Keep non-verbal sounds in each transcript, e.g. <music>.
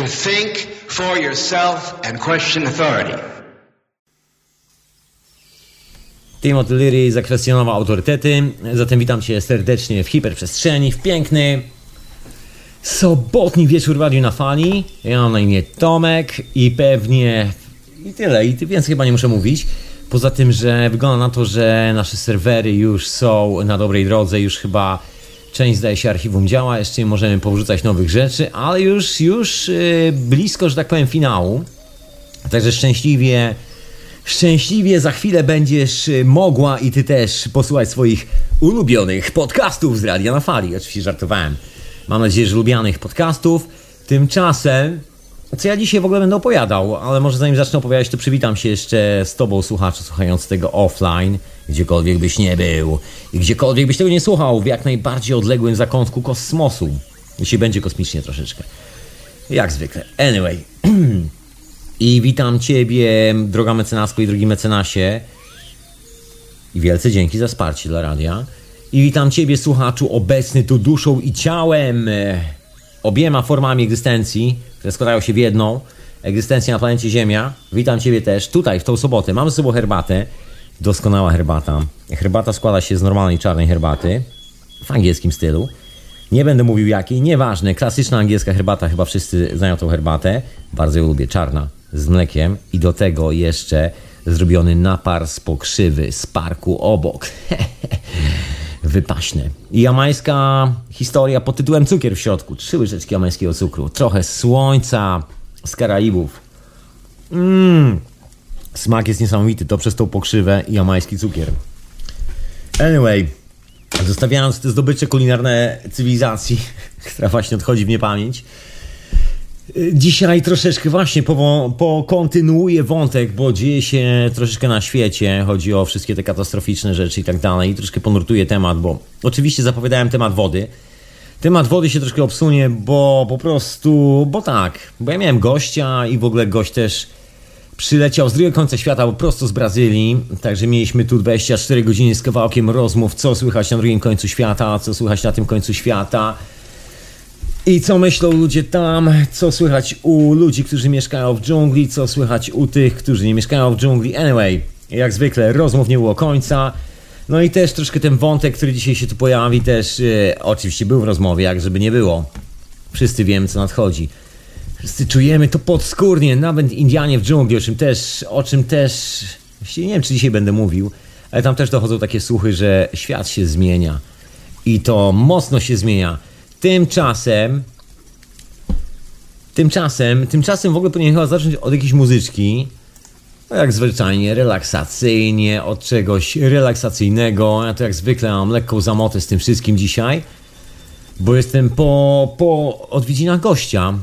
to think for yourself and question authority. Timothy Leary zakwestionował autorytety, zatem witam Cię serdecznie w hiperprzestrzeni, w piękny sobotni wieczór w Radiu na Fali. Ja mam na imię Tomek i pewnie i tyle, i więcej chyba nie muszę mówić. Poza tym, że wygląda na to, że nasze serwery już są na dobrej drodze, już chyba część zdaje się archiwum działa, jeszcze nie możemy powrzucać nowych rzeczy, ale już, już yy, blisko, że tak powiem, finału. Także szczęśliwie, szczęśliwie za chwilę będziesz y, mogła i ty też posłuchać swoich ulubionych podcastów z Radia na Fali. Oczywiście żartowałem. Mam nadzieję, że lubianych podcastów. Tymczasem co ja dzisiaj w ogóle będę opowiadał, ale może zanim zacznę opowiadać, to przywitam się jeszcze z Tobą, słuchaczu, słuchając tego offline, gdziekolwiek byś nie był i gdziekolwiek byś tego nie słuchał, w jak najbardziej odległym zakątku kosmosu. Jeśli będzie kosmicznie troszeczkę. Jak zwykle. Anyway. <clears throat> I witam Ciebie, droga mecenasko i drogi mecenasie. I wielce dzięki za wsparcie dla radia. I witam Ciebie, słuchaczu, obecny tu duszą i ciałem, obiema formami egzystencji które składają się w jedną egzystencję na planecie Ziemia. Witam Ciebie też tutaj w tą sobotę. Mamy sobą herbatę. Doskonała herbata. Herbata składa się z normalnej czarnej herbaty w angielskim stylu. Nie będę mówił jakiej, nieważne. Klasyczna angielska herbata, chyba wszyscy znają tą herbatę. Bardzo ją lubię, czarna, z mlekiem i do tego jeszcze zrobiony napar z pokrzywy z parku obok. <laughs> wypaśne. I jamańska historia pod tytułem Cukier w środku. Trzy łyżeczki jamańskiego cukru. Trochę słońca z Karaibów. Mmm. Smak jest niesamowity. To przez tą pokrzywę i jamański cukier. Anyway, zostawiając te zdobycze kulinarne cywilizacji, <laughs> która właśnie odchodzi w niepamięć, Dzisiaj troszeczkę właśnie pokontynuuję wątek, bo dzieje się troszeczkę na świecie. Chodzi o wszystkie te katastroficzne rzeczy i tak dalej. I troszkę ponurtuję temat, bo oczywiście zapowiadałem temat wody. Temat wody się troszkę obsunie, bo po prostu, bo tak, bo ja miałem gościa i w ogóle gość też przyleciał z drugiego końca świata, po prostu z Brazylii. Także mieliśmy tu 24 godziny z kawałkiem rozmów, co słychać na drugim końcu świata, co słychać na tym końcu świata i co myślą ludzie tam, co słychać u ludzi, którzy mieszkają w dżungli, co słychać u tych, którzy nie mieszkają w dżungli. Anyway, jak zwykle, rozmów nie było końca. No i też troszkę ten wątek, który dzisiaj się tu pojawi, też e, oczywiście był w rozmowie, jak żeby nie było. Wszyscy wiemy, co nadchodzi. Wszyscy czujemy to podskórnie, nawet Indianie w dżungli, o czym też, o czym też, nie wiem, czy dzisiaj będę mówił, ale tam też dochodzą takie słuchy, że świat się zmienia. I to mocno się zmienia Tymczasem Tymczasem, tymczasem w ogóle powinien chyba zacząć od jakiejś muzyczki. No jak zwyczajnie, relaksacyjnie, od czegoś relaksacyjnego. Ja to jak zwykle mam lekką zamotę z tym wszystkim dzisiaj, bo jestem po, po odwiedzinach gościa.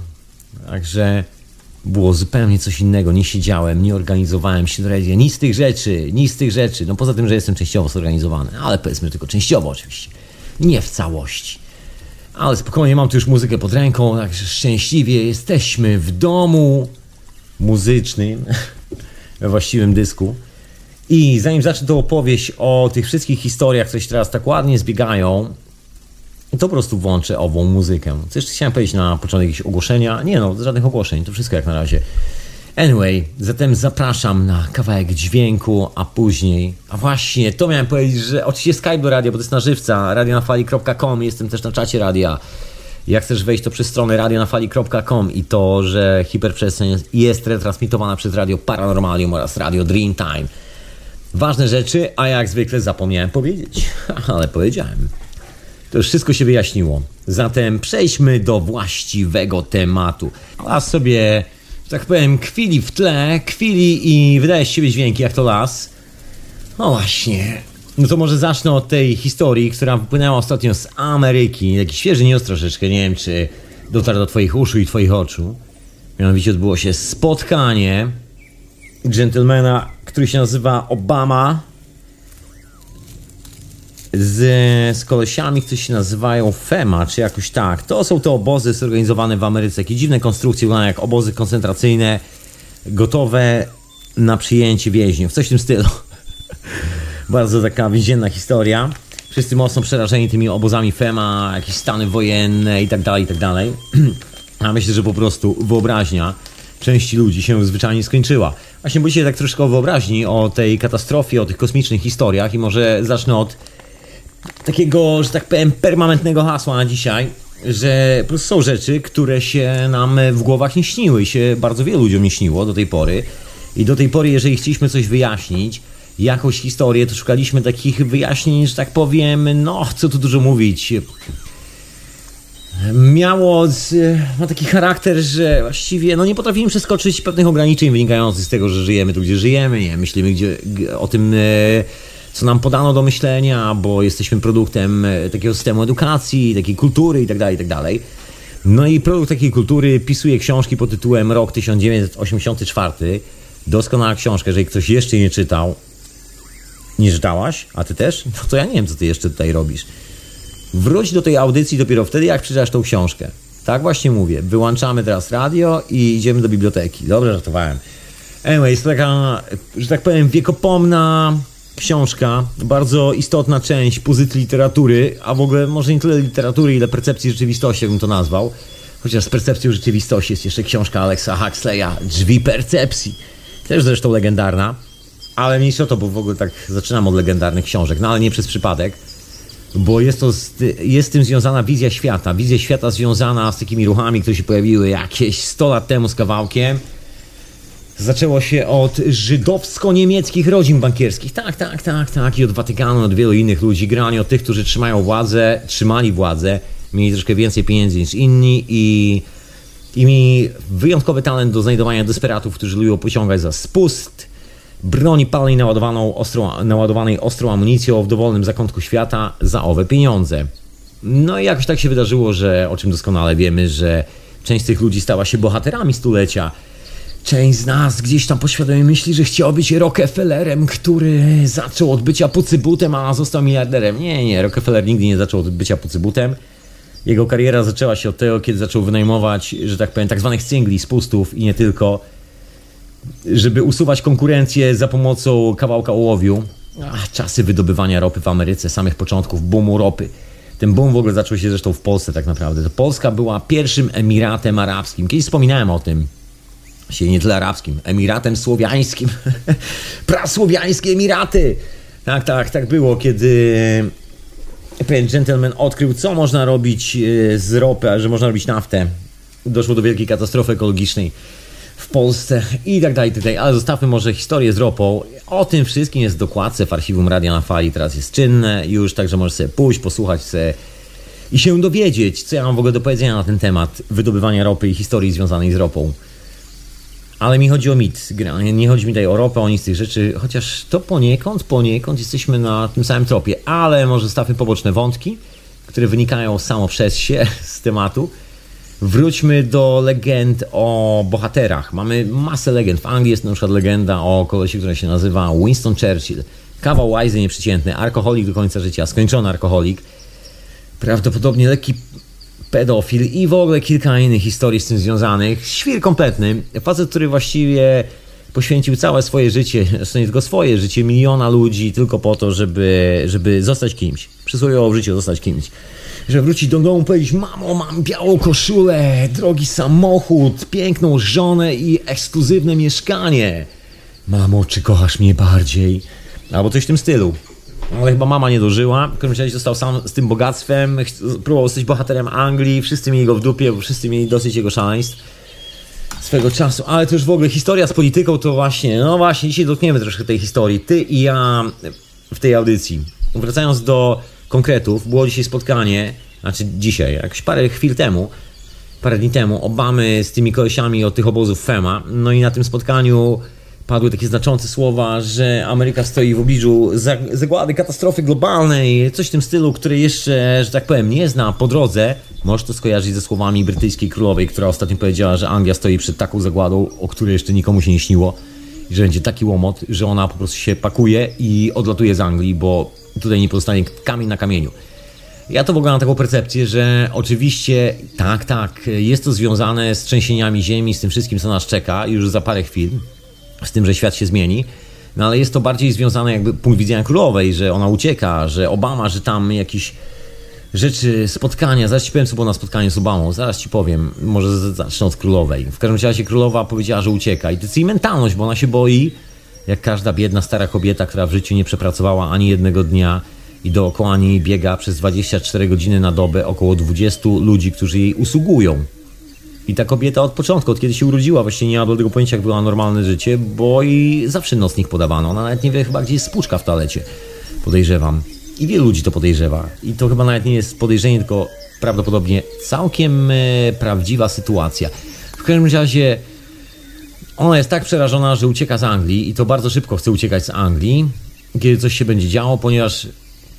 Także było zupełnie coś innego. Nie siedziałem, nie organizowałem się do radia. Nic z tych rzeczy, nic z tych rzeczy. No poza tym, że jestem częściowo zorganizowany, ale powiedzmy tylko częściowo oczywiście. Nie w całości. Ale spokojnie, mam tu już muzykę pod ręką, także szczęśliwie jesteśmy w domu muzycznym, <laughs> we właściwym dysku. I zanim zacznę tą opowieść o tych wszystkich historiach, które się teraz tak ładnie zbiegają, to po prostu włączę ową muzykę. Co jeszcze chciałem powiedzieć na początek jakieś ogłoszenia? Nie no, żadnych ogłoszeń, to wszystko jak na razie. Anyway, zatem zapraszam na kawałek dźwięku, a później. A właśnie, to miałem powiedzieć, że oczywiście Skype do radia, bo to jest na żywca, radionafali.com, jestem też na czacie radia. Jak chcesz wejść, to przez stronę radionafali.com i to, że hiperprzestrzeń jest retransmitowana przez Radio Paranormalium oraz Radio Dreamtime. Ważne rzeczy, a jak zwykle zapomniałem powiedzieć, <laughs> ale powiedziałem. To już wszystko się wyjaśniło. Zatem przejdźmy do właściwego tematu. A sobie tak powiem, kwili w tle, kwili i wydaje z siebie dźwięki jak to las. No właśnie. No to może zacznę od tej historii, która wypłynęła ostatnio z Ameryki. Taki świeży news troszeczkę, nie wiem czy dotarł do twoich uszu i twoich oczu. Mianowicie odbyło się spotkanie gentlemana, który się nazywa Obama z, z kolesiami, którzy się nazywają FEMA, czy jakoś tak. To są te obozy zorganizowane w Ameryce. Jakie dziwne konstrukcje, wyglądają jak obozy koncentracyjne, gotowe na przyjęcie więźniów. Coś w tym stylu. <laughs> Bardzo taka więzienna historia. Wszyscy mocno przerażeni tymi obozami FEMA, jakieś stany wojenne i tak dalej, i tak dalej. <clears throat> A myślę, że po prostu wyobraźnia części ludzi się zwyczajnie skończyła. Właśnie bo dzisiaj tak troszkę wyobraźni, o tej katastrofie, o tych kosmicznych historiach i może zacznę od takiego, że tak powiem, permanentnego hasła na dzisiaj, że po prostu są rzeczy, które się nam w głowach nie śniły i się bardzo wielu ludziom nie śniło do tej pory. I do tej pory, jeżeli chcieliśmy coś wyjaśnić, jakąś historię, to szukaliśmy takich wyjaśnień, że tak powiem, no, co tu dużo mówić. Miało, ma taki charakter, że właściwie no, nie potrafimy przeskoczyć pewnych ograniczeń wynikających z tego, że żyjemy tu, gdzie żyjemy, nie myślimy gdzie, o tym, e, co nam podano do myślenia, bo jesteśmy produktem e, takiego systemu edukacji, takiej kultury itd., tak itd. Tak no i produkt takiej kultury pisuje książki pod tytułem Rok 1984. Doskonała książka, jeżeli ktoś jeszcze nie czytał, nie czytałaś, a ty też? No to ja nie wiem, co ty jeszcze tutaj robisz. Wróć do tej audycji dopiero wtedy, jak przeczytasz tą książkę. Tak właśnie mówię. Wyłączamy teraz radio i idziemy do biblioteki. Dobrze żartowałem. Anyway, jest taka, że tak powiem, wiekopomna książka, bardzo istotna część pozycji literatury, a w ogóle może nie tyle literatury, ile percepcji rzeczywistości, jakbym to nazwał. Chociaż z percepcją rzeczywistości jest jeszcze książka Alexa Huxleya, Drzwi percepcji. Też zresztą legendarna. Ale mniejsza to, bo w ogóle tak zaczynam od legendarnych książek, no ale nie przez przypadek, bo jest, to z, jest z tym związana wizja świata. Wizja świata związana z takimi ruchami, które się pojawiły jakieś 100 lat temu z kawałkiem. Zaczęło się od żydowsko-niemieckich rodzin bankierskich. Tak, tak, tak, tak. I od Watykanu, od wielu innych ludzi. Granie od tych, którzy trzymają władzę, trzymali władzę, mieli troszkę więcej pieniędzy niż inni i, i mieli wyjątkowy talent do znajdowania desperatów, którzy lubią pociągać za spust broni palnej naładowaną ostro, naładowanej ostrą amunicją w dowolnym zakątku świata za owe pieniądze. No i jakoś tak się wydarzyło, że o czym doskonale wiemy, że część z tych ludzi stała się bohaterami stulecia. Część z nas gdzieś tam poświadomie myśli, że chciał być Rockefellerem, który zaczął od bycia pucybutem, a został miliarderem. Nie, nie, Rockefeller nigdy nie zaczął od bycia pucybutem. Jego kariera zaczęła się od tego, kiedy zaczął wynajmować, że tak powiem, tak zwanych singli, spustów i nie tylko żeby usuwać konkurencję za pomocą kawałka ołowiu. Ach, czasy wydobywania ropy w Ameryce, samych początków boomu ropy. Ten boom w ogóle zaczął się zresztą w Polsce tak naprawdę. Polska była pierwszym emiratem arabskim. Kiedyś wspominałem o tym. Się nie tyle arabskim, emiratem słowiańskim. <laughs> Prasłowiańskie Emiraty! Tak, tak, tak było, kiedy pewien gentleman odkrył, co można robić e, z ropy, a że można robić naftę. Doszło do wielkiej katastrofy ekologicznej w Polsce i tak dalej, tak dalej. Ale zostawmy może historię z ropą. O tym wszystkim jest dokładce w archiwum Radia na Fali. Teraz jest czynne już, także możesz sobie pójść, posłuchać sobie i się dowiedzieć, co ja mam w ogóle do powiedzenia na ten temat wydobywania ropy i historii związanej z ropą. Ale mi chodzi o mit. Nie chodzi mi tutaj o ropę, o nic z tych rzeczy, chociaż to poniekąd, poniekąd jesteśmy na tym samym tropie. Ale może zostawmy poboczne wątki, które wynikają samo przez się <laughs> z tematu. Wróćmy do legend o bohaterach. Mamy masę legend. W Anglii jest na przykład legenda o kolesi, która się nazywa Winston Churchill. Kawał łajzy nieprzeciętny, alkoholik do końca życia, skończony alkoholik. Prawdopodobnie lekki pedofil i w ogóle kilka innych historii z tym związanych. Świr kompletny. Facet, który właściwie poświęcił całe swoje życie, zresztą nie tylko swoje życie, miliona ludzi tylko po to, żeby, żeby zostać kimś. Przysłowiowo w życiu zostać kimś że wrócić do domu i powiedzieć mamo, mam białą koszulę, drogi samochód, piękną żonę i ekskluzywne mieszkanie. Mamo, czy kochasz mnie bardziej? Albo coś w tym stylu. Ale chyba mama nie dożyła. W każdym razie został sam z tym bogactwem. Próbował zostać bohaterem Anglii. Wszyscy mieli go w dupie, bo wszyscy mieli dosyć jego szaleństw swego czasu. Ale to już w ogóle historia z polityką to właśnie, no właśnie, dzisiaj dotkniemy troszkę tej historii. Ty i ja w tej audycji. Wracając do konkretów. Było dzisiaj spotkanie, znaczy dzisiaj, jakieś parę chwil temu, parę dni temu, Obamy z tymi kolesiami od tych obozów FEMA. No i na tym spotkaniu padły takie znaczące słowa, że Ameryka stoi w obliczu zagłady, katastrofy globalnej, coś w tym stylu, który jeszcze, że tak powiem, nie zna po drodze. Możesz to skojarzyć ze słowami brytyjskiej królowej, która ostatnio powiedziała, że Anglia stoi przed taką zagładą, o której jeszcze nikomu się nie śniło. I że będzie taki łomot, że ona po prostu się pakuje i odlatuje z Anglii, bo tutaj nie pozostanie kamień na kamieniu. Ja to w ogóle mam taką percepcję, że oczywiście tak, tak, jest to związane z trzęsieniami ziemi, z tym wszystkim, co nas czeka już za parę chwil, z tym, że świat się zmieni. No ale jest to bardziej związane jakby punkt widzenia królowej, że ona ucieka, że Obama, że tam jakiś rzeczy, spotkania. Zaraz ci powiem, co było na spotkaniu z Obamą. Zaraz ci powiem. Może zacznę od królowej. W każdym razie królowa powiedziała, że ucieka. I to jest jej mentalność, bo ona się boi, jak każda biedna stara kobieta, która w życiu nie przepracowała ani jednego dnia i dookoła niej biega przez 24 godziny na dobę około 20 ludzi, którzy jej usługują. I ta kobieta od początku, od kiedy się urodziła, właśnie nie do tego pojęcia, jak była normalne życie, bo jej zawsze nocnik podawano. Ona nawet nie wie chyba, gdzie jest spłuczka w toalecie. Podejrzewam. I wielu ludzi to podejrzewa. I to chyba nawet nie jest podejrzenie, tylko prawdopodobnie całkiem e, prawdziwa sytuacja. W każdym razie ona jest tak przerażona, że ucieka z Anglii i to bardzo szybko chce uciekać z Anglii, kiedy coś się będzie działo, ponieważ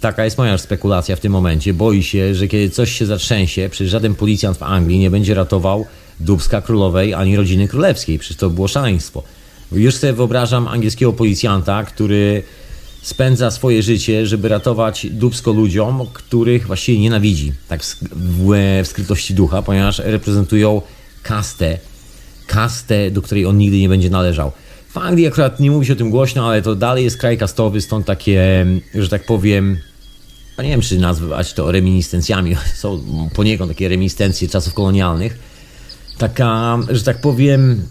taka jest moja spekulacja w tym momencie. Boi się, że kiedy coś się zatrzęsie, przecież żaden policjant w Anglii nie będzie ratował Dubska Królowej ani rodziny królewskiej. Przecież to było szaleństwo. Już sobie wyobrażam angielskiego policjanta, który spędza swoje życie, żeby ratować dubsko ludziom, których właściwie nienawidzi, tak w, w, skrytości ducha, ponieważ reprezentują kastę, kastę, do której on nigdy nie będzie należał. W Anglii akurat nie mówi się o tym głośno, ale to dalej jest kraj kastowy, stąd takie, że tak powiem, nie wiem czy nazwać to reminiscencjami, <laughs> są poniekąd takie reminiscencje czasów kolonialnych. Taka, że tak powiem,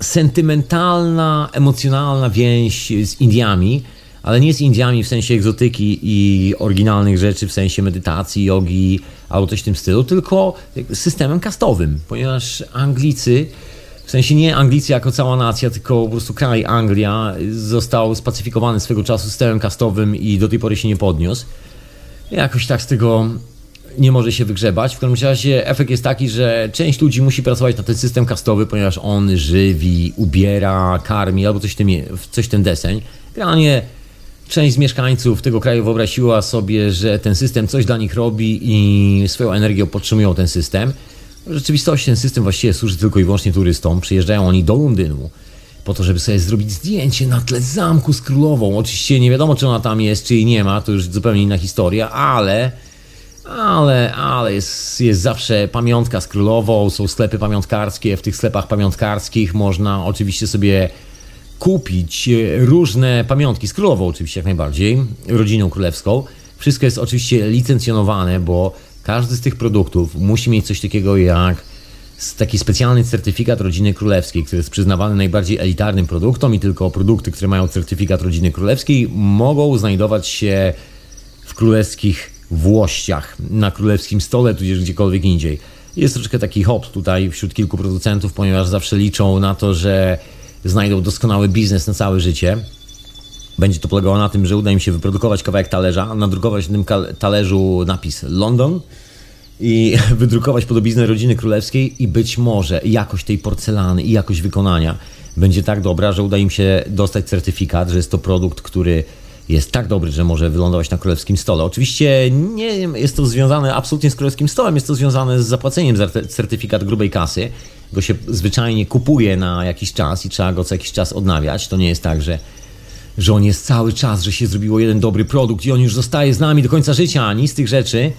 sentymentalna, emocjonalna więź z Indiami, ale nie z Indiami w sensie egzotyki i oryginalnych rzeczy, w sensie medytacji, jogi albo coś w tym stylu, tylko systemem kastowym, ponieważ Anglicy, w sensie nie Anglicy jako cała nacja, tylko po prostu kraj Anglia został spacyfikowany swego czasu systemem kastowym i do tej pory się nie podniósł. Jakoś tak z tego nie może się wygrzebać. W każdym razie efekt jest taki, że część ludzi musi pracować na ten system kastowy, ponieważ on żywi, ubiera, karmi albo coś tym, coś ten deseń. Generalnie część z mieszkańców tego kraju wyobraziła sobie, że ten system coś dla nich robi i swoją energią podtrzymują ten system. W rzeczywistości ten system właściwie służy tylko i wyłącznie turystom. Przyjeżdżają oni do Londynu po to, żeby sobie zrobić zdjęcie na tle zamku z królową. Oczywiście nie wiadomo, czy ona tam jest, czy jej nie ma, to już zupełnie inna historia, ale ale, ale jest, jest zawsze pamiątka z królową, są sklepy pamiątkarskie. W tych sklepach pamiątkarskich można oczywiście sobie kupić e, różne pamiątki z królową, oczywiście jak najbardziej, rodziną królewską. Wszystko jest oczywiście licencjonowane, bo każdy z tych produktów musi mieć coś takiego jak taki specjalny certyfikat rodziny królewskiej, który jest przyznawany najbardziej elitarnym produktom i tylko produkty, które mają certyfikat rodziny królewskiej mogą znajdować się w królewskich Włościach, na królewskim stole, tudzież gdziekolwiek indziej. Jest troszkę taki hop tutaj wśród kilku producentów, ponieważ zawsze liczą na to, że znajdą doskonały biznes na całe życie. Będzie to polegało na tym, że uda im się wyprodukować kawałek talerza, nadrukować na tym talerzu napis London i <laughs> wydrukować podobiznę rodziny królewskiej i być może jakość tej porcelany i jakość wykonania będzie tak dobra, że uda im się dostać certyfikat, że jest to produkt, który jest tak dobry, że może wylądować na królewskim stole. Oczywiście nie jest to związane absolutnie z królewskim stolem, jest to związane z zapłaceniem za certyfikat grubej kasy. Go się zwyczajnie kupuje na jakiś czas i trzeba go co jakiś czas odnawiać. To nie jest tak, że, że on jest cały czas, że się zrobiło jeden dobry produkt i on już zostaje z nami do końca życia. Ani z tych rzeczy.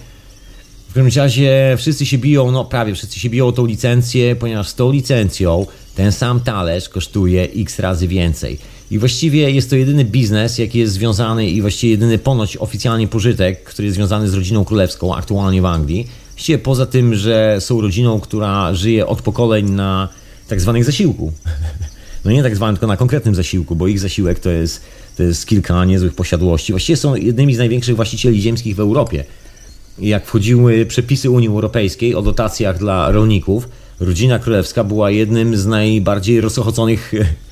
W każdym razie wszyscy się biją, no prawie wszyscy się biją o tą licencję, ponieważ z tą licencją ten sam talerz kosztuje x razy więcej. I właściwie jest to jedyny biznes, jaki jest związany i właściwie jedyny ponoć oficjalnie pożytek, który jest związany z rodziną królewską aktualnie w Anglii. Właściwie poza tym, że są rodziną, która żyje od pokoleń na tak zwanych zasiłku. <laughs> No nie tak zwanym, tylko na konkretnym zasiłku, bo ich zasiłek to jest, to jest kilka niezłych posiadłości. Właściwie są jednymi z największych właścicieli ziemskich w Europie. Jak wchodziły przepisy Unii Europejskiej o dotacjach dla rolników, rodzina królewska była jednym z najbardziej rozochoconych <laughs>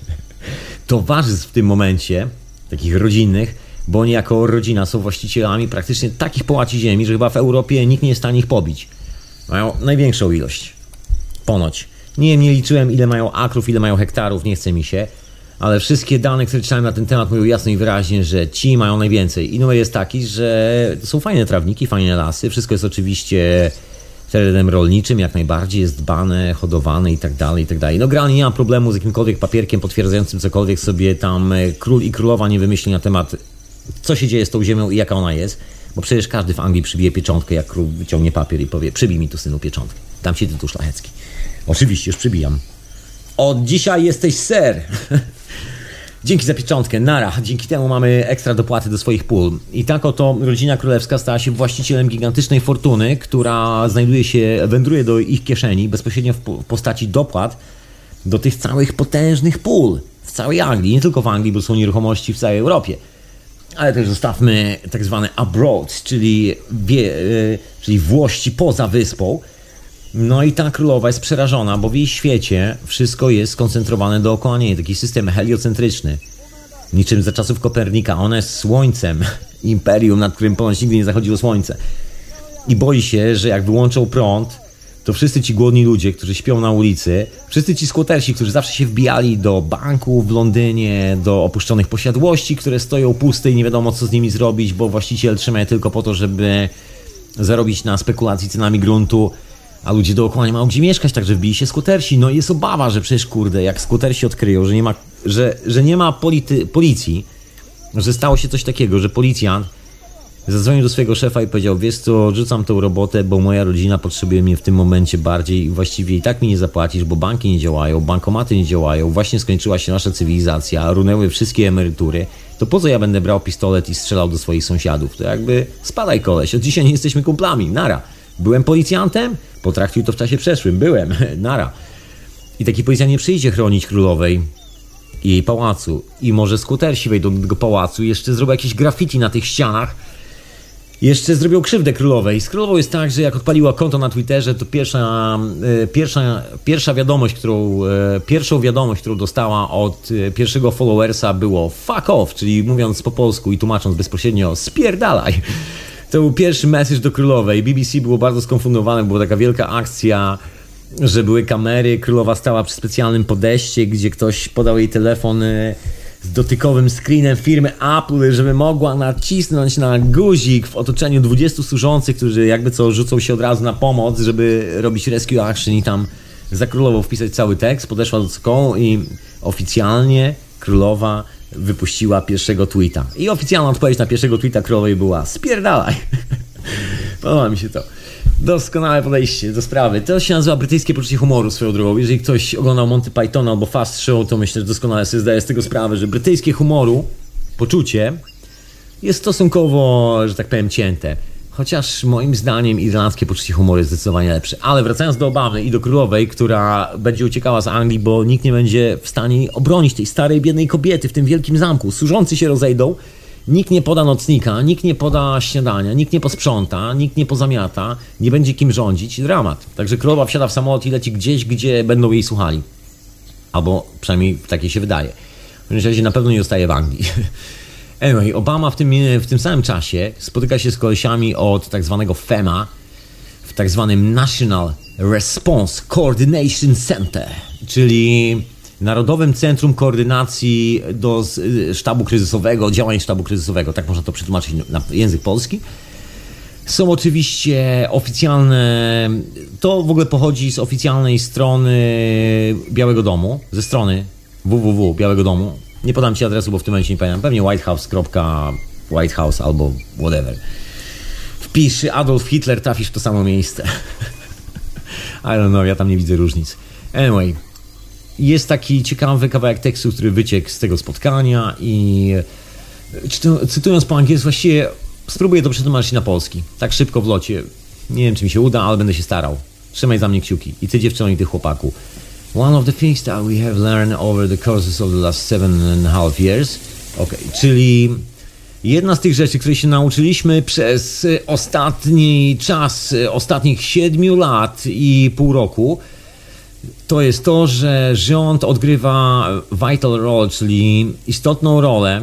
towarzystw w tym momencie, takich rodzinnych, bo oni jako rodzina są właścicielami praktycznie takich połaci ziemi, że chyba w Europie nikt nie jest w stanie ich pobić. Mają największą ilość. Ponoć. Nie nie liczyłem ile mają akrów, ile mają hektarów, nie chce mi się, ale wszystkie dane, które czytałem na ten temat mówią jasno i wyraźnie, że ci mają najwięcej. I numer jest taki, że są fajne trawniki, fajne lasy, wszystko jest oczywiście terenem rolniczym jak najbardziej jest dbane, hodowane i tak dalej, i tak dalej. No generalnie nie mam problemu z jakimkolwiek papierkiem potwierdzającym cokolwiek sobie tam e, król i królowa nie wymyśli na temat co się dzieje z tą ziemią i jaka ona jest, bo przecież każdy w Anglii przybije pieczątkę, jak król wyciągnie papier i powie przybij mi tu synu pieczątkę. Dam ci tytuł szlachecki. Oczywiście, już przybijam. Od dzisiaj jesteś ser. <laughs> Dzięki za pieczątkę, nara. Dzięki temu mamy ekstra dopłaty do swoich pól. I tak oto rodzina królewska stała się właścicielem gigantycznej fortuny, która znajduje się, wędruje do ich kieszeni bezpośrednio w postaci dopłat do tych całych potężnych pól w całej Anglii. Nie tylko w Anglii, bo są nieruchomości w całej Europie. Ale też zostawmy tak zwane abroad, czyli, wie, yy, czyli włości poza wyspą. No i ta królowa jest przerażona, bo w jej świecie wszystko jest skoncentrowane dookoła niej. Taki system heliocentryczny. Niczym za czasów Kopernika. Ona jest słońcem <laughs> imperium, nad którym ponoć nigdy nie zachodziło słońce. I boi się, że jak wyłączą prąd, to wszyscy ci głodni ludzie, którzy śpią na ulicy, wszyscy ci skłotersi, którzy zawsze się wbijali do banków w Londynie, do opuszczonych posiadłości, które stoją puste i nie wiadomo co z nimi zrobić, bo właściciel trzyma je tylko po to, żeby zarobić na spekulacji cenami gruntu, a ludzie dookoła nie mają gdzie mieszkać, także wbili się skutersi. No i jest obawa, że przecież kurde, jak skutersi odkryją, że nie ma, że, że nie ma polity, policji, że stało się coś takiego, że policjant zadzwonił do swojego szefa i powiedział, wiesz co, rzucam tą robotę, bo moja rodzina potrzebuje mnie w tym momencie bardziej i właściwie i tak mi nie zapłacisz, bo banki nie działają, bankomaty nie działają, właśnie skończyła się nasza cywilizacja, runęły wszystkie emerytury, to po co ja będę brał pistolet i strzelał do swoich sąsiadów? To jakby spadaj koleś, od dzisiaj nie jesteśmy kumplami, nara. Byłem policjantem? Potraktuj to w czasie przeszłym. Byłem. <laughs> Nara. I taki policjant nie przyjdzie chronić królowej i jej pałacu. I może skutersi wejdą do tego pałacu i jeszcze zrobią jakieś graffiti na tych ścianach. Jeszcze zrobią krzywdę królowej. Z królową jest tak, że jak odpaliła konto na Twitterze, to pierwsza, e, pierwsza, pierwsza wiadomość, którą, e, pierwszą wiadomość, którą dostała od e, pierwszego followersa było fuck off, czyli mówiąc po polsku i tłumacząc bezpośrednio spierdalaj. To był pierwszy message do królowej. BBC było bardzo skonfundowane, była taka wielka akcja, że były kamery. Królowa stała przy specjalnym podejście, gdzie ktoś podał jej telefon e, z dotykowym screenem firmy Apple, żeby mogła nacisnąć na guzik w otoczeniu 20 służących, którzy jakby co rzucą się od razu na pomoc, żeby robić rescue action i tam za królową wpisać cały tekst. Podeszła do cokołu i oficjalnie królowa wypuściła pierwszego tweeta. I oficjalna odpowiedź na pierwszego tweeta królowej była spierdalaj. <laughs> Podoba mi się to. Doskonałe podejście do sprawy. To się nazywa brytyjskie poczucie humoru swoją drogą. Jeżeli ktoś oglądał Monty Pythona albo Fast Show, to myślę, że doskonale sobie zdaje z tego sprawę, że brytyjskie humoru, poczucie jest stosunkowo, że tak powiem, cięte. Chociaż moim zdaniem irlandzkie poczucie humoru jest zdecydowanie lepsze. Ale wracając do obawy i do królowej, która będzie uciekała z Anglii, bo nikt nie będzie w stanie obronić tej starej, biednej kobiety w tym wielkim zamku. Służący się rozejdą, nikt nie poda nocnika, nikt nie poda śniadania, nikt nie posprząta, nikt nie pozamiata, nie będzie kim rządzić. Dramat. Także królowa wsiada w samolot i leci gdzieś, gdzie będą jej słuchali. Albo przynajmniej takie się wydaje. W każdym razie na pewno nie zostaje w Anglii. <laughs> Anyway, Obama w tym, w tym samym czasie spotyka się z kolesiami od tak zwanego FEMA w tak zwanym National Response Coordination Center, czyli Narodowym Centrum Koordynacji do sztabu kryzysowego, działań sztabu kryzysowego, tak można to przetłumaczyć na język polski. Są oczywiście oficjalne, to w ogóle pochodzi z oficjalnej strony Białego Domu, ze strony www Białego Domu, nie podam ci adresu, bo w tym momencie nie pamiętam. Pewnie whitehouse.whitehouse albo whatever. Wpisz Adolf Hitler, trafisz w to samo miejsce. <laughs> I don't know, ja tam nie widzę różnic. Anyway, jest taki ciekawy kawałek tekstu, który wyciekł z tego spotkania i cytując po angielsku, właściwie spróbuję to przetłumaczyć na polski. Tak szybko w locie. Nie wiem, czy mi się uda, ale będę się starał. Trzymaj za mnie kciuki. I ty dziewczyno, i ty chłopaku. One of the things that we have learned over the courses of the last seven and a half years. Ok, czyli jedna z tych rzeczy, które się nauczyliśmy przez ostatni czas, ostatnich siedmiu lat i pół roku, to jest to, że rząd odgrywa vital role, czyli istotną rolę,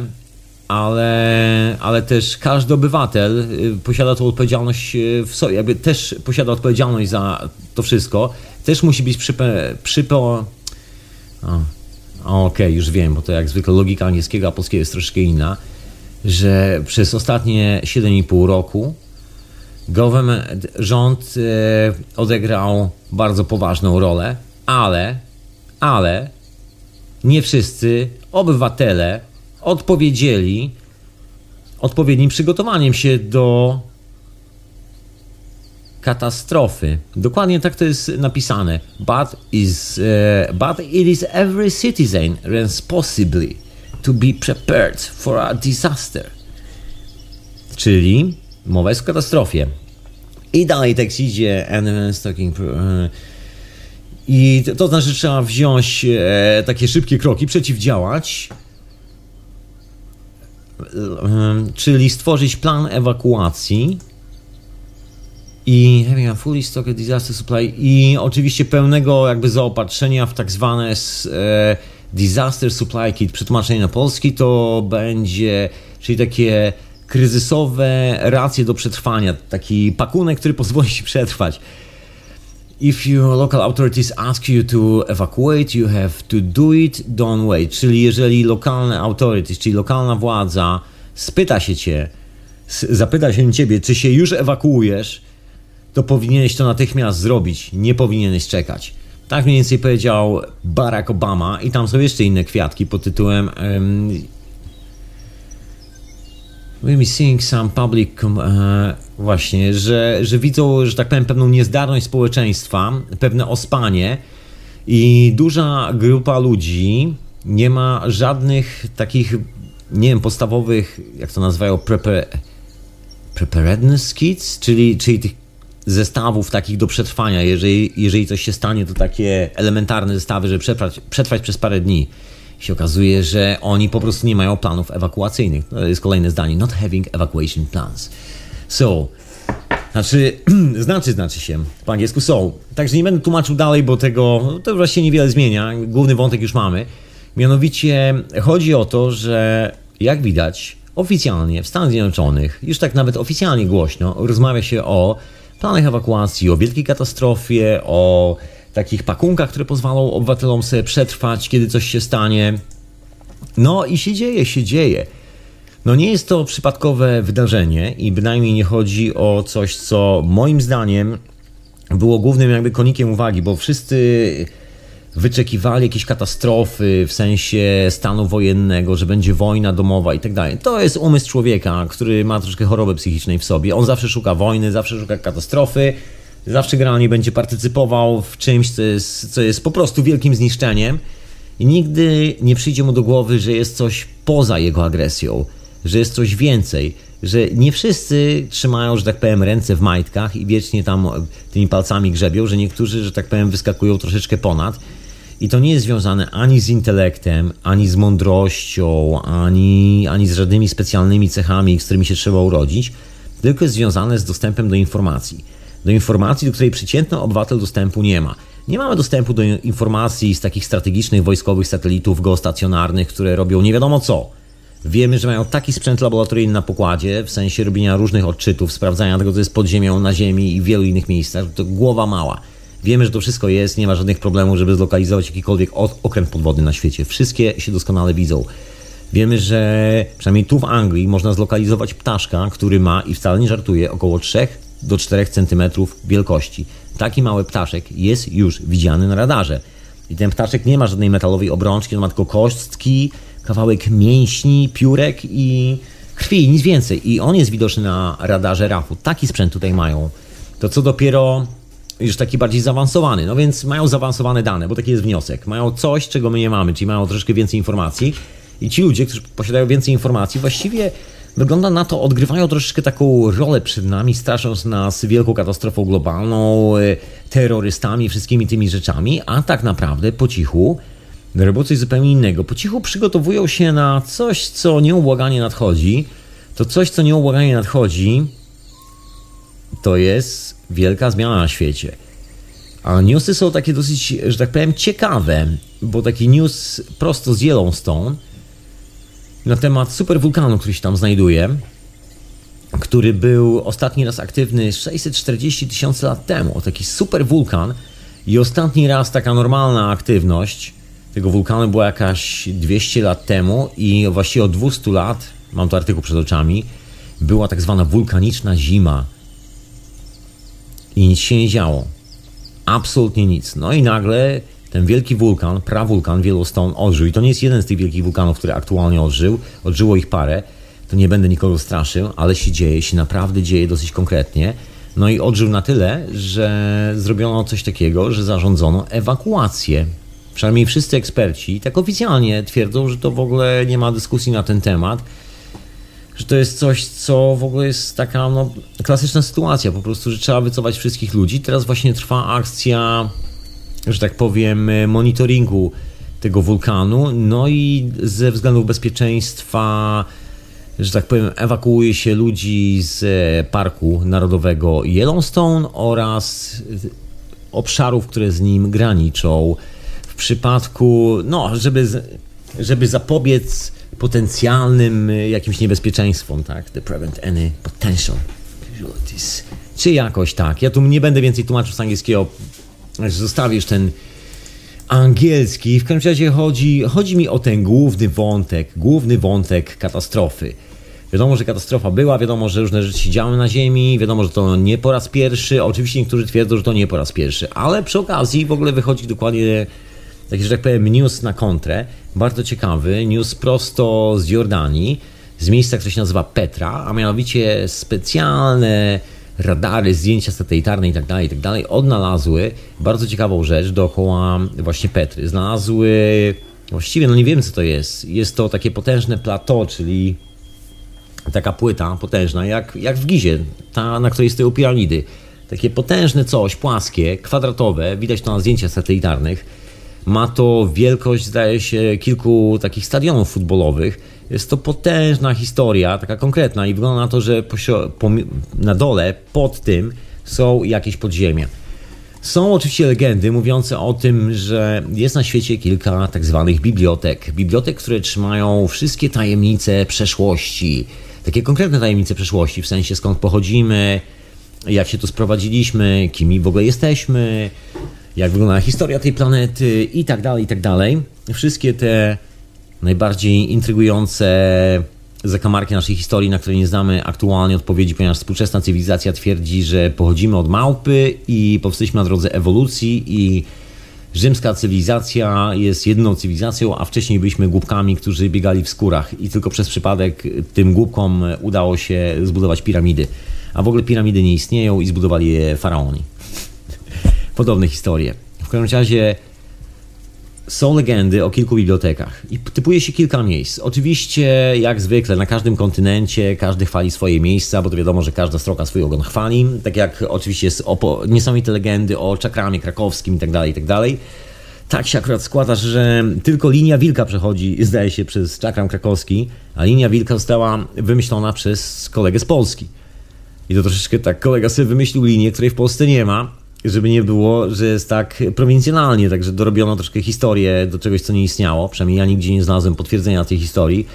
ale, ale też każdy obywatel y, posiada tą odpowiedzialność y, w sobie, jakby też posiada odpowiedzialność za to wszystko. Też musi być przype... przypo... Okej, okay, już wiem, bo to jak zwykle logika angielskiego a polskiego jest troszkę inna, że przez ostatnie 7,5 roku government, rząd e, odegrał bardzo poważną rolę, ale, ale nie wszyscy obywatele odpowiedzieli odpowiednim przygotowaniem się do katastrofy. Dokładnie tak to jest napisane. But, is, uh, but it is every citizen responsibly to be prepared for a disaster. Czyli mowa jest o katastrofie. I dalej tekst idzie, and talking, i to, to znaczy, że trzeba wziąć e, takie szybkie kroki, przeciwdziałać, e, czyli stworzyć plan ewakuacji i having a fully stocked disaster supply i oczywiście pełnego jakby zaopatrzenia w tak zwane e, disaster supply kit. Przetłumaczenie na polski to będzie, czyli takie kryzysowe racje do przetrwania, taki pakunek, który pozwoli ci przetrwać. If your local authorities ask you to evacuate, you have to do it, don't wait. Czyli jeżeli lokalne authorities, czyli lokalna władza spyta się cię, zapyta się ciebie, czy się już ewakuujesz, to powinieneś to natychmiast zrobić, nie powinieneś czekać. Tak mniej więcej powiedział Barack Obama i tam są jeszcze inne kwiatki pod tytułem um, We'll seeing some public e, właśnie, że, że widzą, że tak powiem, pewną niezdarność społeczeństwa, pewne ospanie i duża grupa ludzi nie ma żadnych takich, nie wiem, podstawowych, jak to nazywają, prepare, preparedness kits, czyli, czyli tych zestawów takich do przetrwania. Jeżeli, jeżeli coś się stanie, to takie elementarne zestawy, żeby przetrwać, przetrwać przez parę dni się okazuje, że oni po prostu nie mają planów ewakuacyjnych. To jest kolejne zdanie. Not having evacuation plans. So, znaczy, <clears throat> znaczy, znaczy się po angielsku so. Także nie będę tłumaczył dalej, bo tego to właśnie niewiele zmienia. Główny wątek już mamy. Mianowicie chodzi o to, że jak widać, oficjalnie w Stanach Zjednoczonych, już tak nawet oficjalnie głośno, rozmawia się o planach ewakuacji, o wielkiej katastrofie, o takich pakunkach, które pozwolą obywatelom sobie przetrwać, kiedy coś się stanie. No i się dzieje, się dzieje. No nie jest to przypadkowe wydarzenie i bynajmniej nie chodzi o coś, co moim zdaniem było głównym jakby konikiem uwagi, bo wszyscy wyczekiwali jakiejś katastrofy w sensie stanu wojennego, że będzie wojna domowa i tak dalej. To jest umysł człowieka, który ma troszkę choroby psychicznej w sobie. On zawsze szuka wojny, zawsze szuka katastrofy, zawsze generalnie będzie partycypował w czymś, co jest, co jest po prostu wielkim zniszczeniem i nigdy nie przyjdzie mu do głowy, że jest coś poza jego agresją, że jest coś więcej, że nie wszyscy trzymają, że tak powiem, ręce w majtkach i wiecznie tam tymi palcami grzebią, że niektórzy, że tak powiem, wyskakują troszeczkę ponad. I to nie jest związane ani z intelektem, ani z mądrością, ani, ani z żadnymi specjalnymi cechami, z którymi się trzeba urodzić, tylko jest związane z dostępem do informacji do informacji, do której przeciętny obywatel dostępu nie ma. Nie mamy dostępu do informacji z takich strategicznych wojskowych satelitów geostacjonarnych, które robią nie wiadomo co. Wiemy, że mają taki sprzęt laboratoryjny na pokładzie, w sensie robienia różnych odczytów, sprawdzania tego, co jest pod ziemią, na ziemi i w wielu innych miejscach. To głowa mała. Wiemy, że to wszystko jest, nie ma żadnych problemów, żeby zlokalizować jakikolwiek okręt podwodny na świecie. Wszystkie się doskonale widzą. Wiemy, że przynajmniej tu w Anglii można zlokalizować ptaszka, który ma, i wcale nie żartuje, około 3 do 4 cm wielkości. Taki mały ptaszek jest już widziany na radarze. I ten ptaszek nie ma żadnej metalowej obrączki, on ma tylko kostki, kawałek mięśni, piórek i krwi, nic więcej. I on jest widoczny na radarze RAF-u. Taki sprzęt tutaj mają. To co dopiero już taki bardziej zaawansowany. No więc mają zaawansowane dane, bo taki jest wniosek. Mają coś, czego my nie mamy, czyli mają troszkę więcej informacji. I ci ludzie, którzy posiadają więcej informacji, właściwie Wygląda na to, odgrywają troszeczkę taką rolę przed nami, strasząc nas wielką katastrofą globalną, y, terrorystami, wszystkimi tymi rzeczami, a tak naprawdę po cichu robią coś zupełnie innego. Po cichu przygotowują się na coś, co nieubłaganie nadchodzi. To coś, co nieubłaganie nadchodzi, to jest wielka zmiana na świecie. A newsy są takie dosyć, że tak powiem, ciekawe, bo taki news prosto z Yellowstone na temat superwulkanu, który się tam znajduje, który był ostatni raz aktywny 640 tysięcy lat temu. Taki superwulkan i ostatni raz taka normalna aktywność tego wulkanu była jakaś 200 lat temu i właściwie od 200 lat, mam tu artykuł przed oczami, była tak zwana wulkaniczna zima. I nic się nie działo. Absolutnie nic. No i nagle ten wielki wulkan, prawulkan Yellowstone odżył. I to nie jest jeden z tych wielkich wulkanów, który aktualnie odżył. Odżyło ich parę. To nie będę nikogo straszył, ale się dzieje, się naprawdę dzieje dosyć konkretnie. No i odżył na tyle, że zrobiono coś takiego, że zarządzono ewakuację przynajmniej wszyscy eksperci, tak oficjalnie twierdzą, że to w ogóle nie ma dyskusji na ten temat, że to jest coś, co w ogóle jest taka no, klasyczna sytuacja, po prostu, że trzeba wycofać wszystkich ludzi. Teraz właśnie trwa akcja, że tak powiem, monitoringu tego wulkanu, no i ze względów bezpieczeństwa że tak powiem, ewakuuje się ludzi z Parku Narodowego Yellowstone oraz obszarów, które z nim graniczą. W przypadku, no, żeby, żeby zapobiec potencjalnym jakimś niebezpieczeństwom, tak? The prevent any potential casualties. Czy jakoś tak. Ja tu nie będę więcej tłumaczył z angielskiego, zostawisz ten angielski. W każdym razie chodzi, chodzi mi o ten główny wątek, główny wątek katastrofy. Wiadomo, że katastrofa była, wiadomo, że różne rzeczy się działy na Ziemi, wiadomo, że to nie po raz pierwszy. Oczywiście niektórzy twierdzą, że to nie po raz pierwszy, ale przy okazji w ogóle wychodzi dokładnie taki, że tak powiem, news na kontrę. Bardzo ciekawy, news prosto z Jordanii, z miejsca, które się nazywa Petra, a mianowicie specjalne radary, zdjęcia satelitarne itd., tak itd. Tak odnalazły bardzo ciekawą rzecz dookoła właśnie Petry. Znalazły, właściwie no nie wiem co to jest, jest to takie potężne plateau, czyli taka płyta potężna, jak, jak w Gizie, ta, na której stoją piramidy. Takie potężne coś, płaskie, kwadratowe, widać to na zdjęciach satelitarnych. Ma to wielkość, zdaje się, kilku takich stadionów futbolowych. Jest to potężna historia, taka konkretna, i wygląda na to, że na dole, pod tym, są jakieś podziemia. Są oczywiście legendy mówiące o tym, że jest na świecie kilka tak zwanych bibliotek. Bibliotek, które trzymają wszystkie tajemnice przeszłości, takie konkretne tajemnice przeszłości, w sensie skąd pochodzimy, jak się tu sprowadziliśmy, kim w ogóle jesteśmy, jak wygląda historia tej planety i tak dalej, i tak dalej. Wszystkie te najbardziej intrygujące zakamarki naszej historii, na które nie znamy aktualnie odpowiedzi, ponieważ współczesna cywilizacja twierdzi, że pochodzimy od małpy i powstaliśmy na drodze ewolucji i rzymska cywilizacja jest jedną cywilizacją, a wcześniej byliśmy głupkami, którzy biegali w skórach i tylko przez przypadek tym głupkom udało się zbudować piramidy. A w ogóle piramidy nie istnieją i zbudowali je faraoni. Podobne historie. W każdym razie są legendy o kilku bibliotekach i typuje się kilka miejsc. Oczywiście, jak zwykle, na każdym kontynencie każdy chwali swoje miejsca, bo to wiadomo, że każda stroka swój ogon chwali. Tak jak oczywiście jest opo- niesamowite legendy o czakramie krakowskim itd., tak itd. Tak, tak się akurat składa, że tylko linia wilka przechodzi, zdaje się, przez czakram krakowski, a linia wilka została wymyślona przez kolegę z Polski. I to troszeczkę tak kolega sobie wymyślił linię, której w Polsce nie ma, żeby nie było, że jest tak prowincjonalnie, także dorobiono troszkę historię do czegoś, co nie istniało. Przynajmniej ja nigdzie nie znalazłem potwierdzenia tej historii.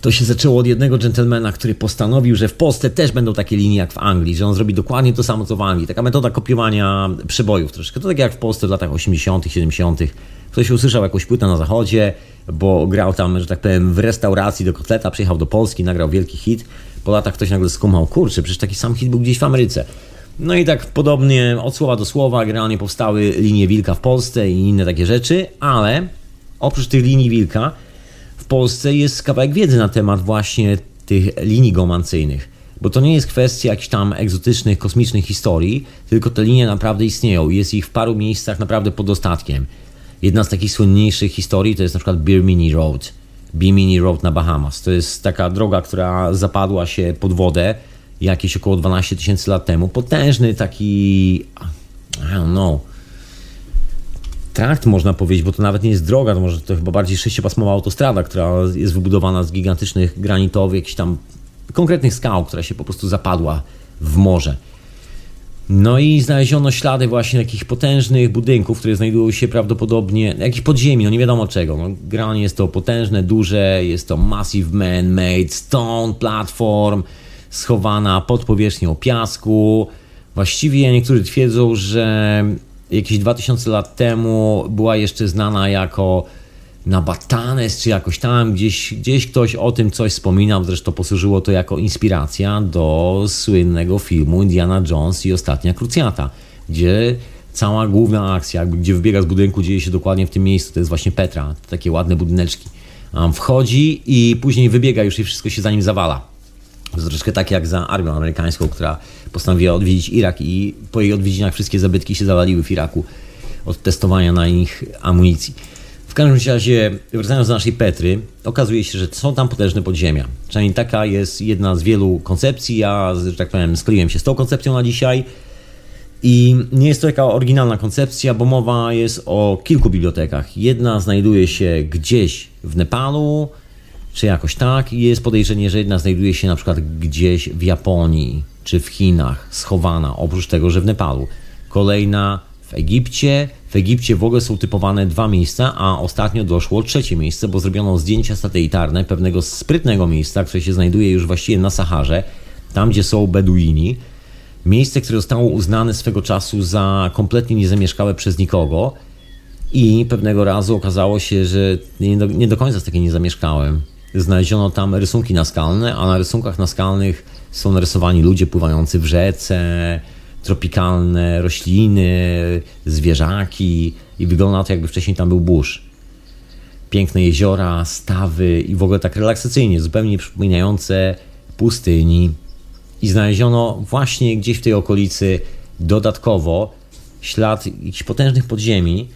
To się zaczęło od jednego dżentelmena, który postanowił, że w Polsce też będą takie linie jak w Anglii, że on zrobi dokładnie to samo co w Anglii. Taka metoda kopiowania przebojów troszkę. To tak jak w Polsce w latach 80., 70. Ktoś usłyszał jakąś płytę na zachodzie, bo grał tam, że tak powiem, w restauracji do kotleta, przyjechał do Polski, nagrał wielki hit. Po latach ktoś nagle skumał, kurczę, przecież taki sam hit był gdzieś w Ameryce. No i tak podobnie od słowa do słowa generalnie powstały linie Wilka w Polsce i inne takie rzeczy, ale oprócz tych linii Wilka w Polsce jest kawałek wiedzy na temat właśnie tych linii gomancyjnych. Bo to nie jest kwestia jakichś tam egzotycznych, kosmicznych historii, tylko te linie naprawdę istnieją jest ich w paru miejscach naprawdę pod dostatkiem. Jedna z takich słynniejszych historii to jest na przykład Birmini Road. Birmini Road na Bahamas. To jest taka droga, która zapadła się pod wodę jakieś około 12 tysięcy lat temu. Potężny taki, I don't know, trakt można powiedzieć, bo to nawet nie jest droga, to może to chyba bardziej sześciopasmowa autostrada, która jest wybudowana z gigantycznych granitowych, jakichś tam konkretnych skał, która się po prostu zapadła w morze. No i znaleziono ślady właśnie takich potężnych budynków, które znajdują się prawdopodobnie, jakichś podziemi, no nie wiadomo czego. No, generalnie jest to potężne, duże, jest to massive man-made stone platform, schowana pod powierzchnią piasku. Właściwie niektórzy twierdzą, że jakieś 2000 lat temu była jeszcze znana jako Nabatanes, czy jakoś tam, gdzieś, gdzieś ktoś o tym coś wspominał, zresztą posłużyło to jako inspiracja do słynnego filmu Indiana Jones i Ostatnia Krucjata, gdzie cała główna akcja, gdzie wybiega z budynku, dzieje się dokładnie w tym miejscu, to jest właśnie Petra, takie ładne budyneczki. Wchodzi i później wybiega już i wszystko się za nim zawala. To troszkę tak jak za armią amerykańską, która postanowiła odwiedzić Irak i po jej odwiedzinach wszystkie zabytki się zawaliły w Iraku. od testowania na ich amunicji. W każdym razie, wracając do naszej Petry, okazuje się, że są tam potężne podziemia. Przynajmniej taka jest jedna z wielu koncepcji. Ja, że tak powiem, skleiłem się z tą koncepcją na dzisiaj. I nie jest to taka oryginalna koncepcja, bo mowa jest o kilku bibliotekach. Jedna znajduje się gdzieś w Nepalu, czy jakoś tak, i jest podejrzenie, że jedna znajduje się na przykład gdzieś w Japonii, czy w Chinach, schowana, oprócz tego, że w Nepalu. Kolejna w Egipcie. W Egipcie w ogóle są typowane dwa miejsca, a ostatnio doszło trzecie miejsce, bo zrobiono zdjęcia satelitarne pewnego sprytnego miejsca, które się znajduje już właściwie na Saharze, tam gdzie są Beduini. Miejsce, które zostało uznane swego czasu za kompletnie niezamieszkałe przez nikogo. I pewnego razu okazało się, że nie do, nie do końca jest takie niezamieszkałe. Znaleziono tam rysunki naskalne, a na rysunkach naskalnych są narysowani ludzie pływający w rzece, tropikalne rośliny, zwierzaki i wygląda to, jakby wcześniej tam był burz. Piękne jeziora, stawy i w ogóle tak relaksacyjnie, zupełnie przypominające pustyni. I znaleziono właśnie gdzieś w tej okolicy dodatkowo ślad jakichś potężnych podziemi,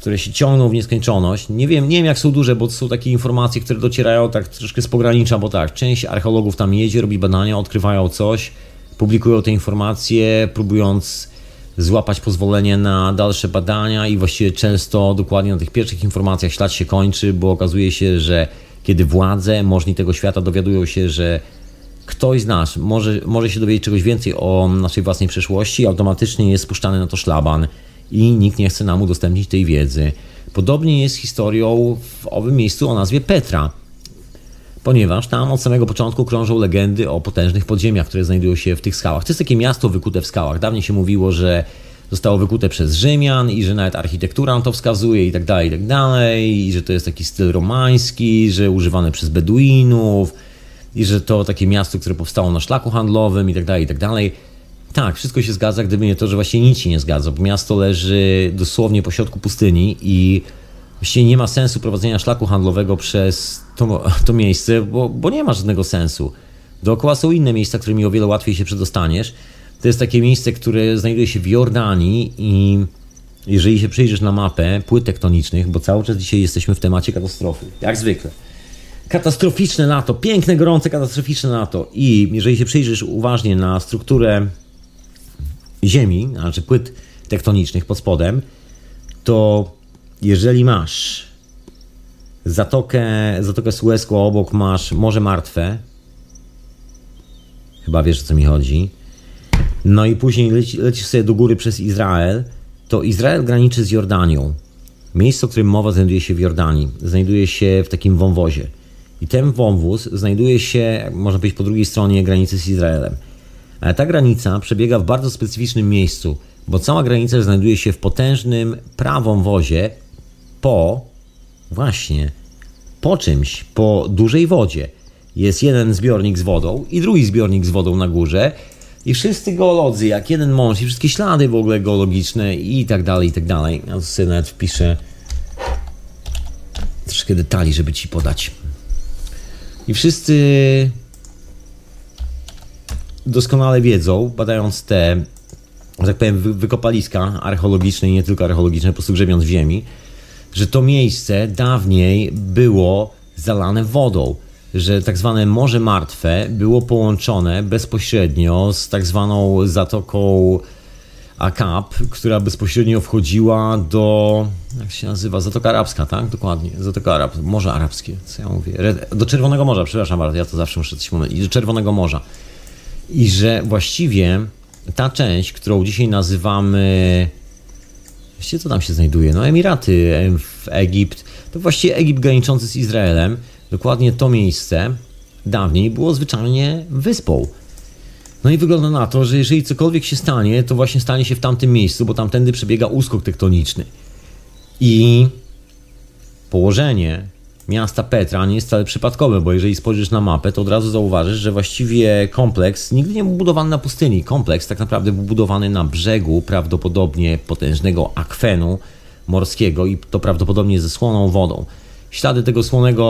które się ciągną w nieskończoność. Nie wiem, nie wiem jak są duże, bo są takie informacje, które docierają tak troszkę z pogranicza, bo tak, część archeologów tam jedzie, robi badania, odkrywają coś, publikują te informacje, próbując złapać pozwolenie na dalsze badania i właściwie często dokładnie na tych pierwszych informacjach ślad się kończy, bo okazuje się, że kiedy władze, możni tego świata dowiadują się, że ktoś z nas może, może się dowiedzieć czegoś więcej o naszej własnej przeszłości, automatycznie jest spuszczany na to szlaban i nikt nie chce nam udostępnić tej wiedzy. Podobnie jest historią w owym miejscu o nazwie Petra, ponieważ tam od samego początku krążą legendy o potężnych podziemiach, które znajdują się w tych skałach. To jest takie miasto wykute w skałach. Dawniej się mówiło, że zostało wykute przez Rzymian i że nawet architektura na to wskazuje i tak dalej, i tak dalej, i że to jest taki styl romański, że używane przez Beduinów i że to takie miasto, które powstało na szlaku handlowym i tak dalej, i tak dalej. Tak, wszystko się zgadza, gdyby nie to, że właśnie nic się nie zgadza, bo miasto leży dosłownie po środku pustyni i właściwie nie ma sensu prowadzenia szlaku handlowego przez to, to miejsce, bo, bo nie ma żadnego sensu. Dookoła są inne miejsca, którymi o wiele łatwiej się przedostaniesz. To jest takie miejsce, które znajduje się w Jordanii i jeżeli się przyjrzysz na mapę płyt tektonicznych, bo cały czas dzisiaj jesteśmy w temacie katastrofy, jak zwykle. Katastroficzne lato, piękne, gorące, katastroficzne lato. I jeżeli się przyjrzysz uważnie na strukturę Ziemi, znaczy płyt tektonicznych pod spodem, to jeżeli masz zatokę, zatokę Suezką, obok masz Morze Martwe, chyba wiesz o co mi chodzi, no i później leci, lecisz sobie do góry przez Izrael, to Izrael graniczy z Jordanią. Miejsce, o którym mowa, znajduje się w Jordanii. Znajduje się w takim wąwozie. I ten wąwóz znajduje się, można powiedzieć, po drugiej stronie granicy z Izraelem. Ale ta granica przebiega w bardzo specyficznym miejscu, bo cała granica znajduje się w potężnym prawą wozie po właśnie po czymś, po dużej wodzie. Jest jeden zbiornik z wodą i drugi zbiornik z wodą na górze. I wszyscy geolodzy, jak jeden mąż, i wszystkie ślady w ogóle geologiczne i tak dalej, i tak dalej. Ja sobie nawet wpiszę troszkę detali, żeby ci podać. I wszyscy doskonale wiedzą, badając te, że tak powiem, wykopaliska archeologiczne i nie tylko archeologiczne, po prostu grzebiąc w ziemi, że to miejsce dawniej było zalane wodą, że tak zwane Morze Martwe było połączone bezpośrednio z tak zwaną zatoką Akap, która bezpośrednio wchodziła do, jak się nazywa, Zatoka Arabska, tak? Dokładnie, Zatoka Arab, Morze Arabskie, co ja mówię, do Czerwonego Morza, przepraszam bardzo, ja to zawsze muszę coś mówić, do Czerwonego Morza. I że właściwie ta część, którą dzisiaj nazywamy Właściwie co tam się znajduje? No Emiraty, Egipt. To właściwie Egipt graniczący z Izraelem. Dokładnie to miejsce dawniej było zwyczajnie wyspą. No i wygląda na to, że jeżeli cokolwiek się stanie, to właśnie stanie się w tamtym miejscu, bo tamtędy przebiega uskok tektoniczny. I położenie miasta Petra nie jest wcale przypadkowe, bo jeżeli spojrzysz na mapę, to od razu zauważysz, że właściwie kompleks nigdy nie był budowany na pustyni. Kompleks tak naprawdę był budowany na brzegu prawdopodobnie potężnego akwenu morskiego i to prawdopodobnie ze słoną wodą. Ślady tego słonego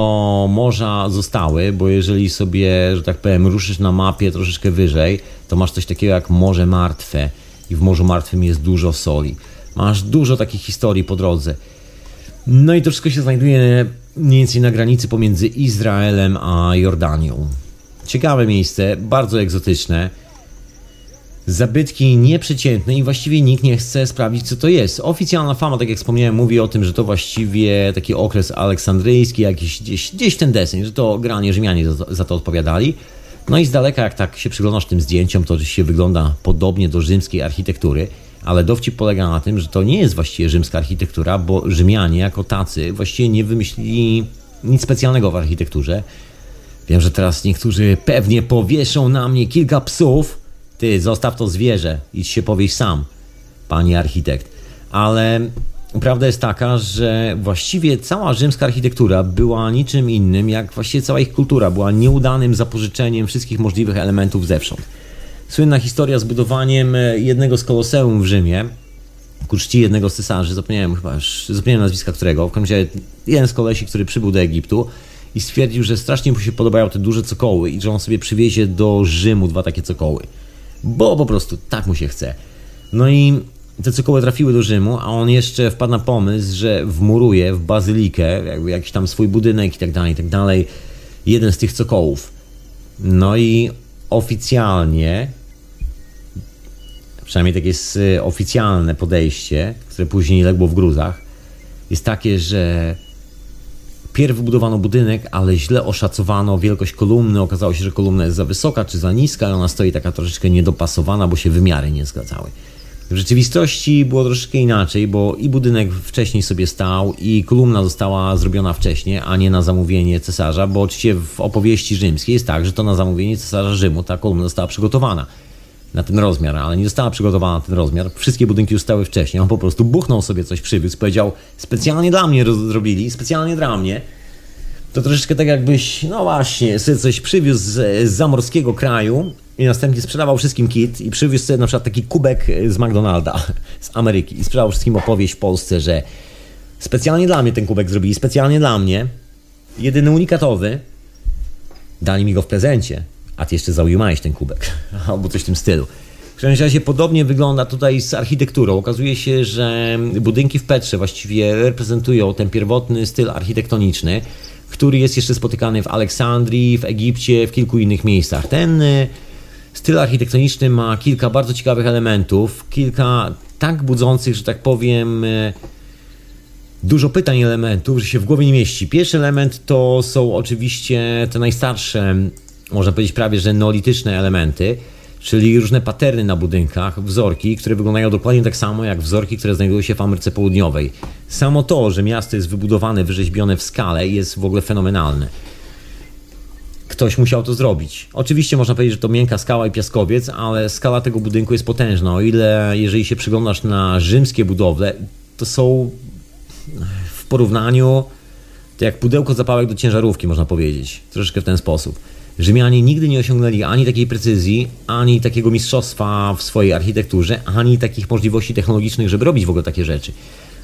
morza zostały, bo jeżeli sobie, że tak powiem, ruszysz na mapie troszeczkę wyżej, to masz coś takiego jak Morze Martwe i w Morzu Martwym jest dużo soli. Masz dużo takich historii po drodze. No i to wszystko się znajduje mniej więcej na granicy pomiędzy Izraelem a Jordanią. Ciekawe miejsce, bardzo egzotyczne. Zabytki nieprzeciętne i właściwie nikt nie chce sprawdzić, co to jest. Oficjalna fama, tak jak wspomniałem, mówi o tym, że to właściwie taki okres aleksandryjski, jakiś gdzieś, gdzieś ten deseń, że to granie Rzymianie za, za to odpowiadali. No i z daleka, jak tak się przyglądasz tym zdjęciom, to się wygląda podobnie do rzymskiej architektury, ale dowcip polega na tym, że to nie jest właściwie rzymska architektura, bo Rzymianie jako tacy właściwie nie wymyślili nic specjalnego w architekturze. Wiem, że teraz niektórzy pewnie powieszą na mnie kilka psów. Ty, zostaw to zwierzę, idź się powieś sam, panie architekt. Ale prawda jest taka, że właściwie cała rzymska architektura była niczym innym, jak właściwie cała ich kultura była nieudanym zapożyczeniem wszystkich możliwych elementów zewsząd. Słynna historia z budowaniem jednego z koloseum w Rzymie, ku czci jednego z cesarzy, zapomniałem chyba już, zapomniałem nazwiska którego, w każdym razie jeden z kolesi, który przybył do Egiptu i stwierdził, że strasznie mu się podobają te duże cokoły i że on sobie przywiezie do Rzymu dwa takie cokoły. Bo po prostu tak mu się chce. No i te cokoły trafiły do Rzymu, a on jeszcze wpadł na pomysł, że wmuruje w bazylikę, jakby jakiś tam swój budynek i tak dalej, i tak dalej, jeden z tych cokołów. No i oficjalnie, przynajmniej takie jest y, oficjalne podejście, które później legło w gruzach, jest takie, że pierw wybudowano budynek, ale źle oszacowano wielkość kolumny. Okazało się, że kolumna jest za wysoka czy za niska i ona stoi taka troszeczkę niedopasowana, bo się wymiary nie zgadzały. W rzeczywistości było troszeczkę inaczej, bo i budynek wcześniej sobie stał, i kolumna została zrobiona wcześniej, a nie na zamówienie cesarza, bo oczywiście w opowieści rzymskiej jest tak, że to na zamówienie cesarza Rzymu ta kolumna została przygotowana na ten rozmiar, ale nie została przygotowana na ten rozmiar. Wszystkie budynki już stały wcześniej. On po prostu buchnął sobie coś, przywiózł, powiedział: Specjalnie dla mnie zrobili, specjalnie dla mnie. To troszeczkę tak, jakbyś, no właśnie, sobie coś przywiózł z, zamorskiego kraju i następnie sprzedawał wszystkim kit i przywiózł sobie na przykład taki kubek z McDonalda <laughs> z Ameryki i sprzedał wszystkim opowieść w Polsce, że specjalnie dla mnie ten kubek zrobili, specjalnie dla mnie, jedyny unikatowy, dali mi go w prezencie, a ty jeszcze zaująłeś ten kubek, <laughs> albo coś w tym stylu. W każdym razie podobnie wygląda tutaj z architekturą. Okazuje się, że budynki w Petrze właściwie reprezentują ten pierwotny styl architektoniczny, który jest jeszcze spotykany w Aleksandrii, w Egipcie, w kilku innych miejscach. Ten y, styl architektoniczny ma kilka bardzo ciekawych elementów, kilka tak budzących, że tak powiem, y, dużo pytań elementów, że się w głowie nie mieści. Pierwszy element to są oczywiście te najstarsze, można powiedzieć prawie, że neolityczne elementy, czyli różne paterny na budynkach, wzorki, które wyglądają dokładnie tak samo jak wzorki, które znajdują się w Ameryce Południowej. Samo to, że miasto jest wybudowane, wyrzeźbione w skale jest w ogóle fenomenalne. Ktoś musiał to zrobić. Oczywiście można powiedzieć, że to miękka skała i piaskowiec, ale skala tego budynku jest potężna. O ile, jeżeli się przyglądasz na rzymskie budowle, to są w porównaniu to jak pudełko zapałek do ciężarówki, można powiedzieć. Troszeczkę w ten sposób. Rzymianie nigdy nie osiągnęli ani takiej precyzji, ani takiego mistrzostwa w swojej architekturze, ani takich możliwości technologicznych, żeby robić w ogóle takie rzeczy.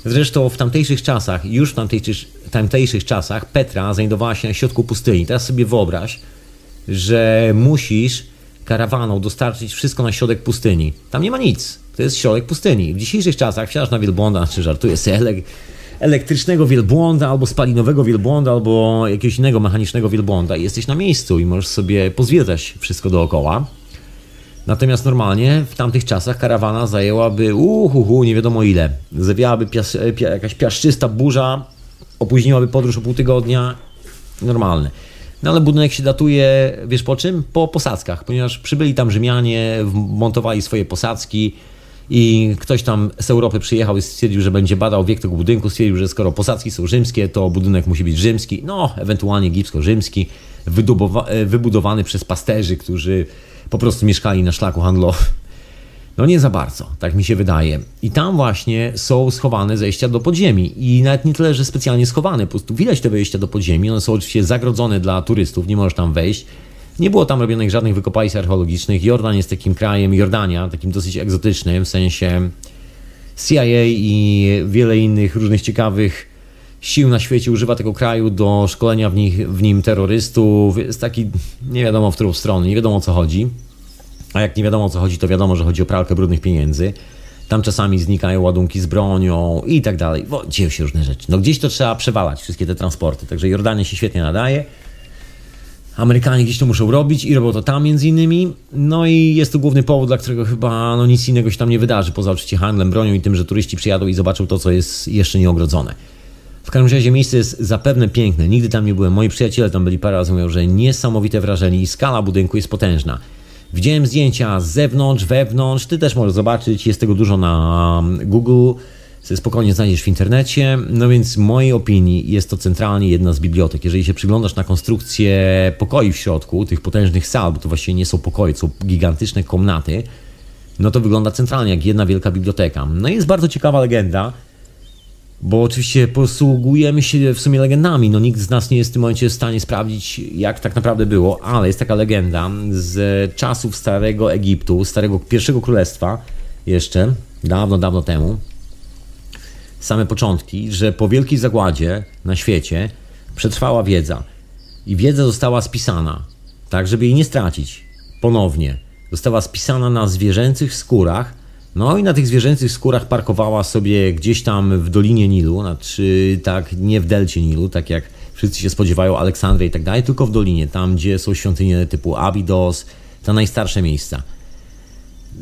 Zresztą w tamtejszych czasach, już w tamtejszych, tamtejszych czasach, Petra znajdowała się na środku pustyni. Teraz sobie wyobraź, że musisz karawaną dostarczyć wszystko na środek pustyni. Tam nie ma nic. To jest środek pustyni. W dzisiejszych czasach wsiadasz na wielbłąda, czy żartuję sobie, elektrycznego wielbłąda, albo spalinowego wielbłąda, albo jakiegoś innego mechanicznego wielbłąda i jesteś na miejscu i możesz sobie pozwiedzać wszystko dookoła. Natomiast normalnie w tamtych czasach karawana zajęłaby uhuhu, nie wiadomo ile. Zawiałaby pias, pia, jakaś piaszczysta burza, opóźniłaby podróż o pół tygodnia. Normalne. No ale budynek się datuje, wiesz po czym? Po posadzkach, ponieważ przybyli tam Rzymianie, montowali swoje posadzki, i ktoś tam z Europy przyjechał i stwierdził, że będzie badał wiek tego budynku, stwierdził, że skoro posadzki są rzymskie, to budynek musi być rzymski, no ewentualnie egipsko-rzymski, wybudowany przez pasterzy, którzy po prostu mieszkali na szlaku handlowym. No nie za bardzo, tak mi się wydaje. I tam właśnie są schowane zejścia do podziemi. I nawet nie tyle, że specjalnie schowane, po prostu widać te wejścia do podziemi. One są oczywiście zagrodzone dla turystów, nie możesz tam wejść. Nie było tam robionych żadnych wykopalisk archeologicznych. Jordan jest takim krajem, Jordania, takim dosyć egzotycznym, w sensie CIA i wiele innych różnych ciekawych sił na świecie używa tego kraju do szkolenia w, nich, w nim terrorystów. Jest taki, nie wiadomo w którą stronę, nie wiadomo o co chodzi. A jak nie wiadomo o co chodzi, to wiadomo, że chodzi o pralkę brudnych pieniędzy. Tam czasami znikają ładunki z bronią i tak dalej. Bo dzieją się różne rzeczy. No gdzieś to trzeba przewalać, wszystkie te transporty. Także Jordania się świetnie nadaje. Amerykanie gdzieś to muszą robić i robią to tam między innymi. No i jest to główny powód, dla którego chyba no, nic innego się tam nie wydarzy, poza oczywiście handlem bronią i tym, że turyści przyjadą i zobaczą to, co jest jeszcze nieogrodzone. W każdym razie miejsce jest zapewne piękne. Nigdy tam nie byłem. Moi przyjaciele tam byli parę razy, mówią, że niesamowite wrażenie i skala budynku jest potężna. Widziałem zdjęcia z zewnątrz, wewnątrz. Ty też możesz zobaczyć, jest tego dużo na Google. Spokojnie znajdziesz w internecie. No więc w mojej opinii jest to centralnie jedna z bibliotek. Jeżeli się przyglądasz na konstrukcję pokoi w środku, tych potężnych sal, bo to właściwie nie są pokoje, są gigantyczne komnaty, no to wygląda centralnie jak jedna wielka biblioteka. No i jest bardzo ciekawa legenda, bo oczywiście posługujemy się w sumie legendami. No nikt z nas nie jest w tym momencie w stanie sprawdzić, jak tak naprawdę było, ale jest taka legenda z czasów Starego Egiptu, Starego Pierwszego Królestwa, jeszcze dawno, dawno temu. Same początki, że po wielkiej zagładzie na świecie przetrwała wiedza i wiedza została spisana, tak żeby jej nie stracić ponownie. Została spisana na zwierzęcych skórach no i na tych zwierzęcych skórach parkowała sobie gdzieś tam w Dolinie Nilu, znaczy tak nie w delcie Nilu, tak jak wszyscy się spodziewają Aleksandry i tak dalej, tylko w Dolinie, tam gdzie są świątynie typu Abydos, te najstarsze miejsca.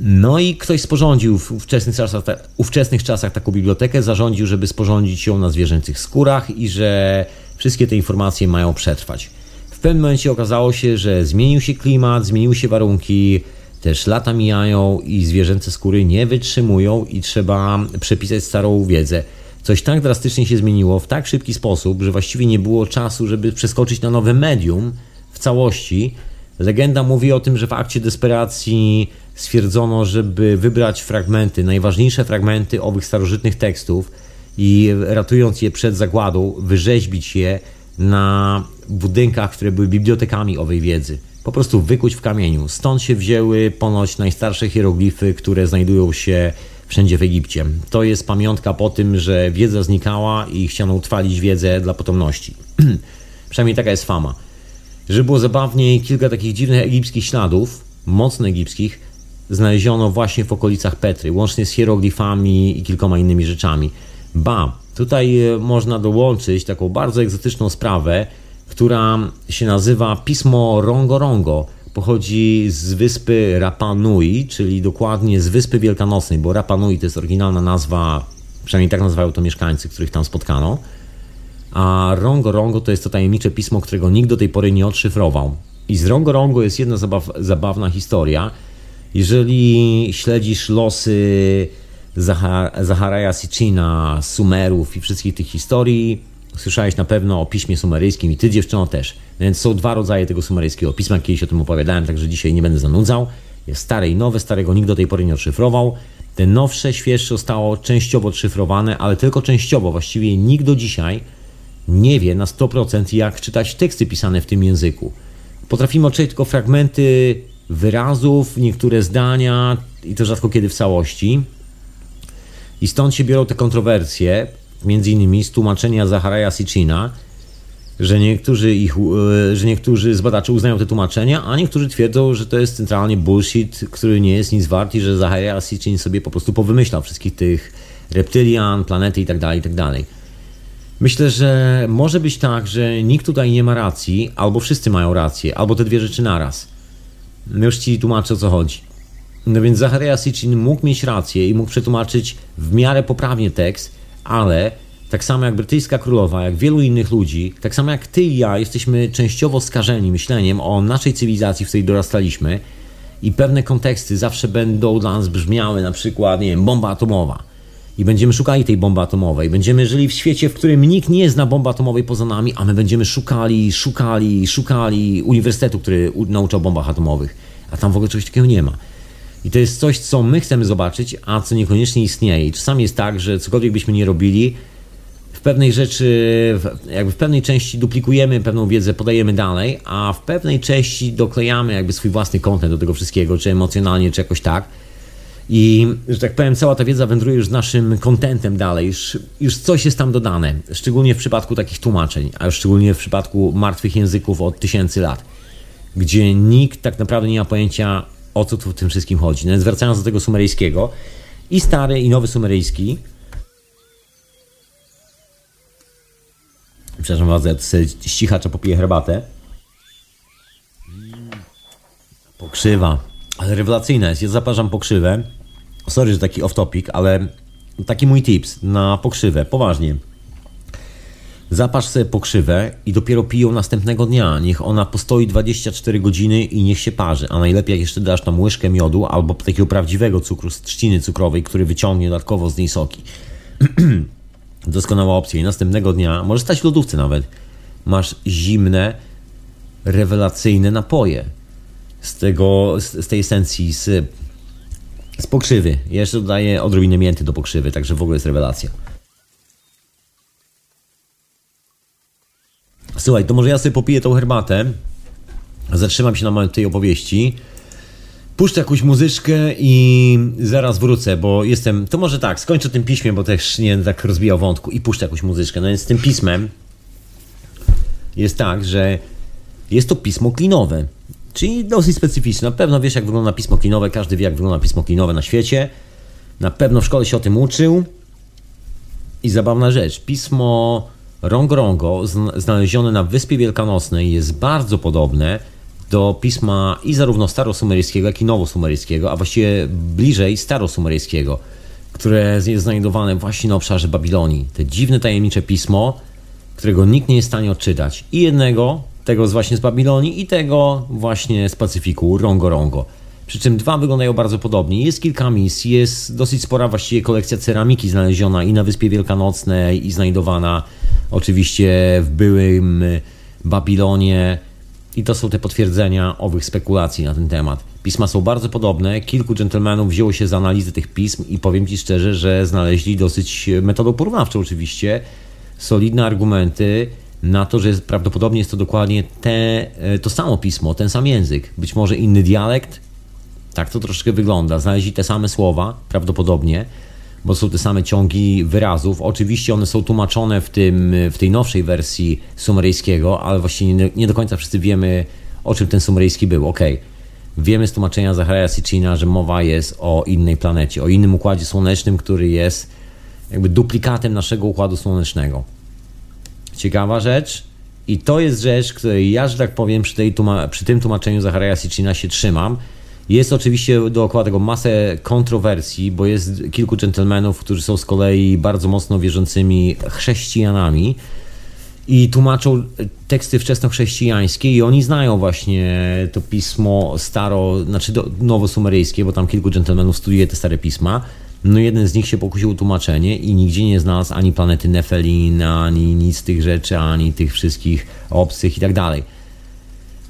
No i ktoś sporządził w ówczesnych czasach, ówczesnych czasach taką bibliotekę, zarządził, żeby sporządzić ją na zwierzęcych skórach i że wszystkie te informacje mają przetrwać. W pewnym momencie okazało się, że zmienił się klimat, zmieniły się warunki, też lata mijają i zwierzęce skóry nie wytrzymują i trzeba przepisać starą wiedzę. Coś tak drastycznie się zmieniło w tak szybki sposób, że właściwie nie było czasu, żeby przeskoczyć na nowe medium w całości. Legenda mówi o tym, że w akcie desperacji stwierdzono, żeby wybrać fragmenty, najważniejsze fragmenty owych starożytnych tekstów i ratując je przed zagładą, wyrzeźbić je na budynkach, które były bibliotekami owej wiedzy po prostu wykuć w kamieniu. Stąd się wzięły ponoć najstarsze hieroglify, które znajdują się wszędzie w Egipcie. To jest pamiątka po tym, że wiedza znikała i chciano utrwalić wiedzę dla potomności. <clears throat> Przynajmniej taka jest fama. Żeby było zabawniej, kilka takich dziwnych egipskich śladów, mocno egipskich, znaleziono właśnie w okolicach Petry, łącznie z hieroglifami i kilkoma innymi rzeczami. Ba, tutaj e, można dołączyć taką bardzo egzotyczną sprawę, która się nazywa Pismo Rongo Rongo. Pochodzi z wyspy Rapa Nui, czyli dokładnie z Wyspy Wielkanocnej, bo Rapa Nui to jest oryginalna nazwa, przynajmniej tak nazywają to mieszkańcy, których tam spotkano. A Rongo Rongo to jest to tajemnicze pismo, którego nikt do tej pory nie odszyfrował. I z Rongo Rongo jest jedna zabaw, zabawna historia. Jeżeli śledzisz losy Zacharaja Sitchina, Sumerów i wszystkich tych historii, Słyszałeś na pewno o piśmie sumeryjskim i ty dziewczyno też. Więc są dwa rodzaje tego sumeryjskiego pisma, kiedyś o tym opowiadałem, także dzisiaj nie będę zanudzał. Jest stare i nowe, starego nikt do tej pory nie odszyfrował. Te nowsze, świeższe zostało częściowo odszyfrowane, ale tylko częściowo. Właściwie nikt do dzisiaj nie wie na 100% jak czytać teksty pisane w tym języku. Potrafimy odczytać tylko fragmenty wyrazów, niektóre zdania i to rzadko kiedy w całości. I stąd się biorą te kontrowersje, między innymi z tłumaczenia Zacharaja Sitchina, że niektórzy, ich, e, że niektórzy z badaczy uznają te tłumaczenia, a niektórzy twierdzą, że to jest centralnie bullshit, który nie jest nic wart i że Zachariah Sitchin sobie po prostu powymyślał wszystkich tych reptylian, planety itd., tak itd. Tak Myślę, że może być tak, że nikt tutaj nie ma racji, albo wszyscy mają rację, albo te dwie rzeczy naraz. Już ci tłumaczę o co chodzi. No więc Zachariah Sitchin mógł mieć rację i mógł przetłumaczyć w miarę poprawnie tekst, ale tak samo jak brytyjska królowa, jak wielu innych ludzi, tak samo jak ty i ja jesteśmy częściowo skażeni myśleniem o naszej cywilizacji, w której dorastaliśmy i pewne konteksty zawsze będą dla nas brzmiały, na przykład, nie wiem, bomba atomowa. I będziemy szukali tej bomby atomowej. Będziemy żyli w świecie, w którym nikt nie zna bomby atomowej poza nami, a my będziemy szukali, szukali, szukali uniwersytetu, który nauczał bombach atomowych. A tam w ogóle czegoś takiego nie ma. I to jest coś, co my chcemy zobaczyć, a co niekoniecznie istnieje. I czasami jest tak, że cokolwiek byśmy nie robili, w pewnej rzeczy, jakby w pewnej części duplikujemy pewną wiedzę, podajemy dalej, a w pewnej części doklejamy jakby swój własny kontent do tego wszystkiego, czy emocjonalnie, czy jakoś tak. I, że tak powiem, cała ta wiedza wędruje już naszym kontentem dalej, już, już coś jest tam dodane, szczególnie w przypadku takich tłumaczeń, a już szczególnie w przypadku martwych języków od tysięcy lat, gdzie nikt tak naprawdę nie ma pojęcia, o co tu w tym wszystkim chodzi. No, zwracając do tego sumeryjskiego. i stary, i nowy sumeryjski. Przepraszam bardzo, ja sobie ścichacza popiję herbatę. Pokrzywa, rewelacyjna jest. Ja zaparzam pokrzywę. Sorry, że taki off topic, ale taki mój tips na pokrzywę, poważnie. Zapasz sobie pokrzywę i dopiero piją następnego dnia. Niech ona postoi 24 godziny i niech się parzy. A najlepiej jak jeszcze dasz tam łyżkę miodu albo takiego prawdziwego cukru z trzciny cukrowej, który wyciągnie dodatkowo z niej soki. <clears throat> Doskonała opcja. I następnego dnia, może stać w lodówce nawet, masz zimne, rewelacyjne napoje z, tego, z, z tej esencji, z, z pokrzywy. Jeszcze dodaję odrobinę mięty do pokrzywy, także w ogóle jest rewelacja. Słuchaj, to może ja sobie popiję tą herbatę, zatrzymam się na tej opowieści, puszczę jakąś muzyczkę i zaraz wrócę, bo jestem, to może tak, skończę tym piśmie, bo też nie tak rozbijał wątku i puszczę jakąś muzyczkę. No więc z tym pismem jest tak, że jest to pismo klinowe, czyli dosyć specyficzne. Na pewno wiesz, jak wygląda pismo klinowe, każdy wie, jak wygląda pismo klinowe na świecie. Na pewno w szkole się o tym uczył. I zabawna rzecz, pismo Rongorongo, znalezione na Wyspie Wielkanocnej, jest bardzo podobne do pisma i zarówno starosumeryjskiego, jak i nowosumeryjskiego, a właściwie bliżej starosumeryjskiego, które jest znajdowane właśnie na obszarze Babilonii. Te dziwne, tajemnicze pismo, którego nikt nie jest w stanie odczytać. I jednego, tego właśnie z Babilonii, i tego właśnie z Pacyfiku, Rongorongo. Przy czym dwa wyglądają bardzo podobnie. Jest kilka misji, jest dosyć spora właściwie kolekcja ceramiki znaleziona i na Wyspie Wielkanocnej, i znajdowana oczywiście w byłym Babilonie. I to są te potwierdzenia owych spekulacji na ten temat. Pisma są bardzo podobne. Kilku dżentelmenów wzięło się za analizę tych pism i powiem Ci szczerze, że znaleźli dosyć metodą porównawczą oczywiście solidne argumenty na to, że prawdopodobnie jest to dokładnie te, to samo pismo, ten sam język. Być może inny dialekt, tak to troszkę wygląda. Znaleźli te same słowa, prawdopodobnie, bo są te same ciągi wyrazów. Oczywiście one są tłumaczone w, tym, w tej nowszej wersji sumeryjskiego, ale właściwie nie, nie do końca wszyscy wiemy, o czym ten sumeryjski był. Ok, wiemy z tłumaczenia Zachariah Sitchina, że mowa jest o innej planecie, o innym układzie słonecznym, który jest jakby duplikatem naszego układu słonecznego. Ciekawa rzecz. I to jest rzecz, której ja, że tak powiem, przy, tej przy tym tłumaczeniu Zachariah Sitchina się trzymam jest oczywiście dookoła tego masę kontrowersji, bo jest kilku dżentelmenów, którzy są z kolei bardzo mocno wierzącymi chrześcijanami i tłumaczą teksty wczesnochrześcijańskie i oni znają właśnie to pismo staro, znaczy nowosumeryjskie, bo tam kilku dżentelmenów studiuje te stare pisma. No jeden z nich się pokusił o tłumaczenie i nigdzie nie znalazł ani planety Nefelin, ani nic z tych rzeczy, ani tych wszystkich obcych i tak dalej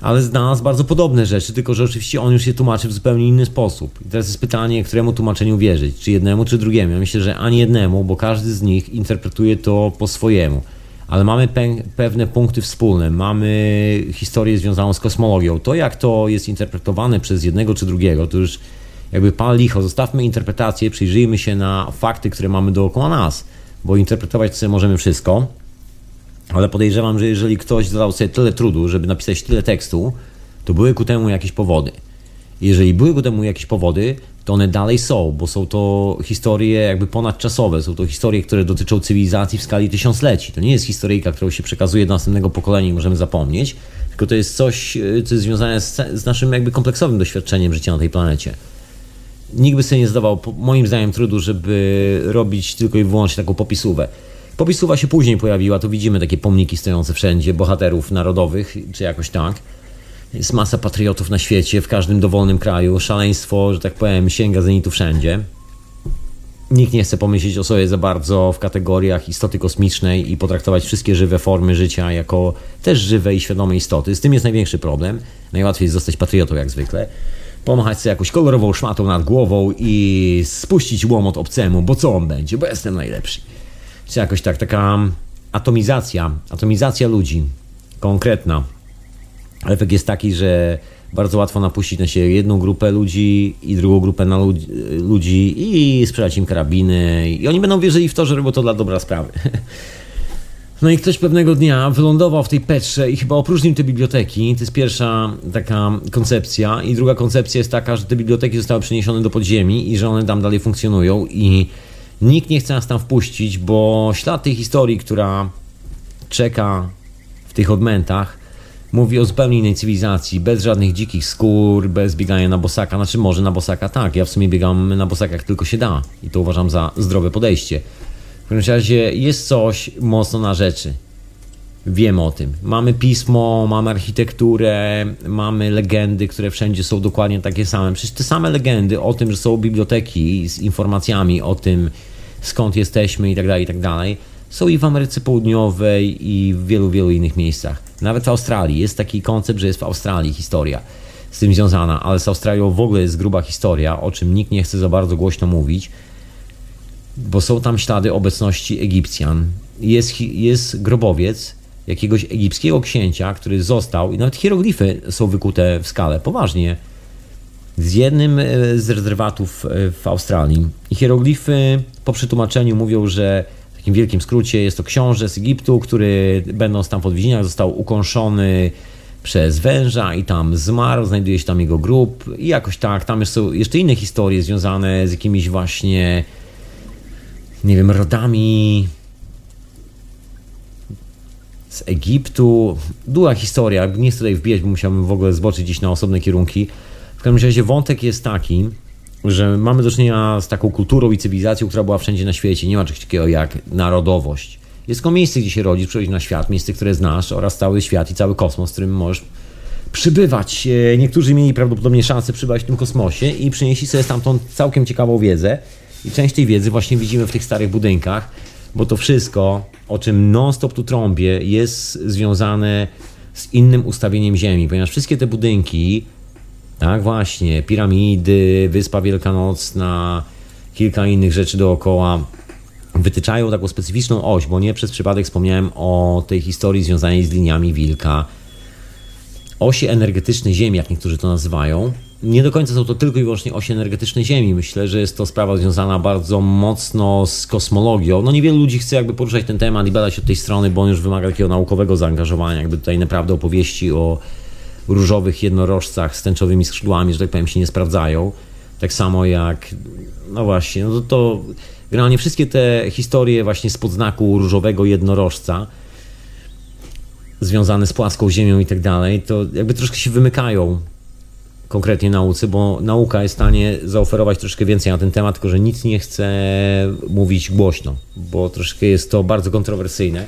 ale znalazł bardzo podobne rzeczy, tylko że oczywiście on już się tłumaczy w zupełnie inny sposób. I teraz jest pytanie, któremu tłumaczeniu wierzyć, czy jednemu, czy drugiemu. Ja myślę, że ani jednemu, bo każdy z nich interpretuje to po swojemu. Ale mamy pe pewne punkty wspólne, mamy historię związaną z kosmologią. To, jak to jest interpretowane przez jednego czy drugiego, to już jakby pal licho. Zostawmy interpretację, przyjrzyjmy się na fakty, które mamy dookoła nas, bo interpretować sobie możemy wszystko ale podejrzewam, że jeżeli ktoś zadał sobie tyle trudu, żeby napisać tyle tekstu, to były ku temu jakieś powody. Jeżeli były ku temu jakieś powody, to one dalej są, bo są to historie jakby ponadczasowe, są to historie, które dotyczą cywilizacji w skali tysiącleci. To nie jest historyjka, którą się przekazuje do następnego pokolenia i możemy zapomnieć, tylko to jest coś, e, co jest związane z, z naszym jakby kompleksowym doświadczeniem życia na tej planecie. Nikt by sobie nie zdawał, moim zdaniem, trudu, żeby robić tylko i wyłącznie taką popisówę. Popisówa się później pojawiła, tu widzimy takie pomniki stojące wszędzie, bohaterów narodowych, czy jakoś tak. Jest masa patriotów na świecie, w każdym dowolnym kraju. Szaleństwo, że tak powiem, sięga zenitu wszędzie. Nikt nie chce pomyśleć o sobie za bardzo w kategoriach istoty kosmicznej i potraktować wszystkie żywe formy życia jako też żywe i świadome istoty. Z tym jest największy problem. Najłatwiej jest zostać patriotą jak zwykle. Pomachać sobie jakąś kolorową szmatą nad głową i spuścić łomot obcemu, bo co on będzie, bo jestem najlepszy czy jakoś tak, taka atomizacja, atomizacja ludzi, konkretna. Efekt jest taki, że bardzo łatwo napuścić na siebie jedną grupę ludzi i drugą grupę na ludzi, ludzi i sprzedać im karabiny i oni będą wierzyli w to, że robią to dla dobra sprawy. <laughs> No i ktoś pewnego dnia wylądował w tej Petrze i chyba opróżnił te biblioteki. To jest pierwsza taka koncepcja. I druga koncepcja jest taka, że te biblioteki zostały przeniesione do podziemi i że one tam dalej funkcjonują i nikt nie chce nas tam wpuścić, bo ślad tej historii, która czeka w tych odmętach, mówi o zupełnie innej cywilizacji, bez żadnych dzikich skór, bez biegania na bosaka. Znaczy może na bosaka tak, ja w sumie biegam na bosakach tylko się da i to uważam za zdrowe podejście. W każdym razie jest coś mocno na rzeczy. Wiemy o tym. Mamy pismo, mamy architekturę, mamy legendy, które wszędzie są dokładnie takie same. Przecież te same legendy o tym, że są biblioteki z informacjami o tym, skąd jesteśmy tak i tak dalej, są i w Ameryce Południowej i w wielu, wielu innych miejscach. Nawet w Australii jest taki koncept, że jest w Australii historia z tym związana, ale z Australią w ogóle jest gruba historia, o czym nikt nie chce za bardzo głośno mówić bo są tam ślady obecności Egipcjan. Jest, jest grobowiec jakiegoś egipskiego księcia, który został, i nawet hieroglify są wykute w skale, poważnie, z jednym e, z rezerwatów e, w Australii. I hieroglify po przetłumaczeniu mówią, że w takim wielkim skrócie jest to książę z Egiptu, który będąc tam w odwiedzinach został ukąszony przez węża i tam zmarł, znajduje się tam jego grób i jakoś tak, tam są jeszcze inne historie związane z jakimiś właśnie nie wiem, rodami z Egiptu. Długa historia, nie chcę tutaj wbijać, bo musiałbym w ogóle zboczyć gdzieś na osobne kierunki. W każdym razie wątek jest taki, że mamy do czynienia z taką kulturą i cywilizacją, która była wszędzie na świecie. Nie ma czegoś takiego jak narodowość. Jest tylko miejsce, gdzie się rodzisz, przychodzisz na świat, miejsce, które znasz oraz cały świat i cały kosmos, w którym możesz przybywać. E, niektórzy mieli prawdopodobnie szansę przybywać w tym kosmosie i przynieśli sobie stamtąd całkiem ciekawą wiedzę. I część tej wiedzy właśnie widzimy w tych starych budynkach, bo to wszystko, o czym non-stop tu trąbię, jest związane z innym ustawieniem Ziemi, ponieważ wszystkie te budynki, tak właśnie, piramidy, Wyspa Wielkanocna, kilka innych rzeczy dookoła, wytyczają taką specyficzną oś, bo nie przez przypadek wspomniałem o tej historii związanej z liniami Wilka. Osie energetyczne Ziemi, jak niektórzy to nazywają, nie do końca są to tylko i wyłącznie osie energetyczne Ziemi. Myślę, że jest to sprawa związana bardzo mocno z kosmologią. No niewielu ludzi chce jakby poruszać ten temat i badać od tej strony, bo on już wymaga takiego naukowego zaangażowania. Jakby tutaj naprawdę opowieści o różowych jednorożcach z tęczowymi skrzydłami, że tak powiem, się nie sprawdzają. Tak samo jak, no właśnie, no to, to generalnie wszystkie te historie właśnie z podznaku różowego jednorożca związane z płaską ziemią i tak dalej, to jakby troszkę się wymykają konkretnie nauce, bo nauka jest w stanie zaoferować troszkę więcej na ten temat, tylko że nic nie chce mówić głośno, bo troszkę jest to bardzo kontrowersyjne.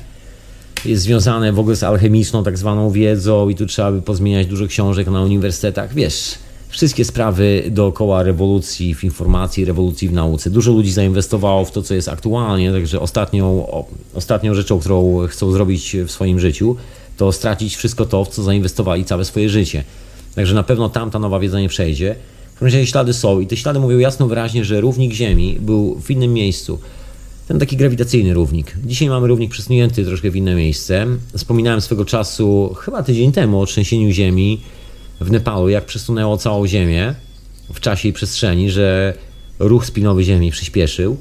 Jest związane w ogóle z alchemiczną tak zwaną wiedzą i tu trzeba by pozmieniać dużo książek na uniwersytetach. Wiesz, wszystkie sprawy dookoła rewolucji w informacji, rewolucji w nauce. Dużo ludzi zainwestowało w to, co jest aktualnie, także ostatnią, ostatnią rzeczą, którą chcą zrobić w swoim życiu, to stracić wszystko to, w co zainwestowali całe swoje życie. Także na pewno tamta nowa wiedza nie przejdzie. W każdym razie ślady są i te ślady mówią jasno wyraźnie, że równik Ziemi był w innym miejscu. Ten taki grawitacyjny równik. Dzisiaj mamy równik przesunięty troszkę w inne miejsce. Wspominałem swego czasu, chyba tydzień temu, o trzęsieniu Ziemi w Nepalu, jak przesunęło całą Ziemię w czasie i przestrzeni, że ruch spinowy Ziemi przyspieszył.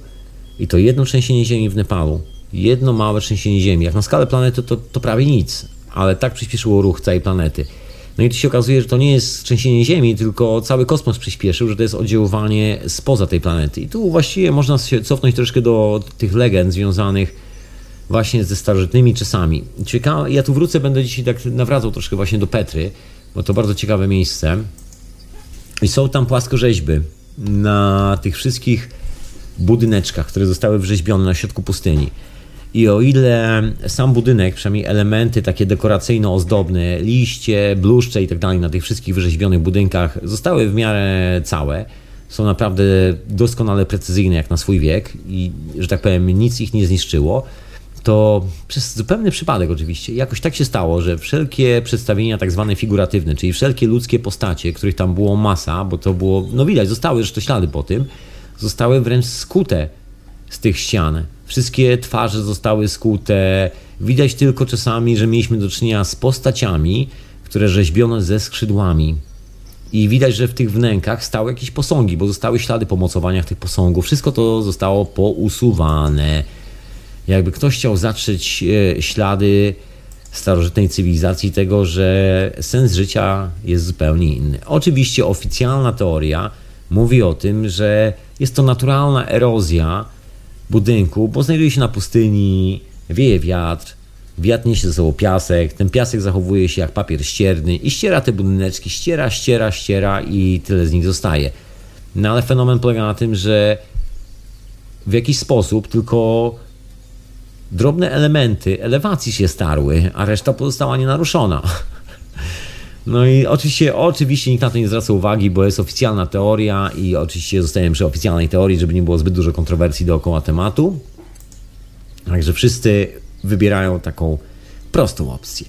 I to jedno trzęsienie Ziemi w Nepalu, jedno małe trzęsienie Ziemi. Jak na skalę planety to, to prawie nic, ale tak przyspieszyło ruch całej planety. No i tu się okazuje, że to nie jest trzęsienie Ziemi, tylko cały kosmos przyspieszył, że to jest oddziaływanie spoza tej planety. I tu właściwie można się cofnąć troszkę do tych legend związanych właśnie ze starożytnymi czasami. Ciekawe, ja tu wrócę, będę dzisiaj tak nawracał troszkę właśnie do Petry, bo to bardzo ciekawe miejsce. I są tam płaskorzeźby na tych wszystkich budyneczkach, które zostały wrzeźbione na środku pustyni. I o ile sam budynek, przynajmniej elementy takie dekoracyjno-ozdobne, liście, bluszcze i tak dalej na tych wszystkich wyrzeźbionych budynkach zostały w miarę całe, są naprawdę doskonale precyzyjne jak na swój wiek i, że tak powiem, nic ich nie zniszczyło, to przez zupełny przypadek oczywiście jakoś tak się stało, że wszelkie przedstawienia tak zwane figuratywne, czyli wszelkie ludzkie postacie, których tam było masa, bo to było, no widać, zostały zresztą ślady po tym, zostały wręcz skute z tych ścian. Wszystkie twarze zostały skute. Widać tylko czasami, że mieliśmy do czynienia z postaciami, które rzeźbiono ze skrzydłami. I widać, że w tych wnękach stały jakieś posągi, bo zostały ślady po mocowaniach tych posągów. Wszystko to zostało pousuwane. Jakby ktoś chciał zatrzeć e, ślady starożytnej cywilizacji tego, że sens życia jest zupełnie inny. Oczywiście oficjalna teoria mówi o tym, że jest to naturalna erozja budynku, bo znajduje się na pustyni, wieje wiatr, wiatr niesie ze sobą piasek, ten piasek zachowuje się jak papier ścierny i ściera te budyneczki, ściera, ściera, ściera i tyle z nich zostaje. No ale fenomen polega na tym, że w jakiś sposób tylko drobne elementy elewacji się starły, a reszta pozostała nienaruszona. No i oczywiście, oczywiście nikt na to nie zwraca uwagi, bo jest oficjalna teoria i oczywiście zostajemy przy oficjalnej teorii, żeby nie było zbyt dużo kontrowersji dookoła tematu. Także wszyscy wybierają taką prostą opcję.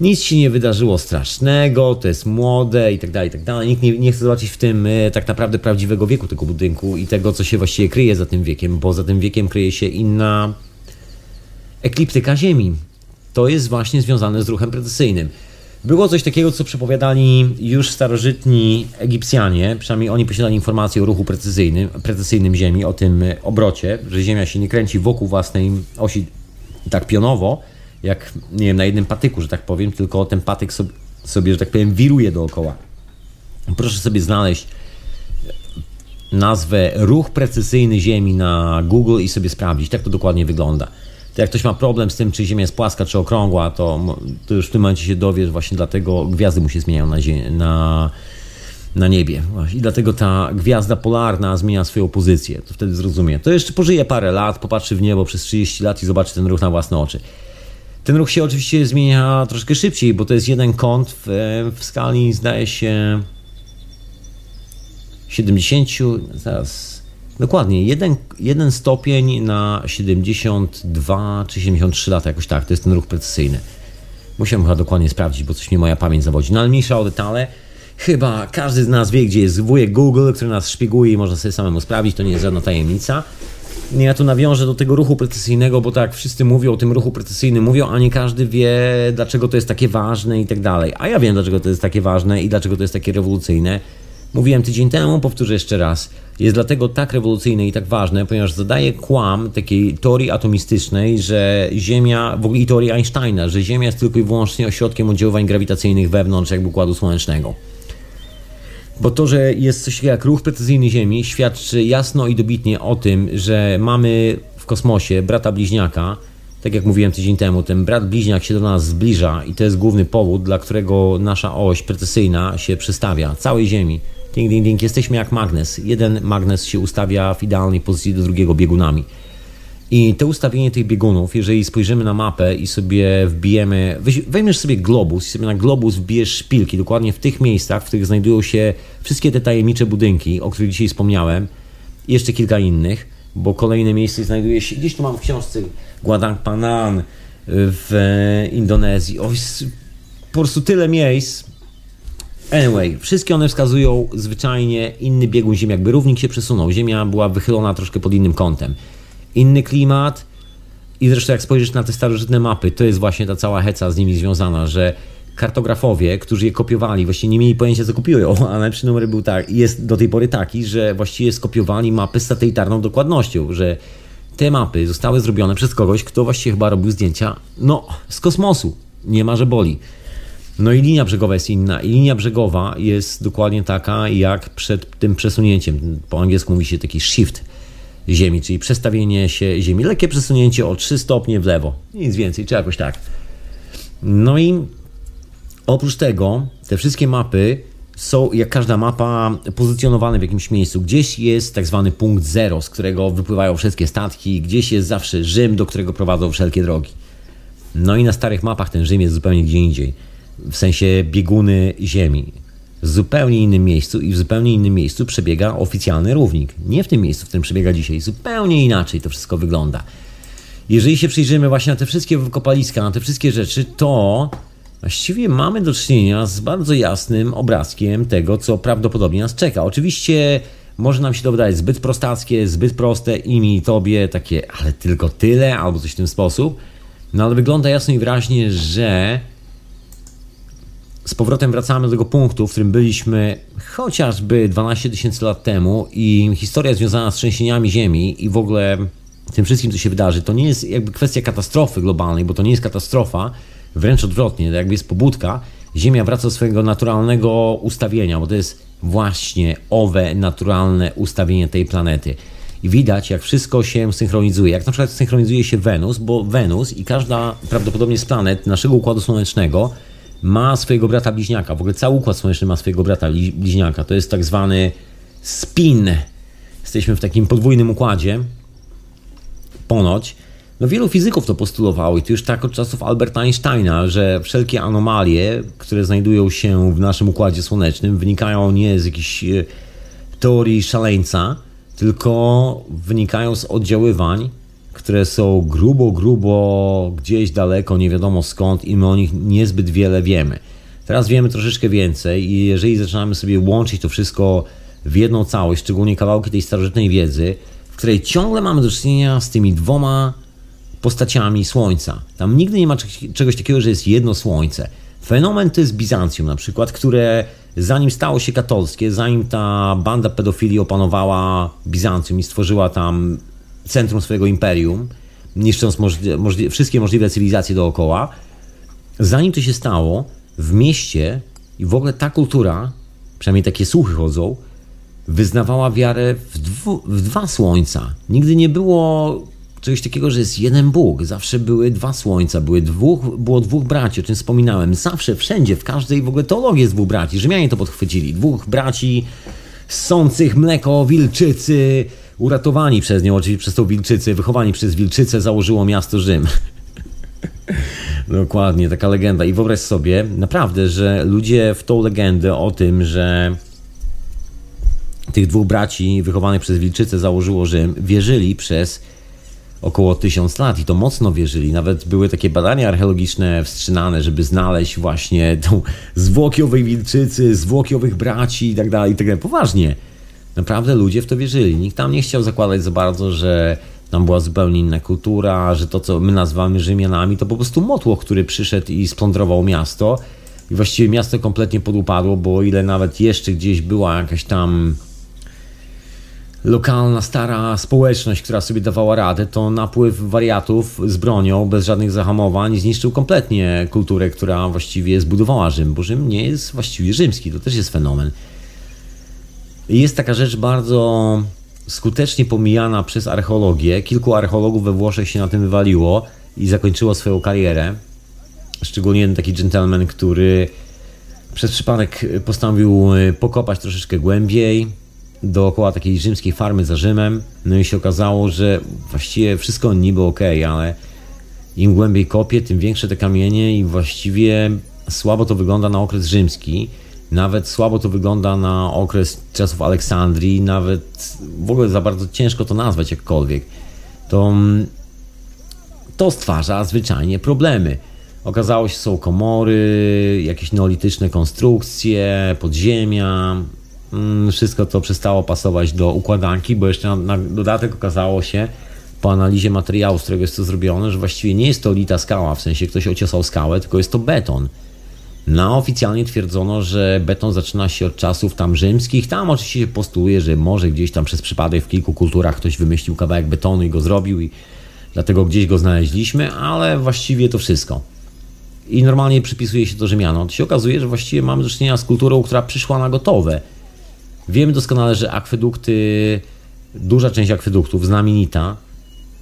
Nic się nie wydarzyło strasznego, to jest młode i tak dalej, i tak dalej. Nikt nie, nie chce zobaczyć w tym e, tak naprawdę prawdziwego wieku tego budynku i tego, co się właściwie kryje za tym wiekiem, bo za tym wiekiem kryje się inna ekliptyka Ziemi. To jest właśnie związane z ruchem precesyjnym. Było coś takiego, co przepowiadali już starożytni Egipcjanie, przynajmniej oni posiadali informacje o ruchu precyzyjnym, precesyjnym Ziemi, o tym obrocie, że Ziemia się nie kręci wokół własnej osi tak pionowo, jak nie wiem, na jednym patyku, że tak powiem, tylko ten patyk sobie, sobie że tak powiem, wiruje dookoła. Proszę sobie znaleźć nazwę ruch precesyjny Ziemi na Google i sobie sprawdzić, tak to dokładnie wygląda jak ktoś ma problem z tym, czy Ziemia jest płaska, czy okrągła, to, to już w tym momencie się dowiesz, właśnie dlatego gwiazdy mu się zmieniają na, na, na niebie. I dlatego ta gwiazda polarna zmienia swoją pozycję. To wtedy zrozumie. To jeszcze pożyje parę lat, popatrzy w niebo przez 30 lat i zobaczy ten ruch na własne oczy. Ten ruch się oczywiście zmienia troszkę szybciej, bo to jest jeden kąt w, w skali, zdaje się, 70, zaraz Dokładnie, jeden, jeden stopień na 72 czy 73 lata, jakoś tak, to jest ten ruch precesyjny. Musiałem chyba dokładnie sprawdzić, bo coś mi moja pamięć zawodzi. No ale mniejsza o detale. Chyba każdy z nas wie, gdzie jest wujek Google, który nas szpieguje i można sobie samemu sprawdzić, to nie jest żadna tajemnica. Ja tu nawiążę do tego ruchu precesyjnego, bo tak wszyscy mówią o tym ruchu precesyjnym, mówią, a nie każdy wie, dlaczego to jest takie ważne i tak dalej. A ja wiem, dlaczego to jest takie ważne i dlaczego to jest takie rewolucyjne. Mówiłem tydzień temu, powtórzę jeszcze raz. Jest dlatego tak rewolucyjne i tak ważne, ponieważ zadaje kłam takiej teorii atomistycznej, że Ziemia, w ogóle i teorii Einsteina, że Ziemia jest tylko i wyłącznie ośrodkiem oddziaływań grawitacyjnych wewnątrz jakby układu słonecznego. Bo to, że jest coś jak ruch precyzyjny Ziemi, świadczy jasno i dobitnie o tym, że mamy w kosmosie brata bliźniaka, tak jak mówiłem tydzień temu, ten brat bliźniak się do nas zbliża i to jest główny powód, dla którego nasza oś precesyjna się przystawia całej Ziemi. Ding, ding, ding. Jesteśmy jak magnes. Jeden magnes się ustawia w idealnej pozycji do drugiego biegunami. I to ustawienie tych biegunów, jeżeli spojrzymy na mapę i sobie wbijemy, weźmiesz sobie globus i sobie na globus wbijesz szpilki, dokładnie w tych miejscach, w których znajdują się wszystkie te tajemnicze budynki, o których dzisiaj wspomniałem, i jeszcze kilka innych, bo kolejne miejsce znajduje się, gdzieś tu mam w książce Guadang Panan w Indonezji. O, po prostu tyle miejsc, Anyway, wszystkie one wskazują zwyczajnie inny biegun Ziemi, jakby równik się przesunął. Ziemia była wychylona troszkę pod innym kątem. Inny klimat i zresztą jak spojrzysz na te starożytne mapy, to jest właśnie ta cała heca z nimi związana, że kartografowie, którzy je kopiowali, właściwie nie mieli pojęcia co kopiują, <laughs> ale najlepszy numer był tak, jest do tej pory taki, że właściwie skopiowali mapy z satelitarną dokładnością, że te mapy zostały zrobione przez kogoś, kto właściwie chyba robił zdjęcia, no, z kosmosu. Nie ma, że boli. No i linia brzegowa jest inna. I linia brzegowa jest dokładnie taka, jak przed tym przesunięciem. Po angielsku mówi się taki shift Ziemi, czyli przestawienie się Ziemi. Lekkie przesunięcie o 3 stopnie w lewo. Nic więcej, czy jakoś tak. No i oprócz tego, te wszystkie mapy są, jak każda mapa, pozycjonowane w jakimś miejscu. Gdzieś jest tak zwany punkt zero, z którego wypływają wszystkie statki, gdzieś jest zawsze Rzym, do którego prowadzą wszelkie drogi. No i na starych mapach ten Rzym jest zupełnie gdzie indziej w sensie bieguny Ziemi. W zupełnie innym miejscu i w zupełnie innym miejscu przebiega oficjalny równik. Nie w tym miejscu, w którym przebiega dzisiaj. Zupełnie inaczej to wszystko wygląda. Jeżeli się przyjrzymy właśnie na te wszystkie wykopaliska, na te wszystkie rzeczy, to właściwie mamy do czynienia z bardzo jasnym obrazkiem tego, co prawdopodobnie nas czeka. Oczywiście może nam się to zbyt prostackie, zbyt proste i mi tobie takie, ale tylko tyle, albo coś w ten sposób. No ale wygląda jasno i wyraźnie, że z powrotem wracamy do tego punktu, w którym byliśmy chociażby 12 tysięcy lat temu i historia związana z trzęsieniami Ziemi i w ogóle tym wszystkim, co się wydarzy, to nie jest jakby kwestia katastrofy globalnej, bo to nie jest katastrofa, wręcz odwrotnie, to jakby jest pobudka, Ziemia wraca do swojego naturalnego ustawienia, bo to jest właśnie owe naturalne ustawienie tej planety. I widać, jak wszystko się synchronizuje. Jak na przykład synchronizuje się Wenus, bo Wenus i każda prawdopodobnie z planet naszego układu słonecznego ma swojego brata bliźniaka. W ogóle cały układ słoneczny ma swojego brata bliźniaka. To jest tak zwany spin. Jesteśmy w takim podwójnym układzie. Ponoć. No wielu fizyków to postulowało i to już tak od czasów Alberta Einsteina, że wszelkie anomalie, które znajdują się w naszym układzie słonecznym, wynikają nie z jakichś e, teorii szaleńca, tylko wynikają z oddziaływań, które są grubo, grubo gdzieś daleko, nie wiadomo skąd i my o nich niezbyt wiele wiemy. Teraz wiemy troszeczkę więcej i jeżeli zaczynamy sobie łączyć to wszystko w jedną całość, szczególnie kawałki tej starożytnej wiedzy, w której ciągle mamy do czynienia z tymi dwoma postaciami Słońca. Tam nigdy nie ma czegoś takiego, że jest jedno Słońce. Fenomen to jest Bizancjum na przykład, które zanim stało się katolickie, zanim ta banda pedofilii opanowała Bizancjum i stworzyła tam centrum swojego imperium, niszcząc możli możli wszystkie możliwe cywilizacje dookoła, zanim to się stało, w mieście i w ogóle ta kultura, przynajmniej takie słuchy chodzą, wyznawała wiarę w, w dwa słońca. Nigdy nie było czegoś takiego, że jest jeden Bóg. Zawsze były dwa słońca, były dwóch, było dwóch braci, o czym wspominałem. Zawsze, wszędzie, w każdej w ogóle teologii jest dwóch braci. Rzymianie to podchwycili. Dwóch braci ssących mleko wilczycy, uratowani przez nią, oczywiście przez tą wilczycę, wychowani przez wilczycę, założyło miasto Rzym. <laughs> Dokładnie, taka legenda. I wyobraź sobie, naprawdę, że ludzie w tą legendę o tym, że tych dwóch braci wychowanych przez wilczycę założyło Rzym, wierzyli przez około tysiąc lat i to mocno wierzyli. Nawet były takie badania archeologiczne wstrzymane, żeby znaleźć właśnie tą zwłoki owej wilczycy, zwłoki owych braci i tak dalej, i tak dalej. Poważnie. Naprawdę ludzie w to wierzyli. Nikt tam nie chciał zakładać za bardzo, że tam była zupełnie inna kultura, że to, co my nazywamy Rzymianami, to po prostu motłoch, który przyszedł i splądrował miasto. I właściwie miasto kompletnie podupadło, bo o ile nawet jeszcze gdzieś była jakaś tam lokalna, stara społeczność, która sobie dawała radę, to napływ wariatów z bronią, bez żadnych zahamowań, zniszczył kompletnie kulturę, która właściwie zbudowała Rzym, bo Rzym nie jest właściwie rzymski, to też jest fenomen. Jest taka rzecz bardzo skutecznie pomijana przez archeologię. Kilku archeologów we Włoszech się na tym wywaliło i zakończyło swoją karierę. Szczególnie jeden taki gentleman, który przez przypadek postanowił pokopać troszeczkę głębiej, dookoła takiej rzymskiej farmy za Rzymem. No i się okazało, że właściwie wszystko niby ok, ale im głębiej kopie, tym większe te kamienie i właściwie słabo to wygląda na okres rzymski. Nawet słabo to wygląda na okres czasów Aleksandrii, nawet w ogóle za bardzo ciężko to nazwać jakkolwiek. To, to stwarza zwyczajnie problemy. Okazało się, są komory, jakieś neolityczne konstrukcje, podziemia, Mm, wszystko to przestało pasować do układanki, bo jeszcze na, na dodatek okazało się po analizie materiału, z którego jest to zrobione, że właściwie nie jest to lita skała, w sensie ktoś ociosał skałę, tylko jest to beton. No, oficjalnie twierdzono, że beton zaczyna się od czasów tam rzymskich. Tam oczywiście się postuluje, że może gdzieś tam przez przypadek w kilku kulturach ktoś wymyślił kawałek betonu i go zrobił i dlatego gdzieś go znaleźliśmy, ale właściwie to wszystko. I normalnie przypisuje się to Rzymianom. To się okazuje, że właściwie mamy do czynienia z kulturą, która przyszła na gotowe Wiemy doskonale, że akwedukty, duża część akweduktów, znamienita,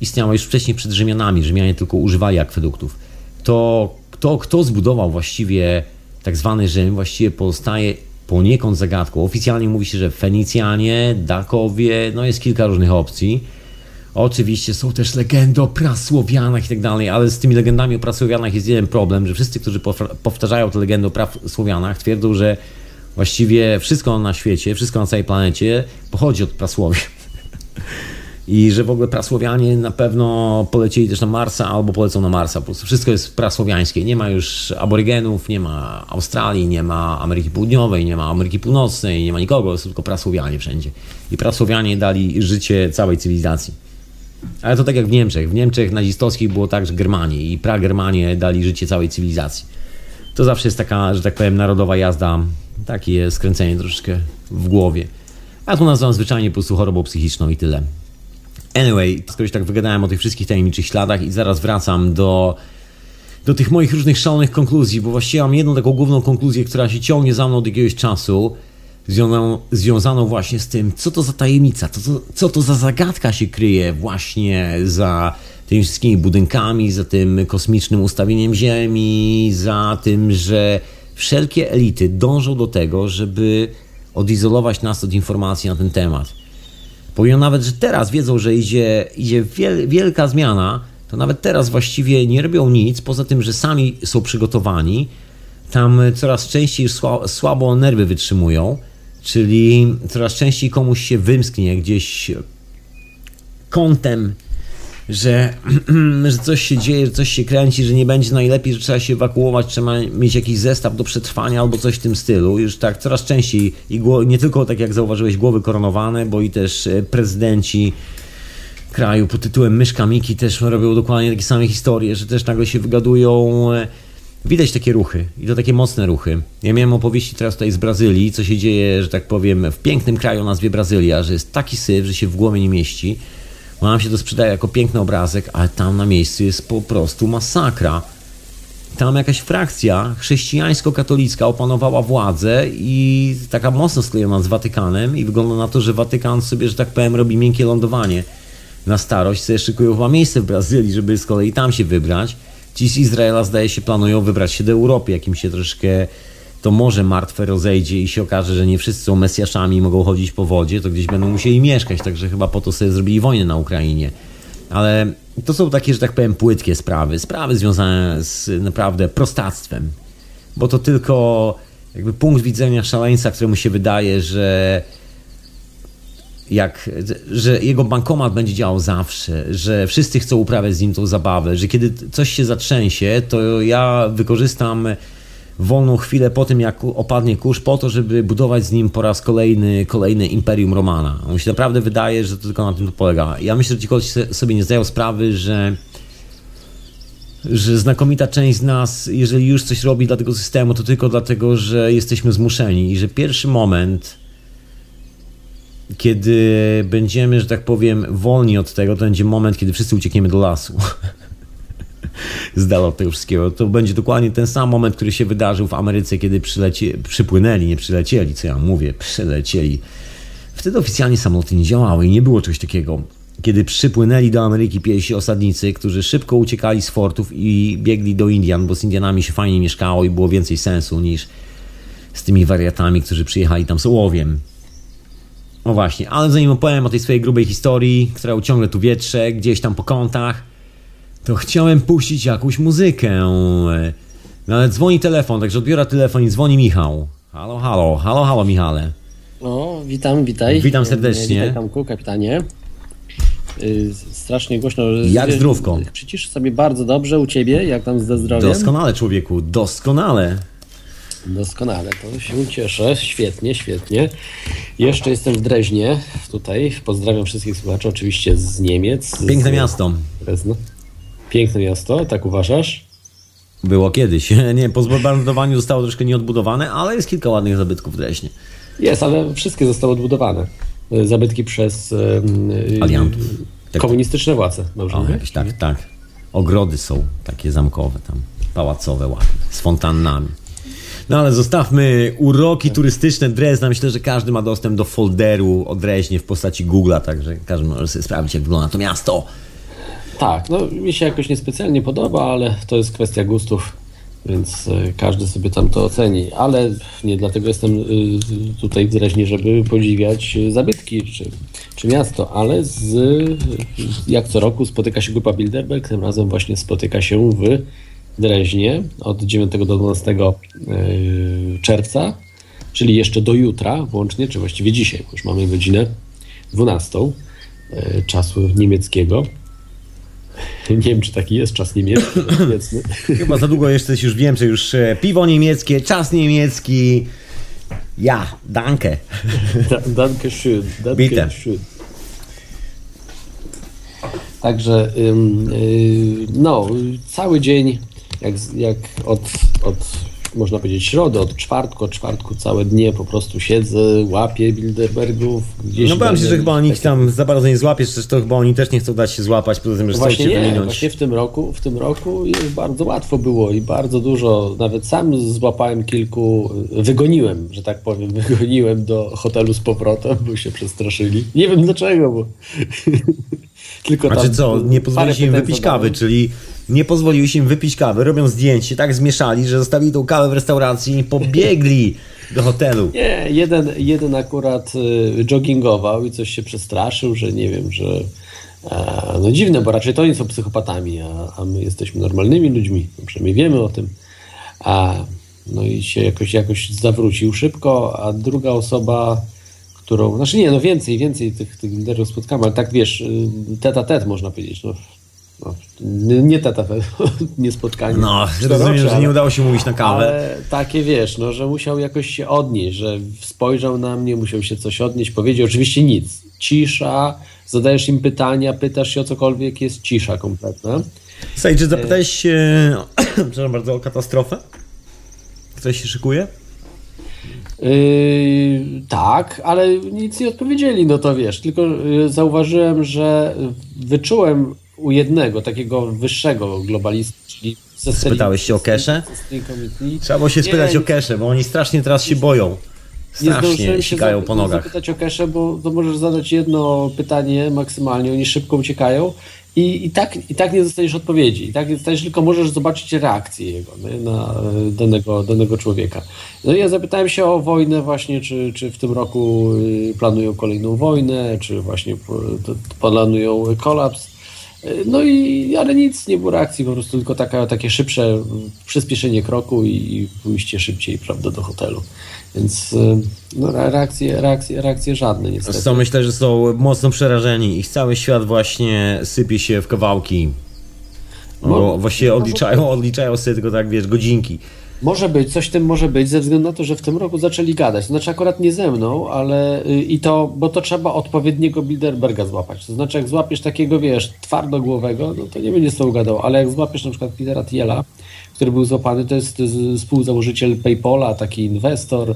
istniała już wcześniej przed Rzymianami. Rzymianie tylko używali akweduktów. To kto, kto zbudował właściwie tak zwany Rzym, właściwie pozostaje poniekąd zagadką. Oficjalnie mówi się, że Fenicjanie, Dakowie, no jest kilka różnych opcji. Oczywiście są też legendy o prasłowianach i tak dalej, ale z tymi legendami o prasłowianach jest jeden problem, że wszyscy, którzy powtarzają te legendy o prasłowianach, twierdzą, że Właściwie wszystko na świecie, wszystko na całej planecie pochodzi od prasłowian. <laughs> I że w ogóle prasłowianie na pewno polecieli też na Marsa albo polecą na Marsa. Po prostu wszystko jest prasłowiańskie. Nie ma już aborygenów, nie ma Australii, nie ma Ameryki Południowej, nie ma Ameryki Północnej, nie ma nikogo, są tylko prasłowianie wszędzie. I prasłowianie dali życie całej cywilizacji. Ale to tak jak w Niemczech. W Niemczech nazistowskich było tak, że Germanii i pragermanie dali życie całej cywilizacji. To zawsze jest taka, że tak powiem, narodowa jazda takie skręcenie troszeczkę w głowie. A tu nazywam zwyczajnie po prostu chorobą psychiczną i tyle. Anyway, skoro tak wygadałem o tych wszystkich tajemniczych śladach i zaraz wracam do, do tych moich różnych szalonych konkluzji, bo właściwie mam jedną taką główną konkluzję, która się ciągnie za mną od jakiegoś czasu, związaną, związaną właśnie z tym, co to za tajemnica, co co to za zagadka się kryje właśnie za tymi wszystkimi budynkami, za tym kosmicznym ustawieniem Ziemi, za tym, że wszelkie elity dążą do tego, żeby odizolować nas od informacji na ten temat. Pomimo nawet, że teraz wiedzą, że idzie, idzie wiel, wielka zmiana, to nawet teraz właściwie nie robią nic, poza tym, że sami są przygotowani. Tam coraz częściej słabo nerwy wytrzymują, czyli coraz częściej komuś się wymsknie gdzieś kątem że, <clears throat> że coś się dzieje, że coś się kręci, że nie będzie najlepiej, że trzeba się ewakuować, trzeba mieć jakiś zestaw do przetrwania albo coś w tym stylu. Już tak coraz częściej, i nie tylko tak jak zauważyłeś, głowy koronowane, bo i też e, prezydenci kraju pod tytułem Myszka Miki też robią dokładnie takie same historie, że też nagle się wygadują. E, widać takie ruchy i to takie mocne ruchy. Ja miałem opowieści teraz tutaj z Brazylii, co się dzieje, że tak powiem, w pięknym kraju o nazwie Brazylia, że jest taki syf, że się w głowie nie mieści bo nam się to sprzedaje jako piękny obrazek, ale tam na miejscu jest po prostu masakra. Tam jakaś frakcja chrześcijańsko-katolicka opanowała władzę i taka mocno sklejona z Watykanem i wygląda na to, że Watykan sobie, że tak powiem, robi miękkie lądowanie na starość, sobie szykują chyba miejsce w Brazylii, żeby z kolei tam się wybrać. Ci z Izraela zdaje się planują wybrać się do Europy, jakim się troszkę to morze martwe rozejdzie i się okaże, że nie wszyscy są Mesjaszami i mogą chodzić po wodzie, to gdzieś będą musieli mieszkać, także chyba po to sobie zrobili wojnę na Ukrainie. Ale to są takie, że tak powiem, płytkie sprawy. Sprawy związane z naprawdę prostactwem. Bo to tylko jakby punkt widzenia szaleńca, któremu się wydaje, że jak, że jego bankomat będzie działał zawsze, że wszyscy chcą uprawiać z nim tą zabawę, że kiedy coś się zatrzęsie, to ja wykorzystam wolną chwilę po tym, jak opadnie kurz, po to, żeby budować z nim po raz kolejny, kolejny Imperium Romana. On się naprawdę wydaje, że to tylko na tym to polega. Ja myślę, że ci kogoś sobie nie zdają sprawy, że że znakomita część z nas, jeżeli już coś robi dla tego systemu, to tylko dlatego, że jesteśmy zmuszeni i że pierwszy moment, kiedy będziemy, że tak powiem, wolni od tego, to będzie moment, kiedy wszyscy uciekniemy do lasu. <laughs> z dala od tego wszystkiego. To będzie dokładnie ten sam moment, który się wydarzył w Ameryce, kiedy przyleci, przypłynęli, nie przylecieli, co ja mówię, przylecieli. Wtedy oficjalnie samoloty nie działały i nie było czegoś takiego. Kiedy przypłynęli do Ameryki pierwsi osadnicy, którzy szybko uciekali z fortów i biegli do Indian, bo z Indianami się fajnie mieszkało i było więcej sensu niż z tymi wariatami, którzy przyjechali tam z ołowiem. No właśnie, ale zanim opowiem o tej swojej grubej historii, która ciągle tu wietrze, gdzieś tam po kątach, to chciałem puścić jakąś muzykę. No ale dzwoni telefon, także odbiora telefon i dzwoni Michał. Halo, halo, halo, halo Michale. No, witam, witaj. Witam serdecznie. Witaj Kamku, kapitanie. Yy, strasznie głośno. Jak zdrówko? Przycisz sobie bardzo dobrze u ciebie, jak tam ze zdrowiem? Doskonale człowieku, doskonale. Doskonale, to się cieszę. Świetnie, świetnie. Jeszcze jestem w Dreźnie, tutaj. Pozdrawiam wszystkich słuchaczy, oczywiście z Niemiec. Piękne z... miasto. Drezno. Piękne miasto, tak uważasz? Było kiedyś. <laughs> Nie, po zbombardowaniu zostało troszkę nieodbudowane, ale jest kilka ładnych zabytków w Dreźnie. Jest, ale wszystkie zostały odbudowane. Zabytki przez Aliantów. Komunistyczne władze, dobrze o, jakieś, Tak, tak. Ogrody są takie zamkowe tam, pałacowe ładne, z fontannami. No ale zostawmy uroki turystyczne Drezna. Myślę, że każdy ma dostęp do folderu o Dreźnie w postaci Google'a, także każdy może sobie sprawdzić, jak wygląda to miasto. Tak, no mi się jakoś niespecjalnie podoba, ale to jest kwestia gustów, więc e, każdy sobie tam to oceni. Ale nie dlatego jestem e, tutaj wyraźnie, żeby podziwiać zabytki czy, czy miasto, ale z, jak co roku spotyka się grupa Bilderberg, tym razem właśnie spotyka się w Dreźnie od 9 do 12 e, czerwca, czyli jeszcze do jutra włącznie, czy właściwie dzisiaj, już mamy godzinę 12 czasu niemieckiego. Nie wiem, czy taki jest czas niemiecki. <coughs> Chyba za długo jesteś już wiem, że już e, piwo niemieckie, czas niemiecki. Ja, danke. Da, danke schön. Danke Bitte. schön. Także no, cały dzień, jak, jak od, od można powiedzieć, środę, od czwartku, od czwartku całe dnie po prostu siedzę, łapię Bilderbergów. Gdzieś No bałem się, że chyba nikt tam za bardzo nie złapiesz, przecież to chyba oni też nie chcą dać się złapać, poza tym, że chcą Właśnie cię nie, wyminąć. właśnie w tym roku, w tym roku jest bardzo łatwo było i bardzo dużo, nawet sam złapałem kilku, wygoniłem, że tak powiem, <laughs> wygoniłem do hotelu z powrotem, bo się przestraszyli. Nie wiem dlaczego, bo <laughs> tylko Znaczy co, nie pozwoliłeś parę im wypić kawy, czyli nie pozwoliłeś im wypić kawy, robią zdjęcie, tak zmieszali, że zostawili tą kawę w restauracji i pobiegli <laughs> do hotelu. Nie, jeden, jeden akurat y, joggingował i coś się przestraszył, że nie wiem, że e, no dziwne, bo raczej to oni są psychopatami, a, a my jesteśmy normalnymi ludźmi, no przynajmniej wiemy o tym. A, no i się jakoś, jakoś zawrócił szybko, a druga osoba, którą, znaczy nie, no więcej, więcej tych, tych liderów spotkałem, ale tak wiesz, y, tet a tet można powiedzieć, no, no nie- tet, <laughs> nie spotkanie. No, rozumiem, że nie udało się mówić na kawę. ale takie wiesz, no, że musiał jakoś się odnieść, że spojrzał na mnie, musiał się coś odnieść, powiedział oczywiście nic. Cisza, zadajesz im pytania, pytasz się o cokolwiek, jest cisza kompletna. Słuchaj, czy zapytałeś się, <clears throat> przepraszam bardzo, o katastrofę? Ktoś się szykuje? Yy, tak, ale nic nie odpowiedzieli, no to wiesz, tylko yy, zauważyłem, że wyczułem u jednego takiego wyższego globalisty, czyli ze Spytałeś się o Keszę? Trzeba było się Nie, spytać o nie- Keszę, bo oni strasznie teraz się boją. Nie Strasznie sikają po nogach. zapytać o Keszę, bo to możesz zadać jedno pytanie maksymalnie, oni szybko uciekają i, i, tak, i tak nie dostaniesz odpowiedzi. I tak nie dostaniesz, tylko możesz zobaczyć reakcję jego nie, na e, danego, danego człowieka. No i ja zapytałem się o wojnę właśnie, czy, czy w tym roku y, planują kolejną wojnę, czy właśnie to- planują kolaps. No i ale nic, nie było reakcji, po prostu tylko taka, takie szybsze przyspieszenie kroku i, i pójście szybciej, prawda, do hotelu. Więc y, no, re- reakcje, reakcje, reakcje żadne niestety. Co myślę, że są mocno przerażeni. Ich cały świat właśnie sypie się w kawałki. Bo No, właściwie odliczają, odliczają sobie tylko tak, wiesz, godzinki. Może być, coś w tym może być, ze względu na to, że w tym roku zaczęli gadać. To znaczy akurat nie ze mną, ale y, i to, bo to trzeba odpowiedniego Bilderberga złapać. To znaczy jak złapiesz takiego, wiesz, twardogłowego, no to nie będzie z tobą gadał, ale jak złapiesz na przykład Petera Thiela, który był złapany, to jest współzałożyciel Paypola, taki inwestor,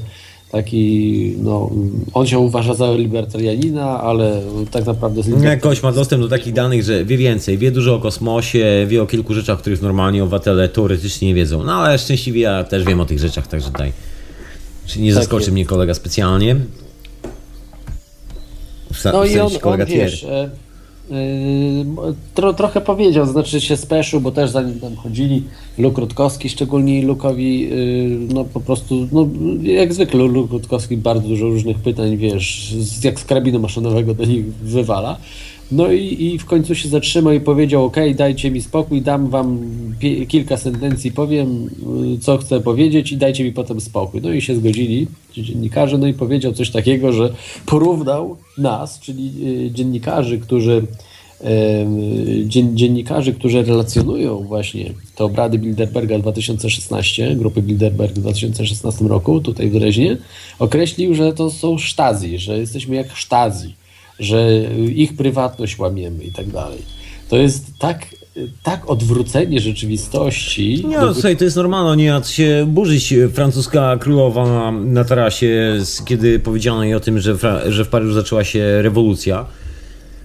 taki, no, on się uważa za libertarianina, ale tak naprawdę jest Jak ktoś ma dostęp do takich danych, że wie więcej, wie dużo o kosmosie, wie o kilku rzeczach, których normalnie obywatele teoretycznie nie wiedzą. No ale szczęśliwie ja też wiem o tych rzeczach, także tutaj. Czyli nie Tak zaskoczy jest. mnie kolega specjalnie. W, No w i on, sensie kolega on wiesz, tro, trochę powiedział, znaczy się speszył, bo też za nim tam chodzili, Luk Rutkowski, szczególnie Lukowi, e, no po prostu, no jak zwykle Luk Rutkowski bardzo dużo różnych pytań, wiesz, jak z karabinu maszynowego do nich wywala. No i, i w końcu się zatrzymał i powiedział, ok, dajcie mi spokój, dam wam kilka sentencji, powiem, y, co chcę powiedzieć i dajcie mi potem spokój. No i się zgodzili ci dziennikarze, no i powiedział coś takiego, że porównał nas, czyli y, dziennikarzy, którzy dzien, dziennikarzy, którzy relacjonują właśnie te obrady Bilderberga 2016, grupy Bilderberg w 2016 roku, tutaj w Dreźnie, określił, że to są sztazi, że jesteśmy jak sztazi, że ich prywatność łamiemy i tak dalej. To jest tak, tak odwrócenie rzeczywistości. Nie, no, słuchaj, to jest normalne, co się burzyć. Francuska królowa na tarasie, z- kiedy powiedziano jej o tym, że, że w Paryżu zaczęła się rewolucja.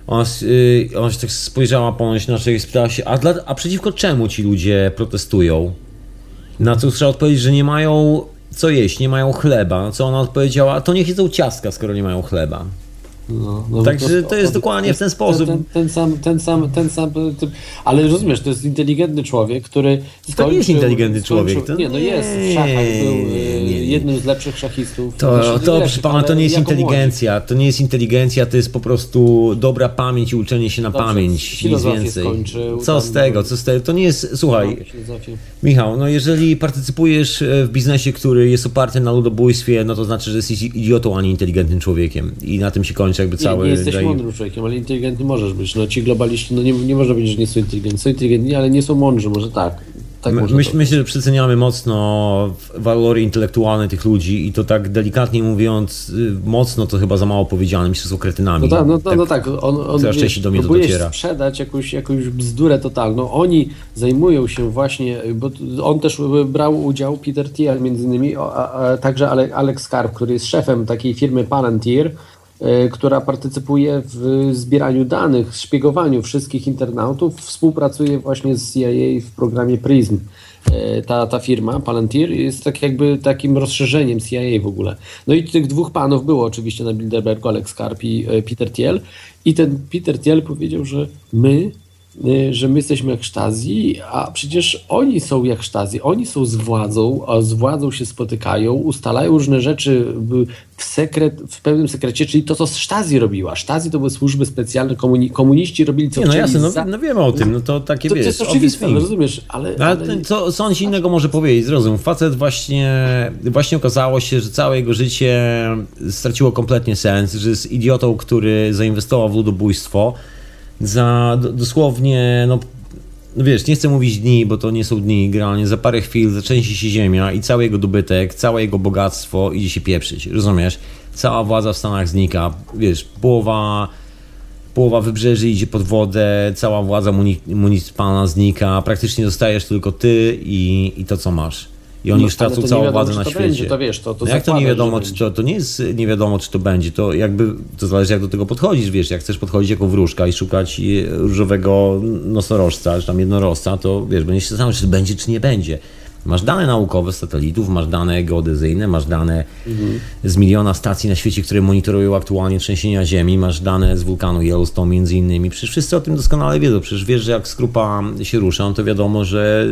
Ona, y, ona się tak spojrzała ponoć na człowiek i spytała się, a, dla, a przeciwko czemu ci ludzie protestują? Na co trzeba odpowiedzieć, że nie mają co jeść, nie mają chleba. Na co ona odpowiedziała, to niech jedzą ciastka, skoro nie mają chleba. No, no, Także po to jest dokładnie w ten sposób. Ten, ten, sam, ten sam, ten sam typ. Ale rozumiesz, to jest inteligentny człowiek, który. To nie jest inteligentny człowiek, to nie, no jest. W szachach był y, nie, nie. jednym z lepszych szachistów. To, Znaczy, to proszę pana, to nie jest inteligencja. To nie jest inteligencja, to jest po prostu dobra pamięć i uczenie się na Dobrze, pamięć. Nic więcej. skończył, Co z tego, co z tego? To nie jest. młodzi. Słuchaj, No. Michał, no jeżeli partycypujesz e, w biznesie, który jest oparty na ludobójstwie, no to znaczy, że jesteś idiotą, a nie inteligentnym człowiekiem. I na tym się kończy jakby Nie, cały. nie jesteś daj- mądrym człowiekiem, ale inteligentny możesz być. No ci globaliści, no nie, nie można powiedzieć, że nie są inteligentni. Są inteligentni, ale nie są mądrzy, może tak. Tak My, myśl, myślę, że przeceniamy mocno walory intelektualne tych ludzi i to tak delikatnie mówiąc, y, mocno to chyba za mało powiedziane, myślę, że są kretynami. No tak, no, no, no tak, on, on coraz częściej do mnie to dociera. sprzedać jakąś, jakąś bzdurę totalną. Oni zajmują się właśnie, bo on też brał udział, Peter Thiel między innymi, a, a, także Ale- Alex Karp, który jest szefem takiej firmy Palantir, która partycypuje w zbieraniu danych, szpiegowaniu wszystkich internautów, współpracuje właśnie z CIA w programie PRISM. E, Ta, ta firma, Palantir, jest tak jakby takim rozszerzeniem CIA w ogóle. No i tych dwóch panów było oczywiście na Bilderbergu, Alex Karp i e, Peter Thiel. I ten Peter Thiel powiedział, że my, e, że my jesteśmy jak Stasi, a przecież oni są jak Stasi, oni są z władzą, a z władzą się spotykają, ustalają różne rzeczy w- sekret, w pewnym sekrecie, czyli to, co Stasi robiła. Stasi to były służby specjalne, komuni- komuniści robili co Nie, no jasne, no, za- no wiemy o tym, no to takie to, to wiesz, jest obvious oczywiste, thing. rozumiesz, ale... No, ale ale... co, ci innego może powiedzieć? Zrozum, facet właśnie, właśnie okazało się, że całe jego życie straciło kompletnie sens, że jest idiotą, który zainwestował w ludobójstwo za dosłownie, no, wiesz, nie chcę mówić dni, bo to nie są dni, generalnie za parę chwil zaczęcie się ziemia i cały jego dobytek, całe jego bogactwo idzie się pieprzyć, rozumiesz? Cała władza w Stanach znika, wiesz, połowa połowa wybrzeży idzie pod wodę, cała władza muni- municypalna znika, praktycznie zostajesz tylko ty i, i to, co masz. I oni No, już tracą całą wiadomo, władzę na świecie. będzie, to wiesz, to- to no jak to nie wiadomo, czy to, to nie jest nie wiadomo, czy to będzie. To jakby to zależy, jak do tego podchodzisz, wiesz, jak chcesz podchodzić jako wróżka i szukać e, różowego nosorożca, czy tam jednorożca, to wiesz, będziesz się zastanawiał, czy będzie, czy nie będzie. Masz dane naukowe z satelitów, masz dane geodezyjne, masz dane z miliona stacji na świecie, które monitorują aktualnie trzęsienia ziemi, masz dane z wulkanu Yellowstone między innymi. Przecież wszyscy o tym doskonale wiedzą. Przecież wiesz, że jak skrupa się rusza, to wiadomo, że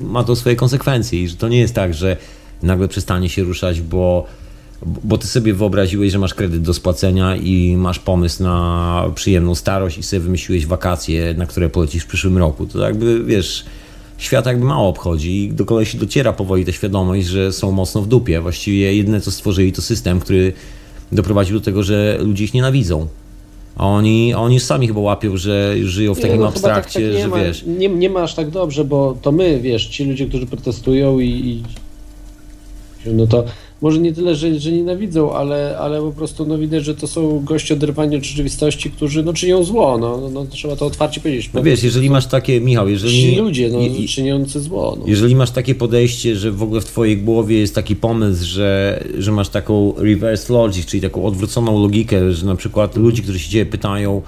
ma to swoje konsekwencje i że to nie jest tak, że nagle przestanie się ruszać, bo bo ty sobie wyobraziłeś, że masz kredyt do spłacenia i masz pomysł na przyjemną starość i sobie wymyśliłeś wakacje, na które polecisz w przyszłym roku. To jakby, wiesz, świat jakby mało obchodzi i do kolesi dociera powoli ta świadomość, że są mocno w dupie. Właściwie jedyne, co stworzyli, to system, który doprowadził do tego, że ludzie ich nienawidzą. A oni, a oni sami chyba łapią, że żyją w Nie, takim no, chyba tak- abstrakcie, tak nie że ma, wiesz... Nie, nie ma aż tak dobrze, bo to my, wiesz, ci ludzie, którzy protestują i, i no to może nie tyle, że, że nienawidzą, ale, ale po prostu no widać, że to są goście oderwani od rzeczywistości, którzy no czynią zło, no, no, no trzeba to otwarcie powiedzieć. No wiesz, jeżeli masz takie, Michał, jeżeli... Ci ludzie, no, i- czyniący zło, no. Jeżeli masz takie podejście, że w ogóle w twojej głowie jest taki pomysł, że, że masz taką reverse logic, czyli taką odwróconą logikę, że na przykład ludzi, którzy się ciebie pytają,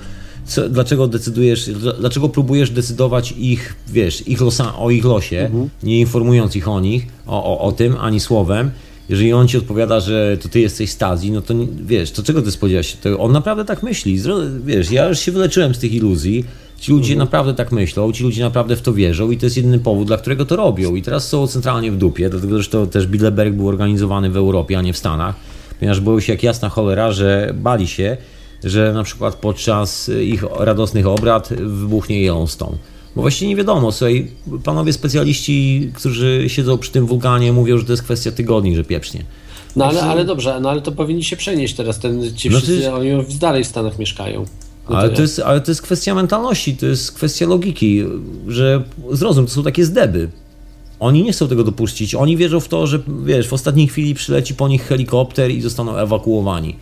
co, dlaczego decydujesz, dla- dlaczego próbujesz decydować ich, wiesz, ich losa, o ich losie, nie informując ich o nich, o, o, o tym, ani słowem, jeżeli on ci odpowiada, że to ty jesteś Stazji, no to nie- wiesz, to czego ty spodziewasz się? To on naprawdę tak myśli. Wiesz, ja już się wyleczyłem z tych iluzji. Ci ludzie naprawdę tak myślą, ci ludzie naprawdę w to wierzą i to jest jedyny powód, dla którego to robią. I teraz są centralnie w dupie, dlatego zresztą też Bilderberg był organizowany w Europie, a nie w Stanach, ponieważ boją się jak jasna cholera, że bali się, że na przykład podczas ich radosnych obrad wybuchnie Yellowstone. Bo właściwie nie wiadomo, słuchaj, panowie specjaliści, którzy siedzą przy tym wulkanie mówią, że to jest kwestia tygodni, że pieprznie. No ale, ale dobrze, no ale to powinni się przenieść teraz, ten, ci No wszyscy, jest- oni już dalej w Stanach mieszkają. No Ale to, jest, ale to jest kwestia mentalności, to jest kwestia logiki, że zrozum, to są takie zdeby. Oni nie chcą tego dopuścić. Oni wierzą w to, że wiesz, w ostatniej chwili przyleci po nich helikopter i zostaną ewakuowani.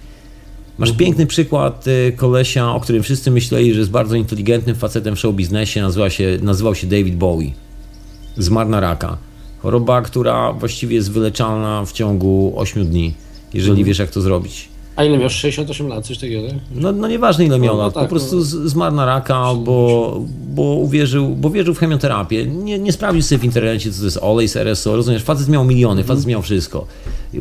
Masz piękny przykład y, kolesia, o którym wszyscy myśleli, że jest bardzo inteligentnym facetem w show biznesie, nazywa się, nazywał się David Bowie. Zmarł na raka. Choroba, która właściwie jest wyleczalna w ciągu 8 dni, jeżeli wiesz jak to zrobić. A ile miał? 68 lat, coś takiego, tak? No, no nieważne ile miał No, no lat, tak, po prostu no. zmarł na raka, bo, bo, uwierzył, bo wierzył w chemioterapię. Nie, nie sprawdził sobie w internecie, co to jest olej z RSO. Rozumiesz, facet miał miliony, facet miał wszystko.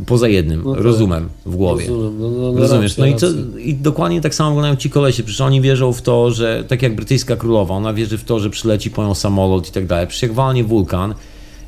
Poza jednym, No tak. rozumem w głowie. Rozumiem, no, no, no, Rozumiesz? No i, co, i dokładnie tak samo wyglądają ci kolesie. Przecież oni wierzą w to, że tak jak brytyjska królowa, ona wierzy w to, że przyleci po nią samolot i tak dalej. Przecież jak walnie wulkan,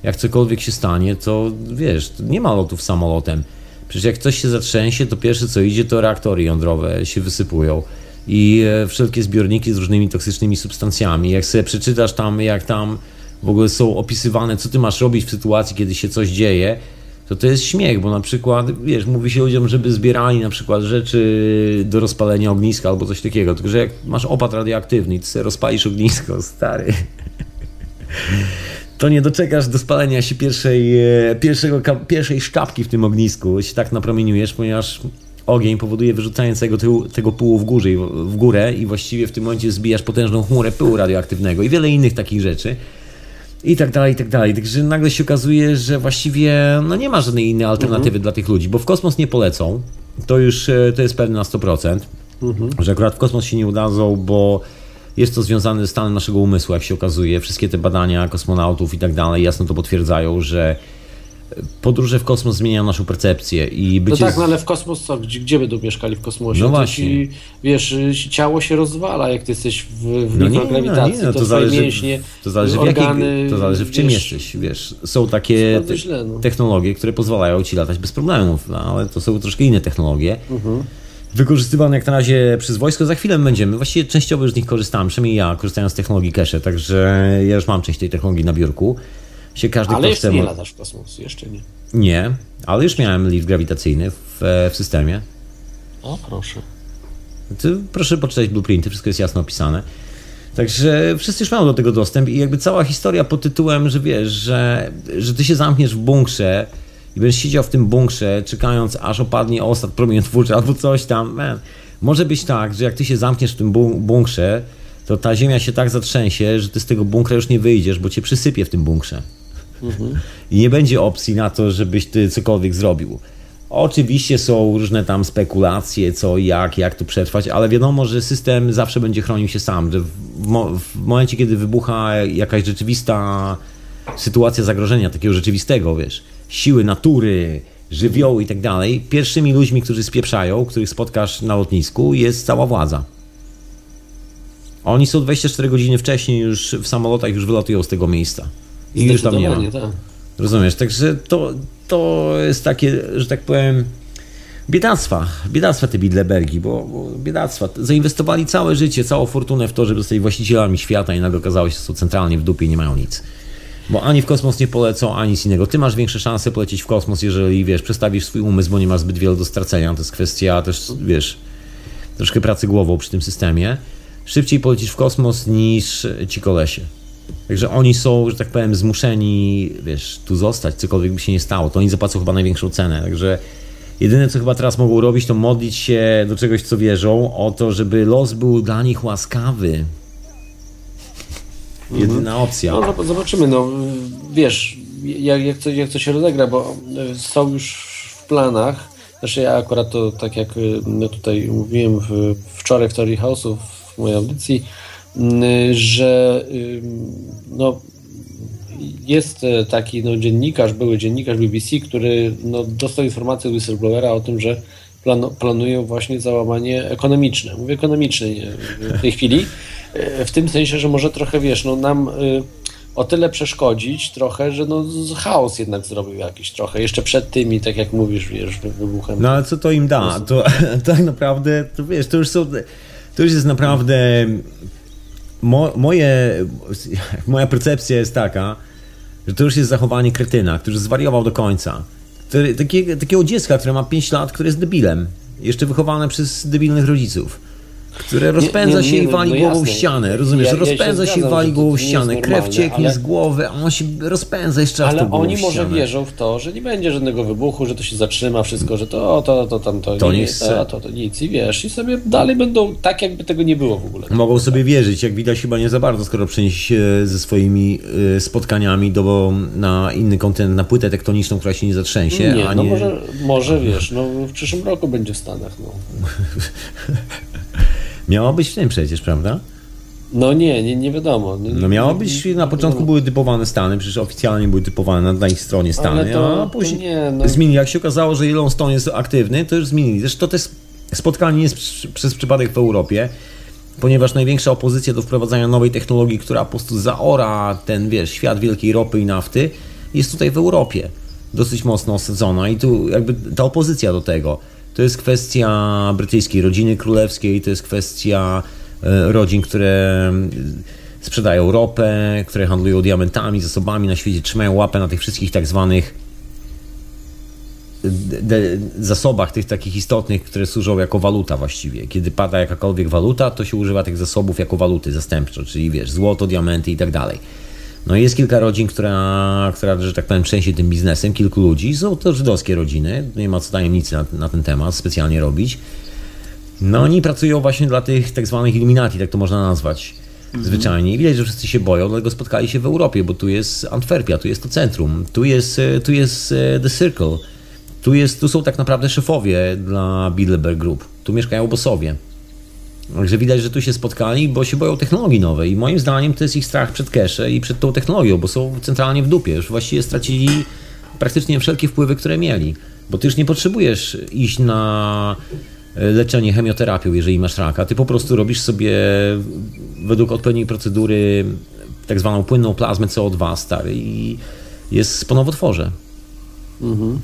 jak cokolwiek się stanie, to wiesz, nie ma lotów samolotem. Przecież jak coś się zatrzęsie, to pierwsze co idzie, to reaktory jądrowe się wysypują. I e, wszelkie zbiorniki z różnymi toksycznymi substancjami. Jak sobie przeczytasz tam, jak tam w ogóle są opisywane, co ty masz robić w sytuacji, kiedy się coś dzieje, to to jest śmiech, bo na przykład, wiesz, mówi się ludziom, żeby zbierali na przykład rzeczy do rozpalenia ogniska albo coś takiego, tylko że jak masz opad radioaktywny i ty sobie rozpalisz ognisko, <laughs> stary, to nie doczekasz do spalenia się pierwszej, e, pierwszego, pierwszej szkapki w tym ognisku, się tak napromieniujesz, ponieważ ogień powoduje wyrzucanie całego tego, tego pyłu w, górze, w górę i właściwie w tym momencie zbijasz potężną chmurę pyłu radioaktywnego i wiele innych takich rzeczy. I tak dalej, i tak dalej. Także nagle się okazuje, że właściwie no nie ma żadnej innej alternatywy mhm. dla tych ludzi, bo w kosmos nie polecą. To już e, to jest pewne na 100%, mhm. że akurat w kosmos się nie udadzą, bo jest to związane ze stanem naszego umysłu, jak się okazuje. Wszystkie te badania kosmonautów i tak dalej jasno to potwierdzają, że podróże w kosmos zmieniają naszą percepcję i bycie... No tak, no ale w kosmos co? Gdzie, gdzie będą mieszkali w kosmosie? No właśnie. Ci, wiesz, ciało się rozwala, jak ty jesteś w, w no mikrograwitacji, nie, no nie, no to, to zależy, mięśnie, to zależy organy, w to zależy w czym wiesz, jesteś, wiesz. Są takie te, no. technologie, które pozwalają ci latać bez problemów, no, ale to są troszkę inne technologie. Mhm wykorzystywane jak na razie przez wojsko. Za chwilę będziemy, właściwie częściowo już z nich korzystamy, przynajmniej ja korzystając z technologii cache, także ja już mam część tej technologii na biurku. Się każdy ale jeszcze nie latasz w kosmos, jeszcze nie. Nie, ale już miałem lift grawitacyjny w, w systemie. O, proszę. Proszę poczytać blueprinty, wszystko jest jasno opisane. Także wszyscy już mają do tego dostęp i jakby cała historia pod tytułem, że wiesz, że, że ty się zamkniesz w bunkrze i będziesz siedział w tym bunkrze, czekając aż opadnie osad promieniotwórczy albo coś tam. Man. Może być tak, że jak ty się zamkniesz w tym bunkrze, to ta ziemia się tak zatrzęsie, że ty z tego bunkra już nie wyjdziesz, bo cię przysypie w tym bunkrze. Mhm. I nie będzie opcji na to, żebyś ty cokolwiek zrobił. Oczywiście są różne tam spekulacje, co, jak, jak tu przetrwać, ale wiadomo, że system zawsze będzie chronił się sam, że w, mo w momencie, kiedy wybucha jakaś rzeczywista sytuacja zagrożenia, takiego rzeczywistego, wiesz, siły natury, żywioły i tak dalej, pierwszymi ludźmi, którzy spieprzają, których spotkasz na lotnisku, jest cała władza. Oni są 24 godziny wcześniej już w samolotach, już wylatują z tego miejsca. I już tam nie ma. Tak. Rozumiesz? Także to, to jest takie, że tak powiem, biedactwa. Biedactwa te Bidlebergi, bo, bo biedactwa. Zainwestowali całe życie, całą fortunę w to, żeby zostali właścicielami świata i nagle okazało się, że są centralnie w dupie i nie mają nic. Bo ani w kosmos nie polecą, ani nic innego. Ty masz większe szanse polecieć w kosmos, jeżeli, wiesz, przestawisz swój umysł, bo nie masz zbyt wiele do stracenia. To jest kwestia też, wiesz, troszkę pracy głową przy tym systemie. Szybciej polecisz w kosmos niż ci kolesie. Także oni są, że tak powiem, zmuszeni, wiesz, tu zostać, cokolwiek by się nie stało. To oni zapłacą chyba największą cenę. Także jedyne, co chyba teraz mogą robić, to modlić się do czegoś, co wierzą, o to, żeby los był dla nich łaskawy. Jedyna mhm. opcja. No, zobaczymy, no wiesz, jak, jak, coś, jak to się rozegra, bo e, są już w planach. Znaczy ja akurat to, tak jak no tutaj mówiłem w, wczoraj w Story House'u w mojej audycji, że no, jest e, taki no, dziennikarz, były dziennikarz BBC, który no, dostał informację od whistleblowera o tym, że plan, planują właśnie załamanie ekonomiczne. Mówię ekonomiczne w tej chwili, e, w tym sensie, że może trochę, wiesz, no, nam e, o tyle przeszkodzić trochę, że no, chaos jednak zrobił jakiś trochę, jeszcze przed tymi, tak jak mówisz, wiesz, wybuchem. No ale co to im da? To <laughs> tak naprawdę, to wiesz, to już są, to już jest naprawdę mo, moje, moja percepcja jest taka, że to już jest zachowanie kretyna, który zwariował do końca. Który, takiego, takiego dziecka, które ma 5 lat, które jest debilem. Jeszcze wychowane przez debilnych rodziców które rozpędza nie, nie, nie, się i wali no głową w ścianę, rozumiesz? Ja, rozpędza ja się, się i wali głową ścianę, krew cieknie ale... z głowy, a on się rozpędza jeszcze raz Ale oni może wierzą w to, że nie będzie żadnego wybuchu, że to się zatrzyma wszystko, że to, to, to, tam, to, to, nie, to, to, to nic i wiesz, i sobie dalej będą tak, jakby tego nie było w ogóle. Mogą sobie wierzyć, jak widać chyba nie za bardzo, skoro przenieść się ze swoimi y, spotkaniami do, na inny kontynent, na płytę tektoniczną, która się nie zatrzęsie, nie, a no nie... może, może wiesz, no w przyszłym roku będzie w Stanach, no. <laughs> Miało być w tym przecież, prawda? No nie, nie, nie wiadomo. No, no miało być, na początku były typowane Stany, przecież oficjalnie były typowane na, ich stronie Stany, to, a później nie, no. zmienili. Jak się okazało, że Yellowstone jest aktywny, to już zmienili. Zresztą to jest spotkanie jest przez przypadek w Europie, ponieważ największa opozycja do wprowadzania nowej technologii, która po prostu zaora ten, wiesz, świat wielkiej ropy i nafty, jest tutaj w Europie. Dosyć mocno osadzona i tu jakby ta opozycja do tego to jest kwestia brytyjskiej rodziny królewskiej, to jest kwestia e, rodzin, które sprzedają ropę, które handlują diamentami, zasobami na świecie, trzymają łapę na tych wszystkich tak zwanych zasobach tych takich istotnych, które służą jako waluta właściwie. Kiedy pada jakakolwiek waluta, to się używa tych zasobów jako waluty zastępczo, czyli wiesz, złoto, diamenty i tak dalej. No jest kilka rodzin, która, która, że tak powiem, trzęsie tym biznesem, kilku ludzi. Są to żydowskie rodziny, nie ma co tajemnicy na, na ten temat specjalnie robić. No oni pracują właśnie dla tych tak zwanych Illuminati, tak to można nazwać zwyczajnie. I widać, że wszyscy się boją, dlatego spotkali się w Europie, bo tu jest Antwerpia, tu jest to centrum, tu jest, e, tu jest e, The Circle, tu, jest, tu są tak naprawdę szefowie dla Bilderberg Group, tu mieszkają bossowie. Także widać, że tu się spotkali, bo się boją technologii nowej. I moim zdaniem to jest ich strach przed cache i przed tą technologią, bo są centralnie w dupie. Już właściwie stracili praktycznie wszelkie wpływy, które mieli. Bo ty już nie potrzebujesz iść na leczenie chemioterapią, jeżeli masz raka. Ty po prostu robisz sobie według odpowiedniej procedury tak zwaną płynną plazmę CO2 stary i jest po nowotworze. Mhm.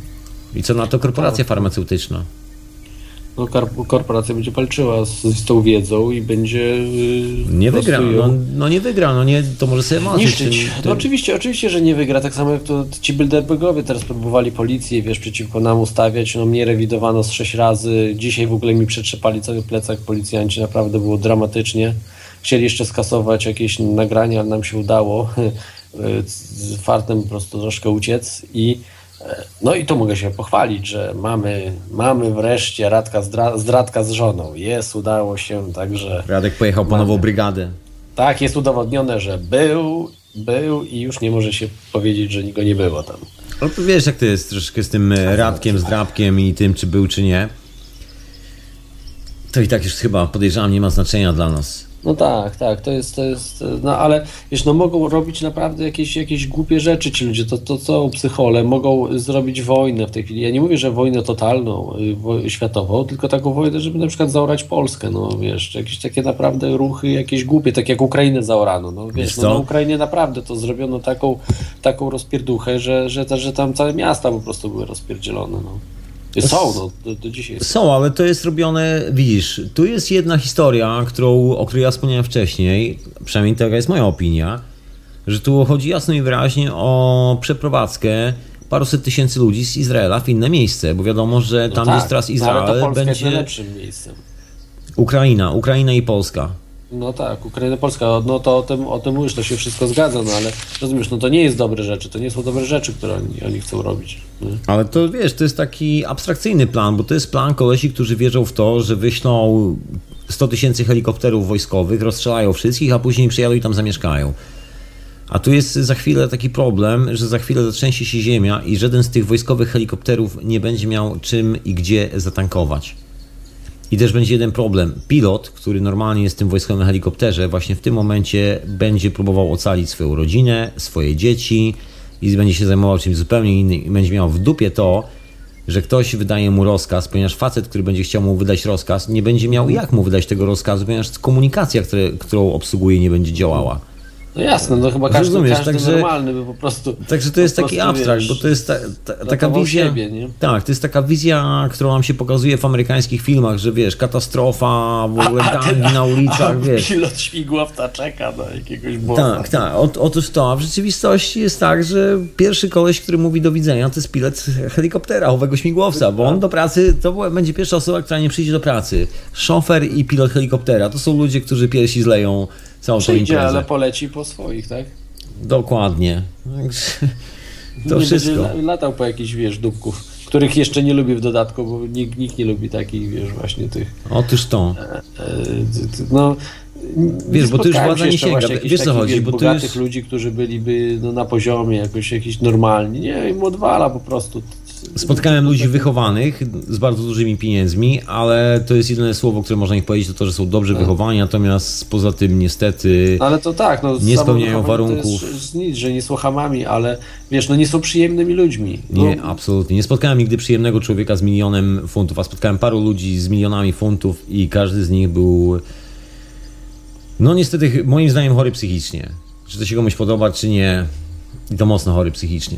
I co na to korporacja farmaceutyczna? No, korporacja będzie walczyła z, z tą wiedzą i będzie. Yy, nie wygra, no, no, nie wygra, no nie, to może sobie marzyć. Tym, tym... No oczywiście, oczywiście, że nie wygra. Tak samo jak to ci Bilderbergowie teraz próbowali policję, wiesz, przeciwko nam ustawiać. No mnie rewidowano z sześć razy. Dzisiaj w ogóle mi przetrzepali cały plecak policjanci, naprawdę było dramatycznie. Chcieli jeszcze skasować jakieś nagrania, ale nam się udało <laughs> z fartem po prostu troszkę uciec i no i tu mogę się pochwalić, że mamy, mamy wreszcie Radka zdradka z żoną. Jest, udało się, także... Radek pojechał po nową brygadę. Tak, jest udowodnione, że był, był i już nie może się powiedzieć, że go nie było tam. No to wiesz, jak to jest troszkę z tym Radkiem, z Drabkiem i tym, czy był, czy nie. To i tak już chyba podejrzewam nie ma znaczenia dla nas. No tak, tak, to jest, to jest, no ale wiesz, no mogą robić naprawdę jakieś, jakieś głupie rzeczy ci ludzie, to, to są psychole, mogą zrobić wojnę w tej chwili. Ja nie mówię, że wojnę totalną, y, światową, tylko taką wojnę, żeby na przykład zaorać Polskę, no wiesz, jakieś takie naprawdę ruchy, jakieś głupie, tak jak Ukrainę zaorano, no wiesz, no, na Ukrainie naprawdę to zrobiono taką, taką rozpierduchę, że, że, że tam całe miasta po prostu były rozpierdzielone, no. Są, no, do, dzisiaj. Są, ale to jest robione, widzisz, tu jest jedna historia, którą, o której ja wspomniałem wcześniej, przynajmniej taka jest moja opinia, że tu chodzi jasno i wyraźnie o przeprowadzkę paruset tysięcy ludzi z Izraela w inne miejsce, bo wiadomo, że no tam, no tak, teraz Izrael, ale to będzie... jest najlepszym miejscem. Ukraina, Ukraina i Polska. No tak, Ukraina, Polska, no to o tym, o tym mówisz, to się wszystko zgadza, no ale rozumiesz, no to nie jest dobre rzeczy, to nie są dobre rzeczy, które oni, oni chcą robić. Nie? Ale to wiesz, to jest taki abstrakcyjny plan, bo to jest plan kolesi, którzy wierzą w to, że wyślą 100 tysięcy helikopterów wojskowych, rozstrzelają wszystkich, a później przyjadą i tam zamieszkają. A tu jest za chwilę taki problem, że za chwilę zatrzęsie się ziemia i żaden z tych wojskowych helikopterów nie będzie miał czym i gdzie zatankować. I też będzie jeden problem. Pilot, który normalnie jest tym wojskowym helikopterze, właśnie w tym momencie będzie próbował ocalić swoją rodzinę, swoje dzieci i będzie się zajmował czymś zupełnie innym i będzie miał w dupie to, że ktoś wydaje mu rozkaz, ponieważ facet, który będzie chciał mu wydać rozkaz, nie będzie miał jak mu wydać tego rozkazu, ponieważ komunikacja, które, którą obsługuje, nie będzie działała. No jasne, no chyba każdy, Rozumiesz, każdy także, normalny by po prostu... Także to jest taki abstrakt, bo to jest ta, ta, taka wizja... Siebie, nie? Tak, to jest taka wizja, którą nam się pokazuje w amerykańskich filmach, że wiesz, katastrofa, w ogóle gangi na ulicach, a, wiesz. pilot śmigłowca czeka na jakiegoś bossa. Tak, tak, o, otóż to, a w rzeczywistości jest tak, że pierwszy koleś, który mówi do widzenia, to jest pilot helikoptera, owego śmigłowca, bo on do pracy, to będzie pierwsza osoba, która nie przyjdzie do pracy. Szofer i pilot helikoptera, to są ludzie, którzy pierwsi zleją całą Przyjdzie, ale poleci po swoich, tak? Dokładnie. To nie wszystko. Będzie latał po jakichś, wiesz, dupków, których jeszcze nie lubi w dodatku, bo nikt, nikt nie lubi takich, wiesz, właśnie tych. Otóż to. E, e, no, wiesz, bo to już władza nie sięga. Wiesz co chodzi? Wiesz, bo ludzi, którzy byliby no, na poziomie jakoś jakiś normalni. Nie, im odwala po prostu. Spotkałem ludzi wychowanych z bardzo dużymi pieniędzmi, ale to jest jedyne słowo, które można ich powiedzieć, to to, że są dobrze tak. wychowani, natomiast poza tym niestety ale to tak, no, nie spełniają warunków. To jest nic, że nie są hamami, ale wiesz, no nie są przyjemnymi ludźmi. No. Nie, absolutnie. Nie spotkałem nigdy przyjemnego człowieka z milionem funtów, a spotkałem paru ludzi z milionami funtów i każdy z nich był no niestety moim zdaniem chory psychicznie. Czy to się komuś podoba, czy nie. I to mocno chory psychicznie.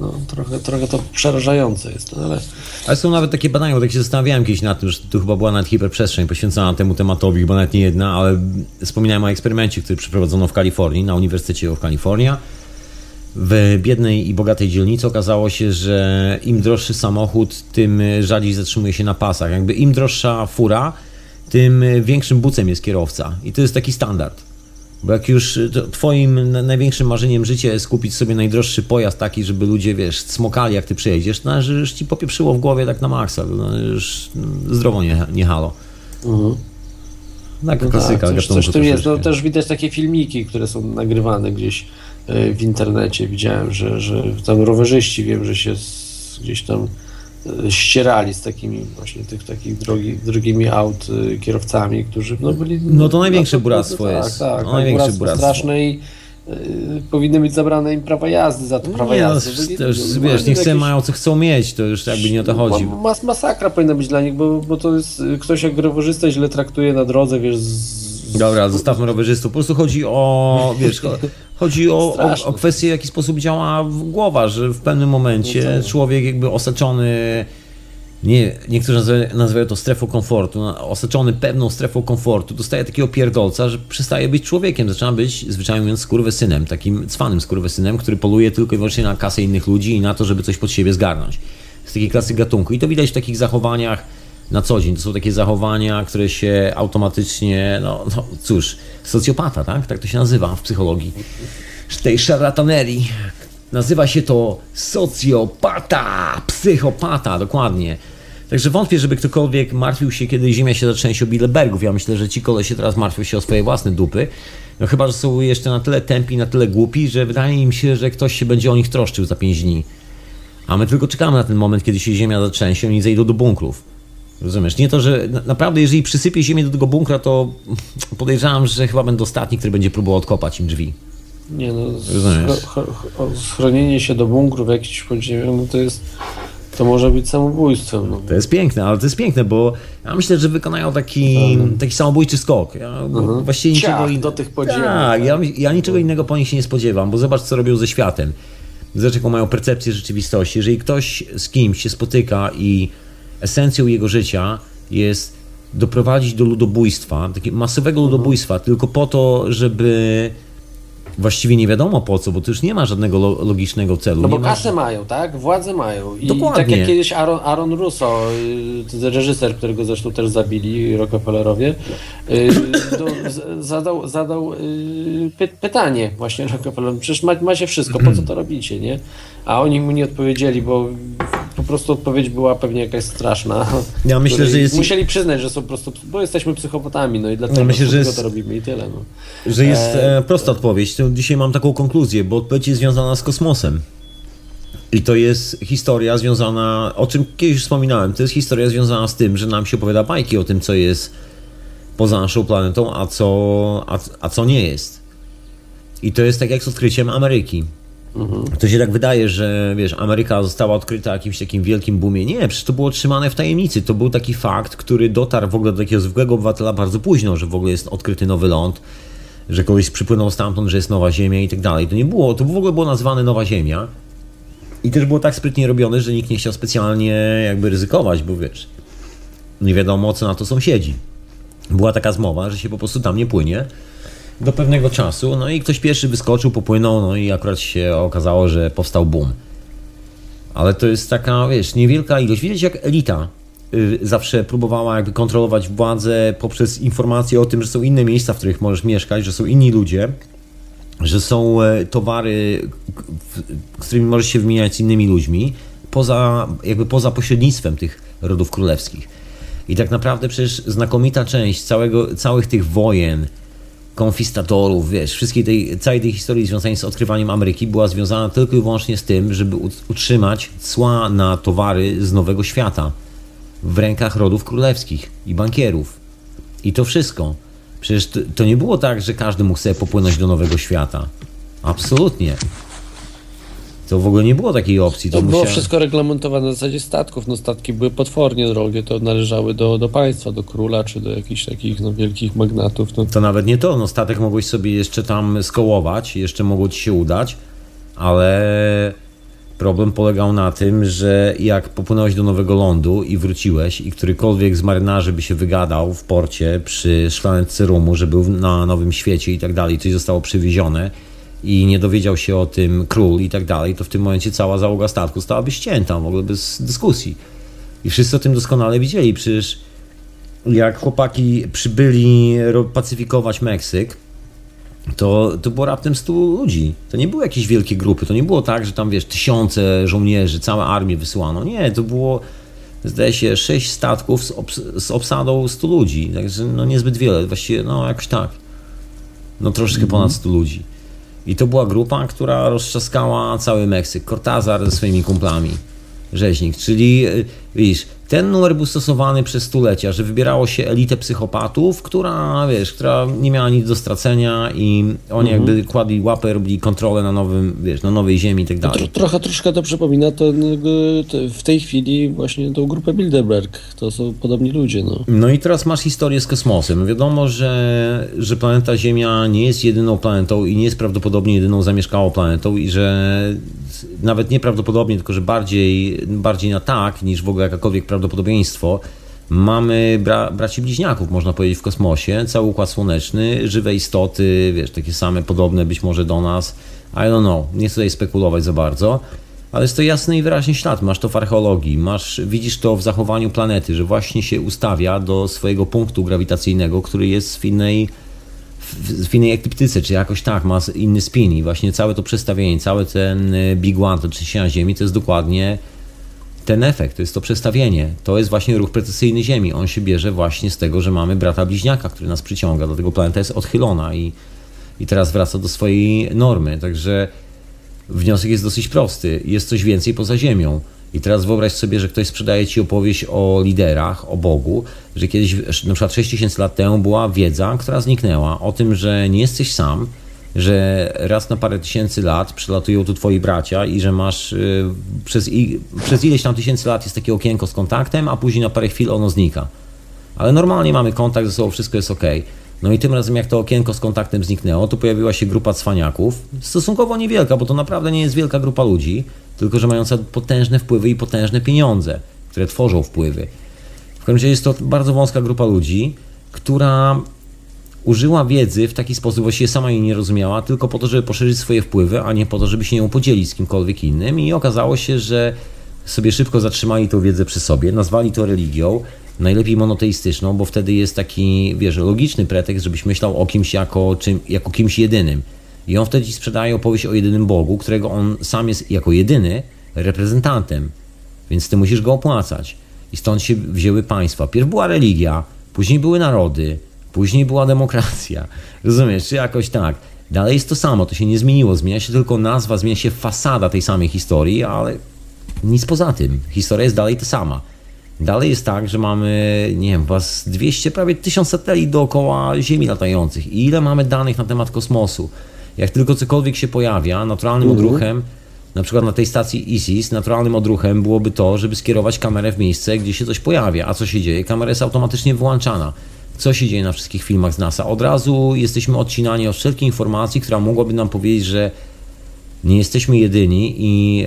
No, trochę, trochę to przerażające jest, no, ale... Ale są nawet takie badania, bo tak się zastanawiałem kiedyś nad tym, że tu chyba była nawet hiperprzestrzeń poświęcona temu tematowi, chyba nawet nie jedna, ale wspominałem o eksperymencie, który przeprowadzono w Kalifornii, na Uniwersytecie w Kalifornia. W biednej i bogatej dzielnicy okazało się, że im droższy samochód, tym rzadziej zatrzymuje się na pasach. Jakby im droższa fura, tym większym bucem jest kierowca. I to jest taki standard. Bo jak już y, twoim na- największym marzeniem życia jest kupić sobie najdroższy pojazd taki, żeby ludzie, wiesz, smokali jak ty przejedziesz, to znaczy, że już ci popieprzyło w głowie tak na maksa, no, już mm, zdrowo nie, nie halo. Taka klasyka tak, coś, coś tym jest. No, też widać takie filmiki, które są nagrywane gdzieś e, w internecie. Widziałem, że, że tam rowerzyści wiem, że się gdzieś tam ścierali z takimi właśnie tych takich drogi, drogimi aut e, kierowcami, którzy no byli... No to największe no, buractwo tak, jest. Tak, No tak, największe buractwo buractwo. straszne i e, powinny być zabrane im prawa jazdy za to prawa no, jazdy. Byli- to już, no, wiesz, niech jakieś- mają co chcą mieć, to już jakby nie o to chodzi. Ma- Mas, masakra powinna być dla nich, bo, bo to jest y, ktoś jak rowerzysta źle traktuje na drodze, wiesz, z, Dobra, zostawmy rowerzystów. Po prostu chodzi o, wiesz, cho- chodzi o, o, o kwestię, w jaki sposób działa głowa, że w pewnym momencie człowiek jakby osaczony, nie, niektórzy nazywają, nazywają to strefą komfortu, no, osaczony pewną strefą komfortu, dostaje takiego pierdolca, że przestaje być człowiekiem, zaczyna być, zwyczajnie mówiąc, skurwysynem, takim cwanym skurwysynem, który poluje tylko i wyłącznie na kasę innych ludzi i na to, żeby coś pod siebie zgarnąć. Z takiej klasy gatunku. I to widać w takich zachowaniach na co dzień. To są takie zachowania, które się automatycznie, no, no cóż, socjopata, tak? Tak to się nazywa w psychologii. Tej szarlatanerii. Nazywa się to socjopata, psychopata, dokładnie. Także wątpię, żeby ktokolwiek martwił się, kiedy Ziemia się zatrzęsie o Bilderbergów. Ja myślę, że ci kolesie teraz martwią się o swoje własne dupy. No chyba, że są jeszcze na tyle tępi, na tyle głupi, że wydaje im się, że ktoś się będzie o nich troszczył za 5 dni. A my tylko czekamy na ten moment, kiedy się Ziemia zatrzęsie i oni zejdą do bunkrów. Rozumiesz? Nie to, że na- naprawdę, jeżeli przysypie ziemię do tego bunkra, to podejrzewam, że chyba będę ostatni, który będzie próbował odkopać im drzwi. Nie no, schronienie się do bunkru w jakimś podziemiu, no to jest, to może być samobójstwem. No. To jest piękne, ale to jest piękne, bo ja myślę, że wykonają taki, taki samobójczy skok. Ja bo właściwie niczego Ciach in- do tych podziemiów, Tak, ja, ja niczego innego po nich się nie spodziewam, bo zobacz, co robią ze światem. Zobacz, jaką mają percepcję rzeczywistości. Jeżeli ktoś z kimś się spotyka i esencją jego życia jest doprowadzić do ludobójstwa, takiego masowego ludobójstwa, tylko po to, żeby właściwie nie wiadomo po co, bo to już nie ma żadnego lo- logicznego celu. No bo nie ma... kasę mają, tak? Władzę mają. I Dokładnie. tak jak kiedyś Aaron, Aaron Russo, y, reżyser, którego zresztą też zabili Rockefellerowie, y, z- zadał, zadał y, py, pytanie właśnie Rockefellerom. Przecież ma, macie wszystko, po co to robicie, nie? A oni mu nie odpowiedzieli, bo prostu odpowiedź była pewnie jakaś straszna. Ja myślę, że jest- Musieli przyznać, że są po prostu, bo jesteśmy psychopatami, no i dlatego No myślę, że jest- to robimy i tyle. No. Że jest e, prosta odpowiedź. Dzisiaj mam taką konkluzję, bo odpowiedź jest związana z kosmosem. I to jest historia związana, o czym kiedyś wspominałem, to jest historia związana z tym, że nam się opowiada bajki o tym, co jest poza naszą planetą, a co, a, a co nie jest. I to jest tak jak z odkryciem Ameryki. To się tak wydaje, że wiesz, Ameryka została odkryta jakimś takim wielkim boomie. Nie, przecież to było trzymane w tajemnicy. To był taki fakt, który dotarł w ogóle do takiego zwykłego obywatela bardzo późno, że w ogóle jest odkryty nowy ląd, że kogoś przypłynął stamtąd, że jest nowa ziemia i tak dalej. To nie było, to w ogóle było nazwane nowa ziemia. I też było tak sprytnie robione, że nikt nie chciał specjalnie jakby ryzykować, bo wiesz, nie wiadomo co na to sąsiedzi. Była taka zmowa, że się po prostu tam nie płynie do pewnego czasu, no i ktoś pierwszy wyskoczył, popłynął, no i akurat się okazało, że powstał boom. Ale to jest taka, wiesz, niewielka ilość. Widać jak elita y, zawsze próbowała jakby kontrolować władzę poprzez informacje o tym, że są inne miejsca, w których możesz mieszkać, że są inni ludzie, że są e, towary, z którymi możesz się wymieniać z innymi ludźmi, poza, jakby poza pośrednictwem tych rodów królewskich. I tak naprawdę przecież znakomita część całego, całych tych wojen, konfistatorów, wiesz, wszystkiej tej, całej tej historii związanej z odkrywaniem Ameryki była związana tylko i wyłącznie z tym, żeby ut- utrzymać cła na towary z Nowego Świata w rękach rodów królewskich i bankierów. I to wszystko. Przecież to, to nie było tak, że każdy mógł sobie popłynąć do Nowego Świata. Absolutnie. To w ogóle nie było takiej opcji. To To było musiał- wszystko reglamentowane na zasadzie statków. No statki były potwornie drogie, to należały do, do państwa, do króla, czy do jakichś takich no, wielkich magnatów. No, To nawet nie to, no statek mogłeś sobie jeszcze tam skołować, jeszcze mogło ci się udać, ale problem polegał na tym, że jak popłynąłeś do nowego lądu i wróciłeś i którykolwiek z marynarzy by się wygadał w porcie przy szklaneczce rumu, że był na nowym świecie i tak dalej, coś zostało przywiezione i nie dowiedział się o tym król i tak dalej, to w tym momencie cała załoga statku stałaby ścięta, w ogóle bez dyskusji. I wszyscy o tym doskonale widzieli, przecież jak chłopaki przybyli pacyfikować Meksyk, to, to było raptem 100 ludzi. To nie były jakieś wielkie grupy. To nie było tak, że tam wiesz, tysiące żołnierzy, całe armię wysyłano. Nie, to było zdaje się, sześć statków z, obs z obsadą 100 ludzi. Także no niezbyt wiele, właściwie no jakoś tak. No troszkę mm -hmm. ponad 100 ludzi. I to była grupa, która roztrzaskała cały Meksyk. Cortazar ze swoimi kumplami. Rzeźnik, czyli y, widzisz, ten numer był stosowany przez stulecia, że wybierało się elitę psychopatów, która, wiesz, która nie miała nic do stracenia i oni mhm. jakby kładli łapę, robili kontrolę na nowym, wiesz, na nowej ziemi i tak dalej. Tro, trochę, troszkę to przypomina ten, w tej chwili właśnie tą grupę Bilderberg. To są podobni ludzie, no. No i teraz masz historię z kosmosem. Wiadomo, że, że planeta Ziemia nie jest jedyną planetą i nie jest prawdopodobnie jedyną zamieszkałą planetą i że nawet nieprawdopodobnie, tylko że bardziej, bardziej na tak, niż w ogóle jakakolwiek prawdopodobieństwo, mamy bra braci bliźniaków, można powiedzieć, w kosmosie, cały układ słoneczny, żywe istoty, wiesz, takie same, podobne być może do nas. I don't know, nie chcę tutaj spekulować za bardzo, ale jest to jasny i wyraźny ślad. Masz to w archeologii, masz, widzisz to w zachowaniu planety, że właśnie się ustawia do swojego punktu grawitacyjnego, który jest w innej, w, innej ekliptyce, czy jakoś tak, ma inny spin i właśnie całe to przestawienie, cały ten y, Big One, to trzęsienia Ziemi, to jest dokładnie ten efekt, to jest to przestawienie, to jest właśnie ruch precesyjny Ziemi. On się bierze właśnie z tego, że mamy brata bliźniaka, który nas przyciąga, dlatego planeta jest odchylona i, i teraz wraca do swojej normy. Także wniosek jest dosyć prosty. Jest coś więcej poza Ziemią. I teraz wyobraź sobie, że ktoś sprzedaje ci opowieść o liderach, o Bogu, że kiedyś, na przykład 6000 lat temu była wiedza, która zniknęła, o tym, że nie jesteś sam, że raz na parę tysięcy lat przylatują tu twoi bracia i że masz y, przez, i, przez ileś tam tysięcy lat jest takie okienko z kontaktem, a później na parę chwil ono znika. Ale normalnie mamy kontakt ze sobą, wszystko jest ok. No i tym razem, jak to okienko z kontaktem zniknęło, to pojawiła się grupa cwaniaków, stosunkowo niewielka, bo to naprawdę nie jest wielka grupa ludzi, tylko że mająca potężne wpływy i potężne pieniądze, które tworzą wpływy. W każdym razie jest to bardzo wąska grupa ludzi, która użyła wiedzy w taki sposób, właściwie sama jej nie rozumiała, tylko po to, żeby poszerzyć swoje wpływy, a nie po to, żeby się nią podzielić z kimkolwiek innym. I okazało się, że sobie szybko zatrzymali tą wiedzę przy sobie, nazwali to religią, najlepiej monoteistyczną, bo wtedy jest taki, wiesz, logiczny pretekst, żebyś myślał o kimś jako, czym, jako kimś jedynym. I on wtedy ci sprzedaje opowieść o jedynym Bogu, którego on sam jest jako jedyny reprezentantem. Więc ty musisz go opłacać. I stąd się wzięły państwa. Pierw była religia, później były narody, Później była demokracja. <laughs> Rozumiesz, czy jakoś tak. Dalej jest to samo, to się nie zmieniło. Zmienia się tylko nazwa, zmienia się fasada tej samej historii, ale nic poza tym. Historia jest dalej ta sama. Dalej jest tak, że mamy, nie wiem, was 200, prawie 1000 satelit dookoła Ziemi latających. I ile mamy danych na temat kosmosu? Jak tylko cokolwiek się pojawia, naturalnym mhm. odruchem, na przykład na tej stacji ISIS, naturalnym odruchem byłoby to, żeby skierować kamerę w miejsce, gdzie się coś pojawia. A co się dzieje? Kamera jest automatycznie wyłączana co się dzieje na wszystkich filmach z NASA. Od razu jesteśmy odcinani od wszelkiej informacji, która mogłaby nam powiedzieć, że nie jesteśmy jedyni i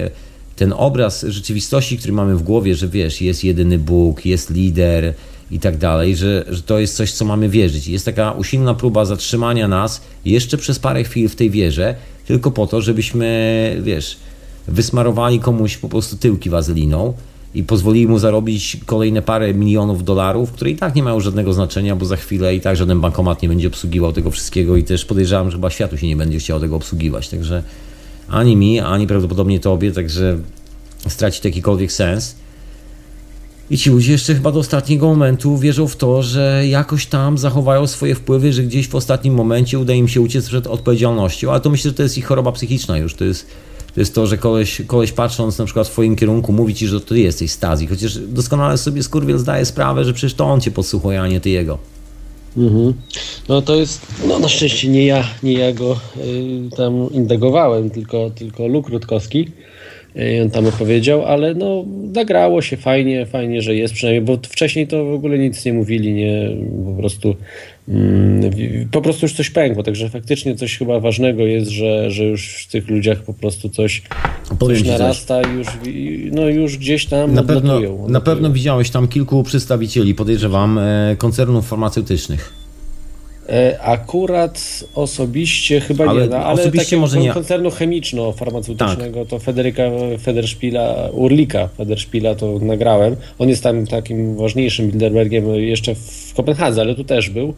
ten obraz rzeczywistości, który mamy w głowie, że wiesz, jest jedyny Bóg, jest lider i tak dalej, że, że to jest coś, co mamy wierzyć. Jest taka usilna próba zatrzymania nas jeszcze przez parę chwil w tej wierze, tylko po to, żebyśmy, wiesz, wysmarowali komuś po prostu tyłki wazeliną i pozwolili mu zarobić kolejne parę milionów dolarów, które i tak nie mają żadnego znaczenia, bo za chwilę i tak żaden bankomat nie będzie obsługiwał tego wszystkiego i też podejrzewam, że chyba światu się nie będzie chciał tego obsługiwać. Także ani mi, ani prawdopodobnie tobie, także straci to jakikolwiek sens. I ci ludzie jeszcze chyba do ostatniego momentu wierzą w to, że jakoś tam zachowają swoje wpływy, że gdzieś w ostatnim momencie uda im się uciec przed odpowiedzialnością, ale to myślę, że to jest ich choroba psychiczna już, to jest to jest to, że koleś, koleś patrząc na przykład w twoim kierunku mówi ci, że to ty jesteś Stazji, chociaż doskonale sobie skurwiel zdaje sprawę, że przecież to on cię podsłuchuje, a nie ty jego. Mhm. No to jest, no na szczęście nie ja, nie ja go y, tam indegowałem, tylko, tylko Luk Rutkowski on tam opowiedział, ale no nagrało się fajnie, fajnie, że jest przynajmniej, bo wcześniej to w ogóle nic nie mówili, nie, po prostu Mm, po prostu już coś pękło, także faktycznie coś chyba ważnego jest, że, że już w tych ludziach po prostu coś, coś narasta i już, no już gdzieś tam na pewno, odlatują. Na pewno widziałeś tam kilku przedstawicieli, podejrzewam, e, koncernów farmaceutycznych. E, Akurat osobiście chyba Ale nie, no, ale osobiście może nie. koncernu chemiczno-farmaceutycznego to Federyka Federszpila, Urlika Federszpila to nagrałem. On jest tam takim ważniejszym Bilderbergiem jeszcze w Kopenhadze, ale tu też był.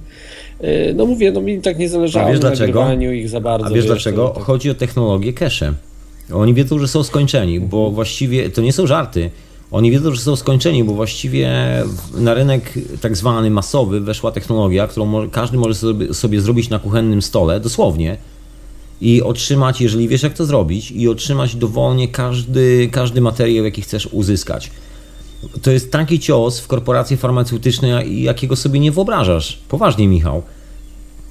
E, No mówię, no mi tak nie zależało A wiesz na dlaczego? nagrywaniu ich za bardzo. A wiesz dlaczego? to- tak- Chodzi o technologię cache. Oni wiedzą, że są skończeni, bo właściwie to nie są żarty. Oni wiedzą, że są skończeni, bo właściwie na rynek tak zwany masowy weszła technologia, którą każdy może sobie, sobie zrobić na kuchennym stole, dosłownie, i otrzymać, jeżeli wiesz jak to zrobić, i otrzymać dowolnie każdy, każdy materiał, jaki chcesz uzyskać. To jest taki cios w korporacje farmaceutyczne, jakiego sobie nie wyobrażasz. Poważnie, Michał.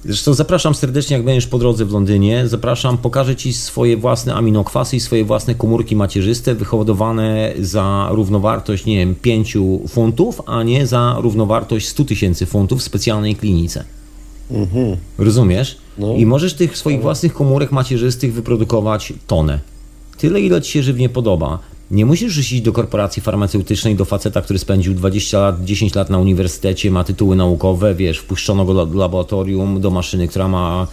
Zresztą zapraszam serdecznie, jak będziesz po drodze w Londynie. Zapraszam, pokażę Ci swoje własne aminokwasy i swoje własne komórki macierzyste wyhodowane za równowartość, nie wiem, 5 funtów, a nie za równowartość 100 tysięcy funtów w specjalnej klinice. Rozumiesz? No. I możesz tych swoich własnych komórek macierzystych wyprodukować tonę. Tyle, ile Ci się żywnie podoba. Nie musisz iść do korporacji farmaceutycznej, do faceta, który spędził 20 lat, 10 lat na uniwersytecie, ma tytuły naukowe, wiesz, wpuszczono go do laboratorium, do maszyny, która ma,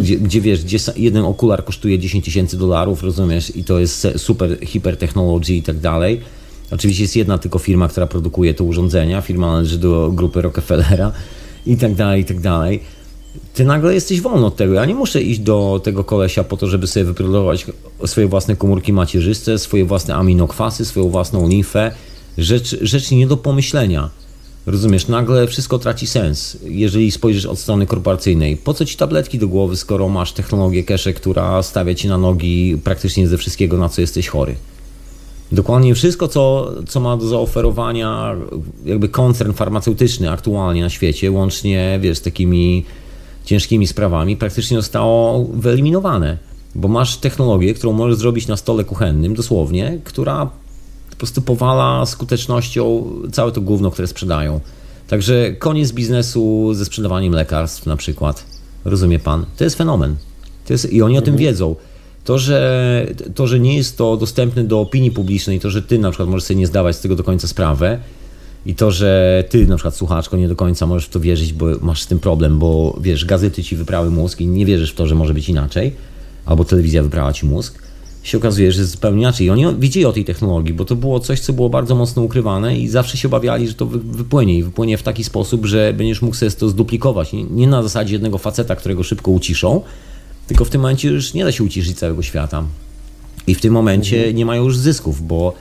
gdzie, gdzie wiesz, gdzie jeden okular kosztuje 10 tysięcy dolarów, rozumiesz, i to jest super hipertechnology i tak dalej. Oczywiście jest jedna tylko firma, która produkuje te urządzenia, firma należy do grupy Rockefellera i tak dalej, i tak dalej ty nagle jesteś wolny od tego. Ja nie muszę iść do tego kolesia po to, żeby sobie wyprodukować swoje własne komórki macierzyste, swoje własne aminokwasy, swoją własną limfę. Rzecz, rzecz nie do pomyślenia. Rozumiesz, nagle wszystko traci sens, jeżeli spojrzysz od strony korporacyjnej. Po co ci tabletki do głowy, skoro masz technologię cache, która stawia ci na nogi praktycznie ze wszystkiego, na co jesteś chory? Dokładnie wszystko, co, co ma do zaoferowania jakby koncern farmaceutyczny aktualnie na świecie, łącznie wiesz, z takimi ciężkimi sprawami, praktycznie zostało wyeliminowane. Bo masz technologię, którą możesz zrobić na stole kuchennym, dosłownie, która po prostu powala skutecznością całe to gówno, które sprzedają. Także koniec biznesu ze sprzedawaniem lekarstw na przykład. Rozumie pan? To jest fenomen. To jest, I oni o tym wiedzą. To że, to, że nie jest to dostępne do opinii publicznej, to, że ty na przykład możesz sobie nie zdawać z tego do końca sprawę i to, że ty na przykład słuchaczko nie do końca możesz w to wierzyć, bo masz z tym problem, bo wiesz, gazety ci wyprały mózg i nie wierzysz w to, że może być inaczej, albo telewizja wyprała ci mózg, się okazuje, że jest zupełnie inaczej. I oni wiedzieli o tej technologii, bo to było coś, co było bardzo mocno ukrywane i zawsze się obawiali, że to wy- wypłynie i wypłynie w taki sposób, że będziesz mógł sobie to zduplikować. Nie, nie na zasadzie jednego faceta, którego szybko uciszą, tylko w tym momencie już nie da się uciszyć całego świata. I w tym momencie nie mają już zysków, bo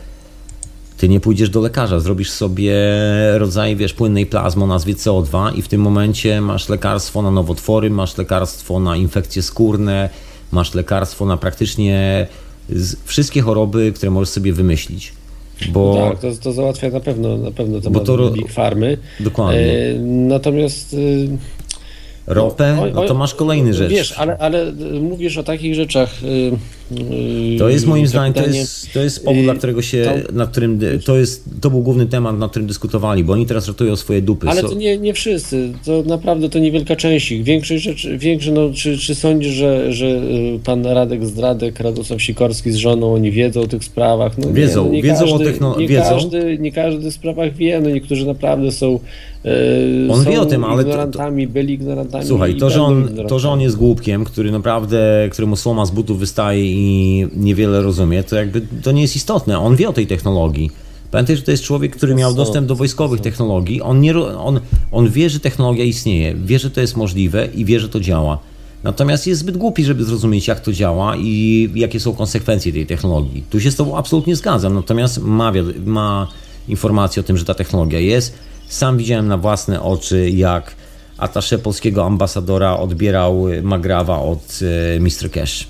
ty nie pójdziesz do lekarza, zrobisz sobie rodzaj, wiesz, płynnej plazmy o nazwie CO2 i w tym momencie masz lekarstwo na nowotwory, masz lekarstwo na infekcje skórne, masz lekarstwo na praktycznie wszystkie choroby, które możesz sobie wymyślić. Bo Tak, to, to załatwia na pewno, na pewno to ro- Big Farmy. Dokładnie. E, natomiast y, ropę, Oj, no oj, to masz kolejny rzecz. Wiesz, ale, ale y, mówisz o takich rzeczach. y, y, To jest moim zdaniem, to jest, to jest powód, dla którego się, to- na którym, to jest, to był główny temat, na którym dyskutowali, bo oni teraz ratują swoje dupy. Ale So- to nie, nie wszyscy, to naprawdę to niewielka część ich. Większość rzeczy, większe, no, czy, czy sądzisz, że, że pan Radek Zdradek, Radosław Sikorski z żoną, oni wiedzą o tych sprawach? No, Wiedzą, nie, no, nie wiedzą o każdy, techno- nie wiedzą. Każdy, nie każdy w sprawach wie, no niektórzy naprawdę są, On są wie o tym, ale to- to- ignorantami, byli ignorantami. Słuchaj, to że, będą on, ignorantami. to, że on jest głupkiem, który naprawdę, któremu słoma z butów wystaje i niewiele rozumie, to jakby to nie jest istotne. On wie o tej technologii. Pamiętaj, że to jest człowiek, który miał dostęp do wojskowych technologii. On, nie, on, on wie, że technologia istnieje, wie, że to jest możliwe i wie, że to działa. Natomiast jest zbyt głupi, żeby zrozumieć, jak to działa i jakie są konsekwencje tej technologii. Tu się z Tobą absolutnie zgadzam, natomiast ma, ma informację o tym, że ta technologia jest. Sam widziałem na własne oczy, jak atasze polskiego ambasadora odbierał Magrawa od e, Mr. Cash.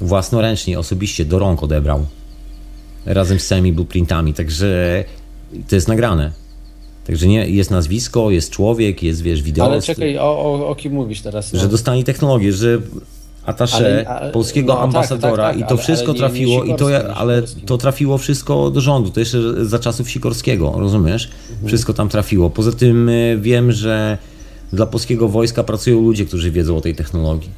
Własnoręcznie, osobiście, do rąk odebrał. Razem z całymi blueprintami, także to jest nagrane. Także nie, jest nazwisko, jest człowiek, jest, wiesz, wideo. Ale czekaj, o, o, o kim mówisz teraz? No. Że dostali technologię, że atasze Ale- polskiego no tak, ambasadora tak, tak, i to wszystko ale nie- nie trafiło, i to, ale to trafiło wszystko do rządu, to jeszcze za czasów Sikorskiego, rozumiesz? Mhm. Wszystko tam trafiło. Poza tym y, wiem, że dla polskiego wojska pracują ludzie, którzy wiedzą o tej technologii.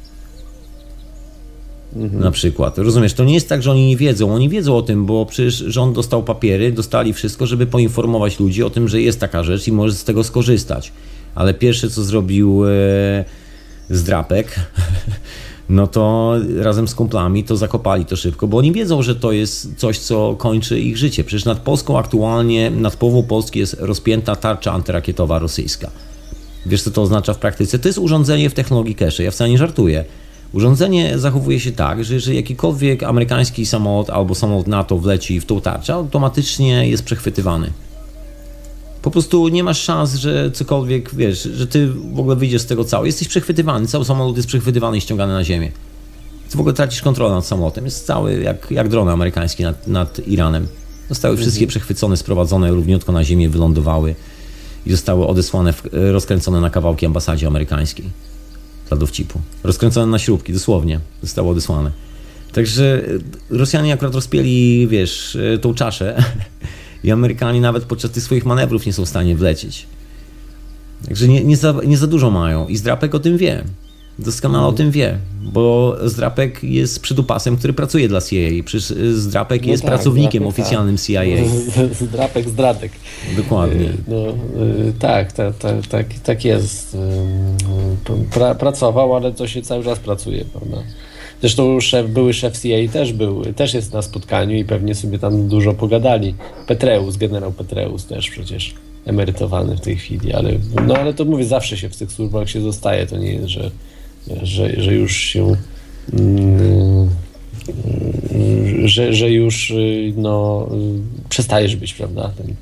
Mhm. Na przykład. Rozumiesz, to nie jest tak, że oni nie wiedzą. Oni wiedzą o tym, bo przecież rząd dostał papiery, dostali wszystko, żeby poinformować ludzi o tym, że jest taka rzecz i może z tego skorzystać. ale pierwsze co zrobił e, Zdrapek, <laughs> no to razem z kumplami to zakopali to szybko, bo oni wiedzą, że to jest coś, co kończy ich życie. Przecież nad Polską aktualnie, nad połową Polski jest rozpięta tarcza antyrakietowa rosyjska. Wiesz, co to oznacza w praktyce? To jest urządzenie w technologii cache. Ja wcale nie żartuję. Urządzenie zachowuje się tak, że jeżeli jakikolwiek amerykański samolot albo samolot NATO wleci w tą tarczę, automatycznie jest przechwytywany. Po prostu nie masz szans, że cokolwiek, wiesz, że ty w ogóle wyjdziesz z tego cało. Jesteś przechwytywany, cały samolot jest przechwytywany i ściągany na ziemię. Ty w ogóle tracisz kontrolę nad samolotem. Jest cały jak, jak drony amerykańskie nad, nad Iranem. Zostały wszystkie przechwycone, sprowadzone równiutko na ziemię, wylądowały i zostały odesłane, w, rozkręcone na kawałki ambasadzie amerykańskiej dla dowcipu. Rozkręcone na śrubki, dosłownie zostało odesłane. Także Rosjanie akurat rozpieli, wiesz, tą czaszę <laughs> i Amerykanie nawet podczas tych swoich manewrów nie są w stanie wlecieć. Także nie, nie, za, nie za dużo mają i Zdrapek o tym wie. Doskonale o tym wie, bo Zdrapek jest przydupasem, który pracuje dla CIA. Przecież Zdrapek No jest tak, pracownikiem oficjalnym CIA. <laughs> Zdrapek, zdradek. Dokładnie. No, y, tak, tak, tak, tak, tak jest. Pra, pracował, ale to się cały czas pracuje, prawda? Zresztą szef, były szef CIA też był, też jest na spotkaniu i pewnie sobie tam dużo pogadali. Petreus, generał Petreus też przecież emerytowany w tej chwili, ale, no, ale to mówię, zawsze się w tych służbach się zostaje, to nie jest, że, że, że już się mm, że, że już no, przestajesz być, prawda? Ten,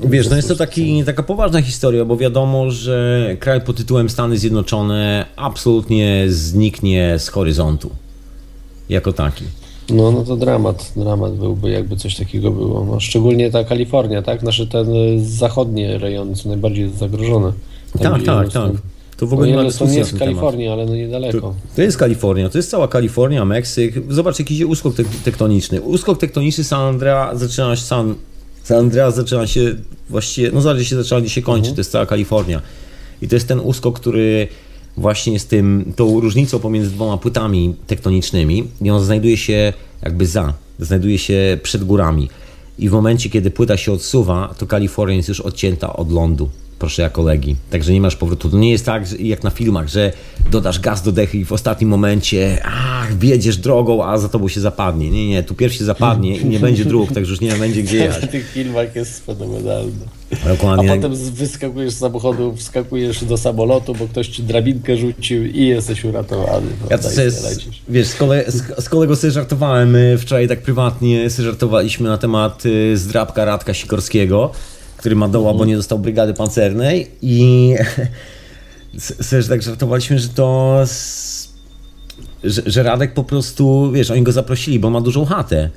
Wiesz, no jest to taki, taka poważna historia, bo wiadomo, że kraj pod tytułem Stany Zjednoczone absolutnie zniknie z horyzontu. Jako taki. No, no to dramat, dramat byłby, jakby coś takiego było. No, szczególnie ta Kalifornia, tak? Nasze te y, zachodnie rejony są najbardziej zagrożone. Tam, Tak, tak, tak. To w ogóle nie ma Yellowstone dyskusji nie jest ten. Kalifornii, ale no niedaleko. To, to jest Kalifornia, to jest cała Kalifornia, Meksyk. Zobacz, jaki idzie uskok tek- tektoniczny. Uskok tektoniczny San Andreas zaczyna się, San, San Andreas zaczyna się właściwie, no zależy się zaczyna, gdzie się kończy, to jest cała Kalifornia. I to jest ten uskok, który właśnie jest tym, tą różnicą pomiędzy dwoma płytami tektonicznymi i on znajduje się jakby za, znajduje się przed górami. I w momencie, kiedy płyta się odsuwa, to Kalifornia jest już odcięta od lądu. Proszę jako legi. Także nie masz powrotu. To nie jest tak, jak na filmach, że dodasz gaz do dechy i w ostatnim momencie ach, wiedziesz drogą, a za tobą się zapadnie. Nie, nie, tu pierwszy zapadnie i nie będzie dróg, także już nie będzie gdzie <laughs> jechać. W tych filmach jest fenomenalne. A Dokładnie. potem z- wyskakujesz z samochodu, wskakujesz do samolotu, bo ktoś ci drabinkę rzucił i jesteś uratowany. No, Ja to lecisz. wiesz, z, kole, z, z kolegą sobie żartowałem y, wczoraj tak prywatnie, sobie żartowaliśmy na temat y, zdrabka Radka Sikorskiego, który ma doła, bo nie dostał brygady pancernej i <laughs> sobie tak żartowaliśmy, że to że, że Radek po prostu, wiesz, oni go zaprosili, bo ma dużą chatę.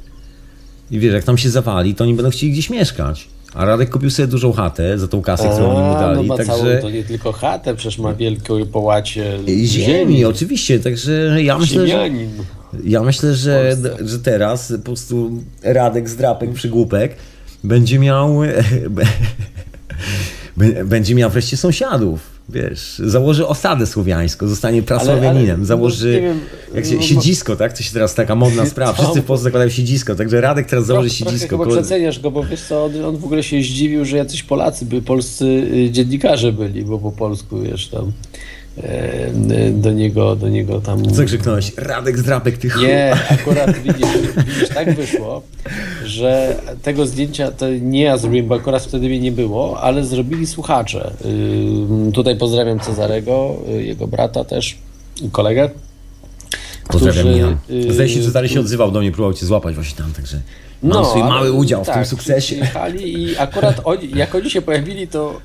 I wiesz, jak tam się zawali, to oni będą chcieli gdzieś mieszkać. A Radek kupił sobie dużą chatę za tą kasę, którą oni mu A, dali, no ma całą, także... to nie tylko chatę, przecież ma wielkie połacie Ziemi, oczywiście, także ja myślę, że... Ja myślę, że, że teraz po prostu Radek, Zdrapek, Przygłupek będzie miał <laughs> będzie miał wreszcie sąsiadów. Wiesz, założy osadę słowiańską, zostanie prasłowianinem, ale, założy no, wiem, jak się, no, siedzisko, tak? To się teraz taka modna <laughs> sprawa. Wszyscy w Polsce zakładają siedzisko, także Radek teraz założy Trochę siedzisko. chyba koło- przeceniasz go, bo wiesz co, on, on w ogóle się zdziwił, że jacyś Polacy, by polscy y, dziennikarze byli, bo po polsku wiesz tam do niego, do niego tam... Co krzyknąłeś? Radek, Zdrapek, ty chuj. Nie, akurat widzisz, widzisz, tak wyszło, że tego zdjęcia to nie ja zrobiłem, bo akurat wtedy mnie nie było, ale zrobili słuchacze. Ym, Tutaj pozdrawiam Cezarego, y, jego brata też, i kolegę. Pozdrawiam którzy, Michał. y, Zdaje się, Cezary się odzywał do mnie, próbował cię złapać właśnie tam, także mam No, swój mały udział w tak, tym sukcesie. Przyjechali i akurat oni, jak oni się pojawili, to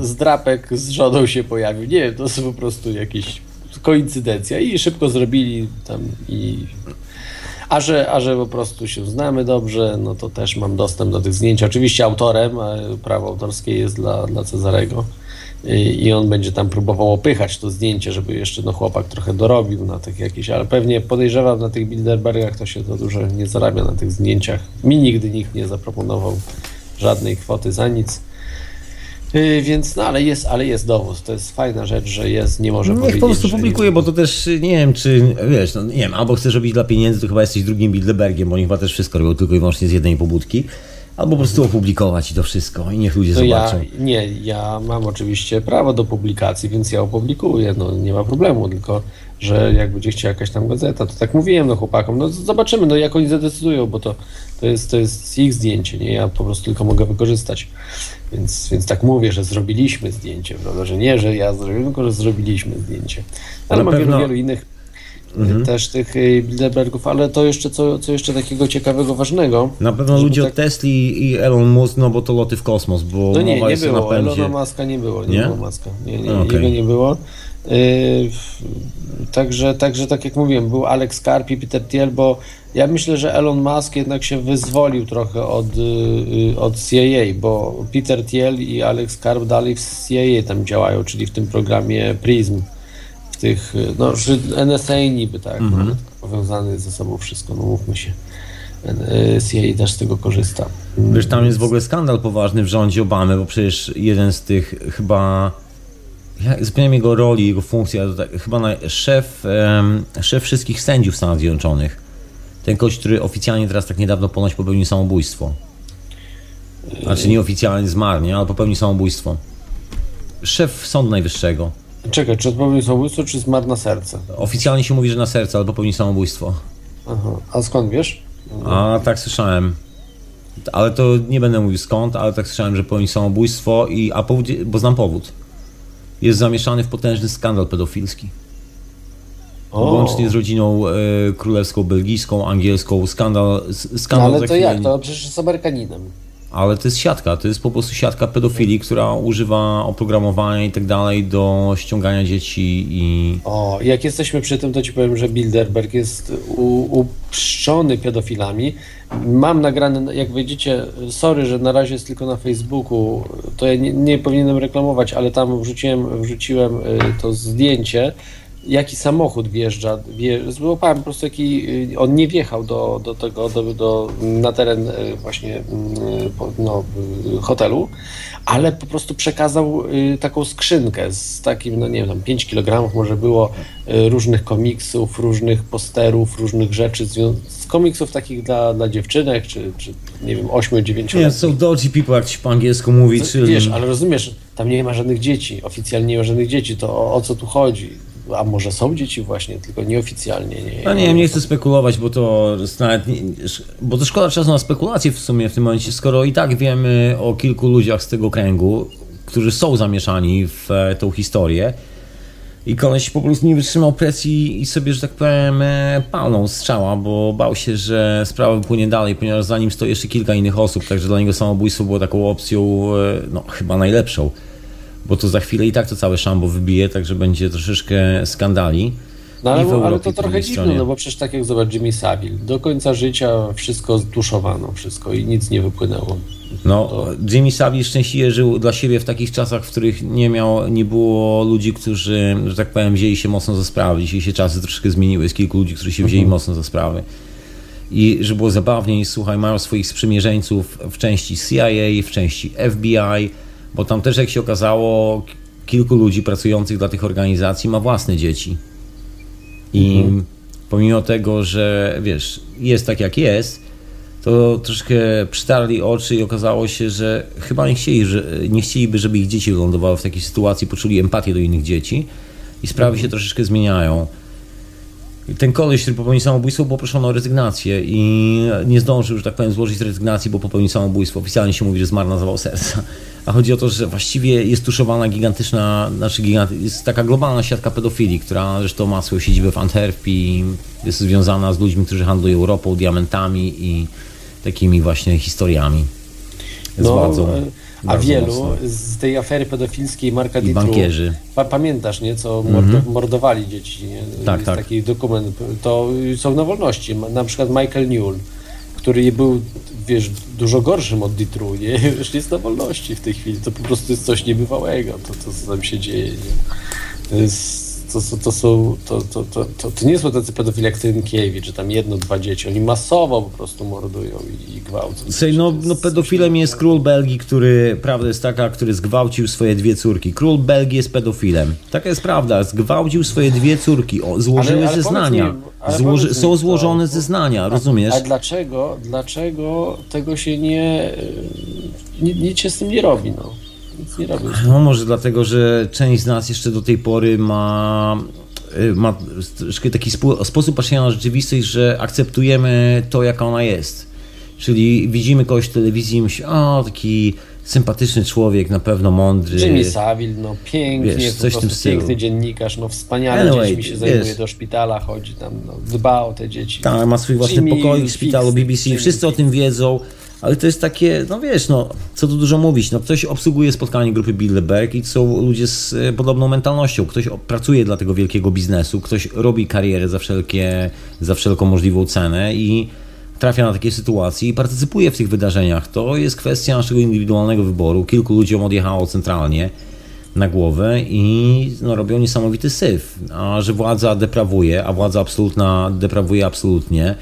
zdrapek z żoną się pojawił. Nie wiem, to są po prostu jakieś koincydencja i szybko zrobili tam i... A że, a że po prostu się znamy dobrze, no to też mam dostęp do tych zdjęć. Oczywiście autorem, prawo autorskie jest dla, dla Cezarego i i on będzie tam próbował opychać to zdjęcie, żeby jeszcze no, chłopak trochę dorobił na tych jakieś, ale pewnie podejrzewam na tych Bilderbergach to się to dużo nie zarabia na tych zdjęciach. Mi nigdy nikt nie zaproponował żadnej kwoty za nic. Yy, więc no ale jest, ale jest dowód. To jest fajna rzecz, że jest, nie może Niech powiedzieć, po prostu publikuje, bo to też nie wiem, czy wiesz, no, nie wiem, albo chcesz robić dla pieniędzy, to chyba jesteś drugim Bilderbergiem, bo oni chyba też wszystko robią tylko i wyłącznie z jednej pobudki. Albo po prostu opublikować i to wszystko i niech ludzie To ja, zobaczą. nie, ja mam oczywiście prawo do publikacji, więc ja opublikuję, no nie ma problemu, tylko że jak będzie chciała jakaś tam gazeta, to tak mówiłem no chłopakom, no zobaczymy, no jak oni zadecydują, bo to, to, jest, to jest ich zdjęcie, nie, ja po prostu tylko mogę wykorzystać, więc, więc tak mówię, że zrobiliśmy zdjęcie, prawda, że nie, że ja zrobiłem, tylko że zrobiliśmy zdjęcie, ale mam pewno- wielu, wielu innych y, też tych y, Bilderbergów, ale to jeszcze, co, co jeszcze takiego ciekawego, ważnego, Na pewno ludzie tak- od Tesli i Elon Musk, no bo to loty w kosmos, bo No nie, nie było. napędzie. Elona Muska nie było. Nie, Nie? było Muska. Nie, nie, Okej. jego nie było. Yy, także, także tak jak mówiłem, był Alex Karp i Peter Thiel, bo ja myślę, że Elon Musk jednak się wyzwolił trochę od, yy, od CIA, bo Peter Thiel i Alex Karp dalej w CIA tam działają, czyli w tym programie PRISM. W tych, yy, no, NSA niby tak, Mhm. no, powiązane ze sobą wszystko, no mówmy się. CIA też z tego korzysta. Wiesz, tam jest w ogóle skandal poważny w rządzie Obamy, bo przecież jeden z tych chyba. Ja zapomniałem jego roli, jego funkcji, ale to tak, chyba na, szef, em, szef wszystkich sędziów Stanów Zjednoczonych. Ten kość, który oficjalnie teraz tak niedawno ponoć popełnił samobójstwo. Znaczy nieoficjalnie zmarł, nie? ale popełnił samobójstwo. Szef Sądu Najwyższego. Czekaj, czy odpowiednio samobójstwo, czy zmarł na serce? Oficjalnie się mówi, że na serce, ale popełnił samobójstwo. Aha. A skąd wiesz? A tak słyszałem. Ale to nie będę mówił skąd, ale tak słyszałem, że popełnił samobójstwo, i, a powód, bo znam powód. Jest zamieszany w potężny skandal pedofilski. O, Łącznie z rodziną e, królewską, belgijską, angielską. Skandal. s- no, skandal ale to jak? To przecież jest Amerykaninem. Ale to jest siatka, to jest po prostu siatka pedofilii, która używa oprogramowania i tak dalej do ściągania dzieci i. O, jak jesteśmy przy tym, to ci powiem, że Bilderberg jest u- uprzczony pedofilami. Mam nagrane, jak widzicie, sorry, że na razie jest tylko na Facebooku, to ja nie, nie powinienem reklamować, ale tam wrzuciłem, wrzuciłem y, to zdjęcie, jaki samochód wjeżdża. Wje, złapałem po prostu jaki, y, on nie wjechał do, do tego, do, do, na teren y, właśnie y, no, hotelu, ale po prostu przekazał taką skrzynkę z takim, no nie wiem, tam 5 kg może było różnych komiksów, różnych posterów, różnych rzeczy, z komiksów takich dla, dla dziewczynek, czy, czy nie wiem, 8-9 Nie, lat. są dodgy people, jak się po angielsku mówi, czyli. Wiesz, ale rozumiesz, tam nie ma żadnych dzieci, oficjalnie nie ma żadnych dzieci, to o, o co tu chodzi? A może są dzieci właśnie, tylko nieoficjalnie. Nie, No nie nie chcę spekulować, bo to nawet, nie, bo to szkoda czasu na spekulacje w sumie w tym momencie, skoro i tak wiemy o kilku ludziach z tego kręgu, którzy są zamieszani w e, tą historię i koleś po prostu nie wytrzymał presji i sobie, że tak powiem, e, palnął strzała, bo bał się, że sprawa wypłynie dalej, ponieważ za nim stoi jeszcze kilka innych osób, także dla niego samobójstwo było taką opcją, e, no chyba najlepszą, bo to za chwilę i tak to całe szambo wybije, także będzie troszeczkę skandali. No ale, ale Europie to po trochę dziwne, stronie. no bo przecież tak jak zobacz Jimmy Savile, do końca życia wszystko zduszowano, wszystko i nic nie wypłynęło. No, Jimmy Savile szczęśliwie żył dla siebie w takich czasach, w których nie miał, nie było ludzi, którzy, że tak powiem, wzięli się mocno za sprawy. Dzisiaj się czasy troszkę zmieniły. Jest kilku ludzi, którzy się wzięli mocno za sprawy. I żeby było zabawniej, słuchaj, mają swoich sprzymierzeńców w części CIA, w części FBI, bo tam też, jak się okazało, kilku ludzi pracujących dla tych organizacji ma własne dzieci. I pomimo tego, że wiesz, jest tak jak jest, to troszkę przytarli oczy i okazało się, że chyba nie, chcieli, że, nie chcieliby, żeby ich dzieci wylądowały w takiej sytuacji, poczuli empatię do innych dzieci i sprawy się troszeczkę zmieniają. Ten koleś, który popełnił samobójstwo, był poproszony o rezygnację i nie zdążył, że tak powiem, złożyć rezygnacji, bo popełnił samobójstwo. Oficjalnie się mówi, że zmarł na zawał serca. A chodzi o to, że właściwie jest tuszowana gigantyczna, znaczy gigant, jest taka globalna siatka pedofilii, która zresztą ma swoją siedzibę w Antwerpii, jest związana z ludźmi, którzy handlują ropą, diamentami i takimi właśnie historiami. Z władzą. e, a bardzo wielu mocno. z tej afery pedofilskiej Marka I Ditru, bankierzy. Pa, pamiętasz, nie, co mordo, mordowali dzieci, nie? Tak, Jest tak. taki dokument, to są na wolności, na przykład Michael Newell, który był, wiesz, dużo gorszym od Ditru, nie? <laughs> Już jest na wolności w tej chwili, to po prostu jest coś niebywałego, to, to co tam się dzieje, nie? To jest to, to, to, są, to, to, to, to, to nie są tacy pedofile jak Trynkiewicz, że tam jedno, dwa dzieci. Oni masowo po prostu mordują i, i gwałcą. Słuchaj, no, no pedofilem jest król Belgii, który, prawda jest taka, który zgwałcił swoje dwie córki. Król Belgii jest pedofilem. Taka jest prawda, zgwałcił swoje dwie córki, o, złożyły Ale- ale zeznania. mi- Złoży, mi są to- złożone zeznania, rozumiesz? A dlaczego, dlaczego tego się nie, nie, nic się z tym nie robi, no. Nic nie. No może dlatego, że część z nas jeszcze do tej pory ma, y, ma taki spo- sposób patrzenia na rzeczywistość, że akceptujemy to, jaka ona jest. Czyli widzimy kogoś w telewizji i myślimy, o, taki sympatyczny człowiek, na pewno mądry. Jimmy Savile, no pięknie, Wiesz, po coś w prostu piękny dziennikarz, no wspaniale Anyway, dziećmi się wiesz. zajmuje, do szpitala chodzi tam, no, dba o te dzieci. Tak, ma swój własny Jimmy pokoik w Fix, szpitalu BBC, Jimmy wszyscy o tym wiedzą, ale to jest takie, no wiesz, no, co tu dużo mówić, no ktoś obsługuje spotkanie grupy Bilderberg i to są ludzie z e, podobną mentalnością, ktoś pracuje dla tego wielkiego biznesu, ktoś robi karierę za wszelkie, za wszelką możliwą cenę i trafia na takie sytuacje i partycypuje w tych wydarzeniach. To jest kwestia naszego indywidualnego wyboru. Kilku ludziom odjechało centralnie na głowę i no, robią niesamowity syf. A że władza deprawuje, a władza absolutna deprawuje absolutnie,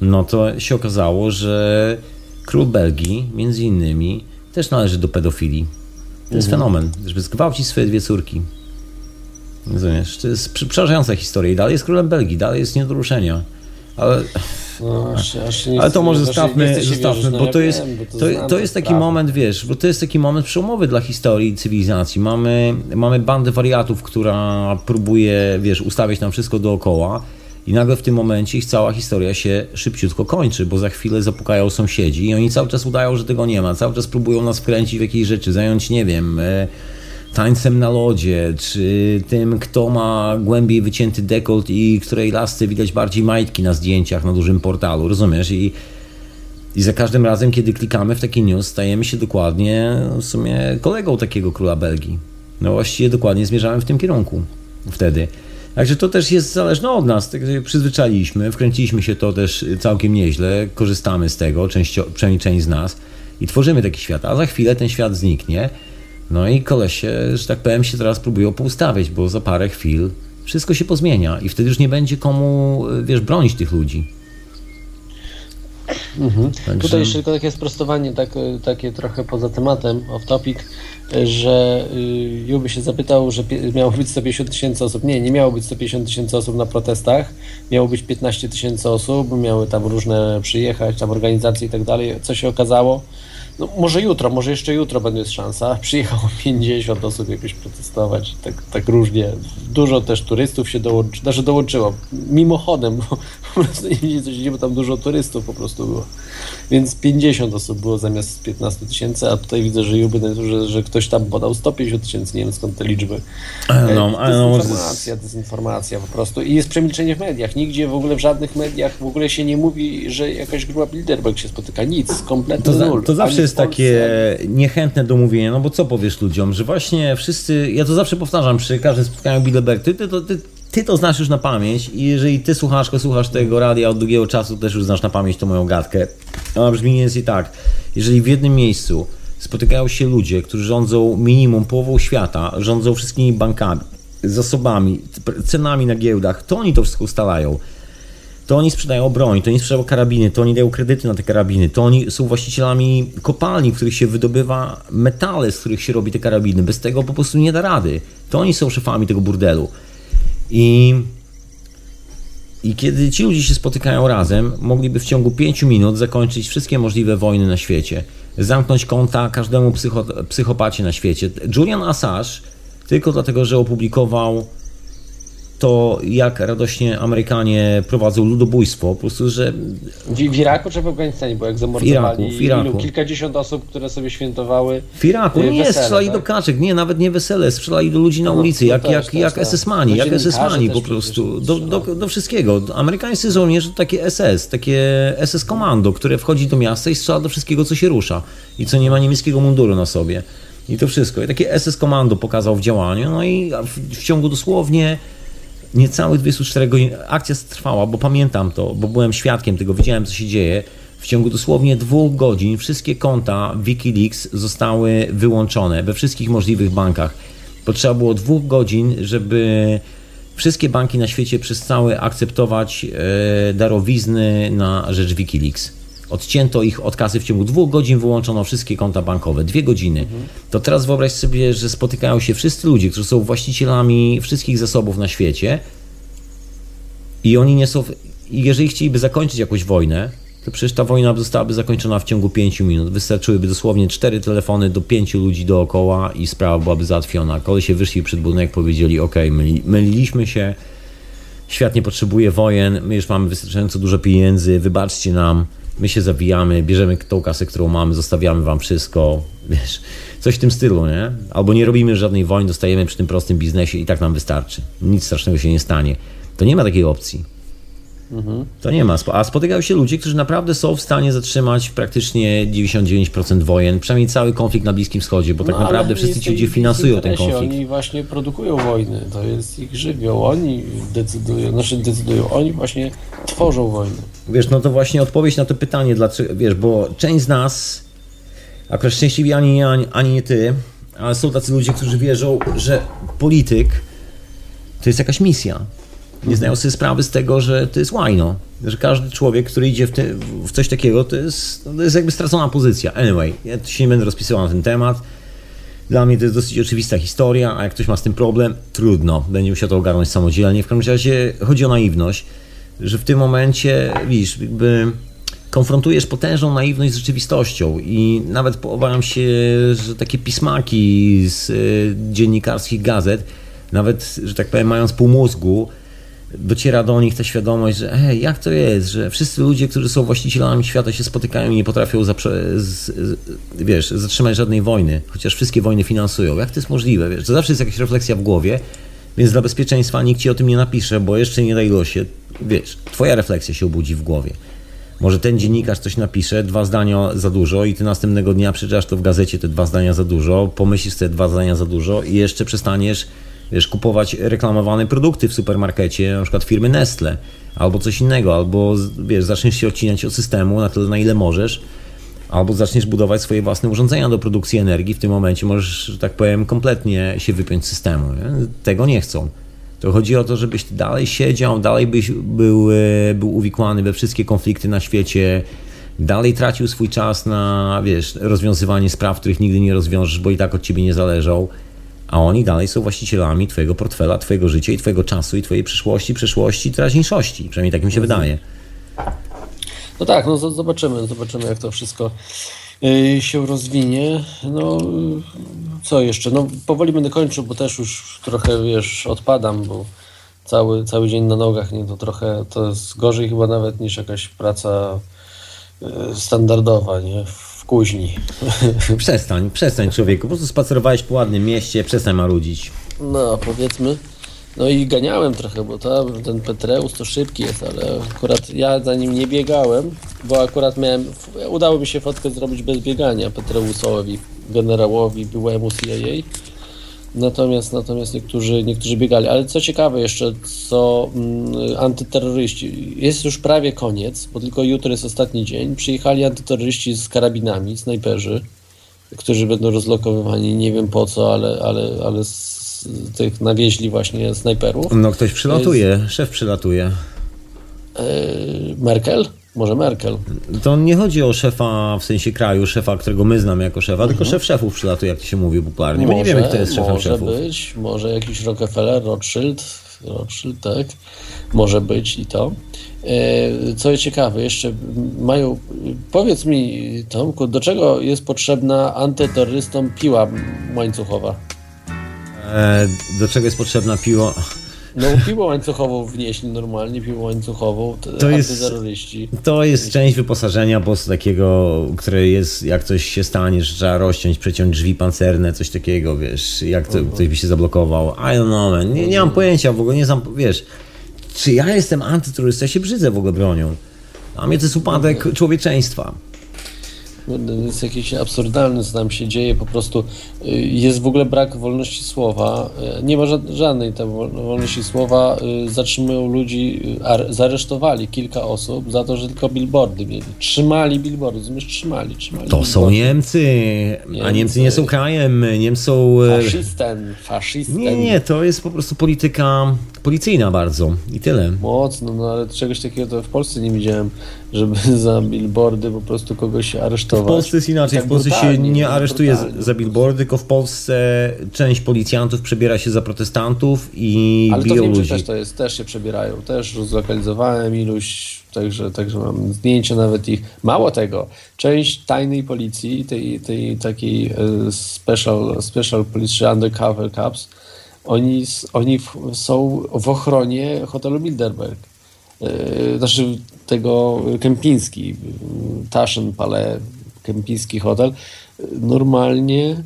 no to się okazało, że król Belgii, między innymi, też należy do pedofilii. To jest fenomen, żeby zgwałcić swoje dwie córki. Rozumiesz? To jest przerażająca historia i dalej jest królem Belgii, dalej jest nie do ruszenia. Ale No, ale chcę- to może zostawmy, zostawmy no bo to jest, bo to, znam to jest taki sprawę. moment, wiesz, bo to jest taki moment przełomowy dla historii cywilizacji. Mamy, mamy bandę wariatów, która próbuje, wiesz, ustawiać nam wszystko dookoła i nagle w tym momencie ich cała historia się szybciutko kończy, bo za chwilę zapukają sąsiedzi i oni cały czas udają, że tego nie ma, cały czas próbują nas wkręcić w jakieś rzeczy, zająć, nie wiem... E, tańcem na lodzie, czy tym, kto ma głębiej wycięty dekolt i której lasce widać bardziej majtki na zdjęciach na dużym portalu, rozumiesz? I, i za każdym razem, kiedy klikamy w taki news, stajemy się dokładnie w sumie kolegą takiego króla Belgii. No właściwie dokładnie zmierzamy w tym kierunku wtedy. Także to też jest zależne od nas, tak się przyzwyczailiśmy, wkręciliśmy się to też całkiem nieźle, korzystamy z tego, część, przynajmniej część z nas i tworzymy taki świat, a za chwilę ten świat zniknie. No i kolesie, że tak powiem, się teraz próbują poustawiać, bo za parę chwil wszystko się pozmienia i wtedy już nie będzie komu, wiesz, bronić tych ludzi. Także- Tutaj jeszcze tylko takie sprostowanie, tak, takie trochę poza tematem, off topic, że y, Juby się zapytał, że miało być 150 tysięcy osób. Nie, nie miało być 150 tysięcy osób na protestach, miało być 15 tysięcy osób, miały tam różne przyjechać, tam organizacje i tak dalej. Co się okazało? No, może jutro, może jeszcze jutro będzie szansa. Przyjechało 50 osób jakoś protestować, tak, tak różnie. Dużo też turystów się dołączyło, znaczy dołączyło, mimochodem, bo <laughs> po prostu nie wiedzieli co się dzieje, bo tam dużo turystów po prostu było. Więc 50 osób było zamiast 15 tysięcy, a tutaj widzę, że Juby, że, że ktoś tam podał 150 tysięcy, nie wiem skąd te liczby. No, ale no, dezinformacja, dezinformacja po prostu. I jest przemilczenie w mediach. Nigdzie w ogóle w żadnych mediach w ogóle się nie mówi, że jakaś grupa Bilderberg się spotyka. Nic, kompletny To, za, to zawsze Ani jest takie niechętne do mówienia, no bo co powiesz ludziom, że właśnie wszyscy, ja to zawsze powtarzam przy każdym spotkaniu Bilderberg, ty, ty, to- ty, ty to znasz już na pamięć i jeżeli ty słuchaczko słuchasz tego radia od długiego czasu, też już znasz na pamięć tą moją gadkę. Ona brzmi mniej więcej tak, jeżeli w jednym miejscu spotykają się ludzie, którzy rządzą minimum połową świata, rządzą wszystkimi bankami, zasobami, cenami na giełdach, to oni to wszystko ustalają to oni sprzedają broń, to oni sprzedają karabiny, to oni dają kredyty na te karabiny, to oni są właścicielami kopalni, w których się wydobywa metale, z których się robi te karabiny. Bez tego po prostu nie da rady. To oni są szefami tego burdelu. I, i kiedy ci ludzie się spotykają razem, mogliby w ciągu 5 minut zakończyć wszystkie możliwe wojny na świecie. Zamknąć konta każdemu psycho, psychopacie na świecie. Julian Assange, tylko dlatego, że opublikował to, jak radośnie Amerykanie prowadzą ludobójstwo, po prostu, że W, w Iraku czy w Afganistanie, bo jak zamordowali Iraku, w Iraku. ilu? kilkadziesiąt osób, które sobie świętowały w Iraku y, nie wesele, strzelali tak? do kaczek, nie, nawet nie wesele, strzelali do ludzi na No, ulicy, no jak, też, jak, też, jak tak. SS-mani, jak dziennikarzy SS-mani po prostu, do, do, do wszystkiego. Amerykańscy żołnierze to takie SS, takie SS komando, które wchodzi do miasta i strzela do wszystkiego, co się rusza i co nie ma niemieckiego munduru na sobie. I to wszystko. I takie SS komando pokazał w działaniu, no i w, w ciągu dosłownie niecałych 24 godzin akcja trwała, bo pamiętam to, bo byłem świadkiem tego, widziałem co się dzieje. W ciągu dosłownie dwóch godzin wszystkie konta Wikileaks zostały wyłączone we wszystkich możliwych bankach. Potrzeba było dwóch godzin, żeby wszystkie banki na świecie przestały akceptować e, darowizny na rzecz Wikileaks. Odcięto ich od kasy w ciągu dwóch godzin, wyłączono wszystkie konta bankowe. Dwie godziny. To teraz wyobraź sobie, że spotykają się wszyscy ludzie, którzy są właścicielami wszystkich zasobów na świecie i oni nie są. I jeżeli chcieliby zakończyć jakąś wojnę, to przecież ta wojna zostałaby zakończona w ciągu 5 minut. Wystarczyłyby dosłownie cztery telefony do pięciu ludzi dookoła i sprawa byłaby załatwiona. Się wyszli przed budynek, powiedzieli: OK, myli, myliliśmy się, świat nie potrzebuje wojen, my już mamy wystarczająco dużo pieniędzy, wybaczcie nam, my się zawijamy, bierzemy tą kasę, którą mamy, zostawiamy wam wszystko. Wiesz, coś w tym stylu, nie? Albo nie robimy żadnej wojny, dostajemy przy tym prostym biznesie i tak nam wystarczy. Nic strasznego się nie stanie. To nie ma takiej opcji. To nie ma. A spotykają się ludzie, którzy naprawdę są w stanie zatrzymać praktycznie 99% wojen, przynajmniej cały konflikt na Bliskim Wschodzie, bo tak No, naprawdę wszyscy ci ludzie finansują ten konflikt. Oni właśnie produkują wojny, to jest ich żywioł. Oni decydują, znaczy decydują, oni właśnie tworzą wojny. Wiesz, no to właśnie odpowiedź na to pytanie, dlaczego, wiesz, bo część z nas, akurat szczęśliwie ani ani, ani nie ty, ale są tacy ludzie, którzy wierzą, że polityk to jest jakaś misja. Nie zdają sobie sprawy z tego, że to jest łajno. Że każdy człowiek, który idzie w, ty, w coś takiego, to jest, to jest jakby stracona pozycja. Anyway, ja się nie będę rozpisywał na ten temat. Dla mnie to jest dosyć oczywista historia, a jak ktoś ma z tym problem, trudno. Będzie musiał to ogarnąć samodzielnie. W każdym razie chodzi o naiwność, że w tym momencie, widzisz, jakby konfrontujesz potężną naiwność z rzeczywistością i nawet obawiam się, że takie pismaki z y, dziennikarskich gazet, nawet, że tak powiem, mając pół mózgu, dociera do nich ta świadomość, że hej, jak to jest, że wszyscy ludzie, którzy są właścicielami świata się spotykają i nie potrafią zaprze- z, z, wiesz, zatrzymać żadnej wojny, chociaż wszystkie wojny finansują. Jak to jest możliwe? Wiesz, to zawsze jest jakaś refleksja w głowie, więc dla bezpieczeństwa nikt ci o tym nie napisze, bo jeszcze nie daj losie, wiesz, twoja refleksja się obudzi w głowie. Może ten dziennikarz coś napisze, dwa zdania za dużo i ty następnego dnia przeczytasz to w gazecie, te dwa zdania za dużo, pomyślisz te dwa zdania za dużo i jeszcze przestaniesz wiesz, kupować reklamowane produkty w supermarkecie, na przykład firmy Nestle, albo coś innego, albo wiesz, zaczniesz się odcinać od systemu na tyle, na ile możesz, albo zaczniesz budować swoje własne urządzenia do produkcji energii, w tym momencie możesz, że tak powiem, kompletnie się wypiąć z systemu. Nie? Tego nie chcą. To chodzi o to, żebyś dalej siedział, dalej byś był, e, był uwikłany we wszystkie konflikty na świecie, dalej tracił swój czas na, wiesz, rozwiązywanie spraw, których nigdy nie rozwiążesz, bo i tak od ciebie nie zależą, a oni dalej są właścicielami twojego portfela, twojego życia i twojego czasu i twojej przyszłości, przeszłości, teraźniejszości. Przynajmniej tak mi się wydaje. No tak, no zobaczymy, zobaczymy jak to wszystko y, się rozwinie. No co jeszcze? No powoli będę kończył, bo też już trochę wiesz, odpadam, bo cały, cały dzień na nogach, nie, to trochę to jest gorzej chyba nawet niż jakaś praca y, standardowa, nie, kuźni. <laughs> Przestań, przestań człowieku, po prostu spacerowałeś po ładnym mieście, przestań marudzić. No, powiedzmy. No i ganiałem trochę, bo ta, ten Petreus to szybki jest, ale akurat ja za nim nie biegałem, bo akurat miałem, udało mi się fotkę zrobić bez biegania Petreusowi, generałowi, byłemu CIA. Natomiast, natomiast niektórzy, niektórzy biegali. Ale co ciekawe jeszcze, co mm, antyterroryści, jest już prawie koniec, bo tylko jutro jest ostatni dzień. Przyjechali antyterroryści z karabinami, snajperzy, którzy będą rozlokowywani, nie wiem po co, ale, ale, ale z tych nawieźli właśnie snajperów. No ktoś przylatuje, szef przylatuje. Yy, Merkel? Może Merkel. To nie chodzi o szefa w sensie kraju, szefa, którego my znamy jako szefa, tylko szef szefów przylatuje, jak to się mówi popularnie. My nie wiemy, kto jest szefem Mhm. może szefów. być, może jakiś Rockefeller, Rothschild, Rothschild, tak, może być i to. E, Co jest ciekawe, jeszcze mają, powiedz mi Tomku, do czego jest potrzebna antyterrorystom piła łańcuchowa? E, do czego jest potrzebna piło? No piłę łańcuchową wnieśli normalnie, piłę łańcuchową, To jest-. To jest część wyposażenia po prostu takiego, które jest, jak coś się stanie, że trzeba rozciąć, przeciąć drzwi pancerne, coś takiego, wiesz, jak to, ktoś by się zablokował. I don't know, man. Nie, nie mam pojęcia, w ogóle nie znam, wiesz, czy ja jestem antyterrorysta, ja się brzydzę w ogóle bronią. A mnie to jest upadek człowieczeństwa. Jest jakieś absurdalne, co tam się dzieje, po prostu y, jest w ogóle brak wolności słowa, y, nie ma ża- żadnej tam wol- wolności słowa, y, zatrzymują ludzi, ar- zaresztowali kilka osób za to, że tylko billboardy mieli, trzymali billboardy, rozumiesz, trzymali, trzymali To są billboardy. Niemcy, a Niemcy. Niemcy nie są krajem, Niemcy są... Faszystem, faszystem. Nie, nie, to jest po prostu polityka, policyjna bardzo i tyle. Mocno, no ale czegoś takiego to w Polsce nie widziałem, żeby <laughs> za billboardy po prostu kogoś aresztować. W Polsce jest inaczej. Tak w Polsce się nie tak aresztuje brutalnie. za billboardy, tylko w Polsce część policjantów przebiera się za protestantów i Ale to w biją Niemczech ludzi. też to jest, też się przebierają, też zlokalizowałem iluś, także, także mam zdjęcie nawet ich. Mało tego, część tajnej policji, tej, tej takiej e, special, special police undercover cops, oni, oni są w ochronie hotelu Bilderberg. E, Znaczy tego Kępiński, Taschen Palais, Kępiński hotel. Normalnie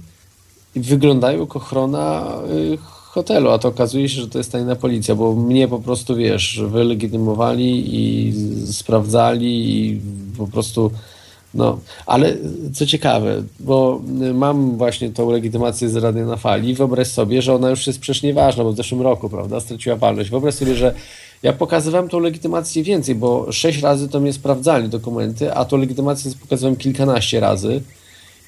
wyglądają jak ochrona y, hotelu, a to okazuje się, że to jest tajna policja, bo mnie po prostu, wiesz, wylegitymowali i sprawdzali i po prostu, no, ale co ciekawe, bo y, mam właśnie tą legitymację z Radia na Fali, wyobraź sobie, że ona już jest przecież nieważna, bo w zeszłym roku, prawda, straciła ważność. Wyobraź sobie, że ja pokazywałem tą legitymację więcej, bo sześć razy to mnie sprawdzali dokumenty, a tą legitymację pokazywałem kilkanaście razy.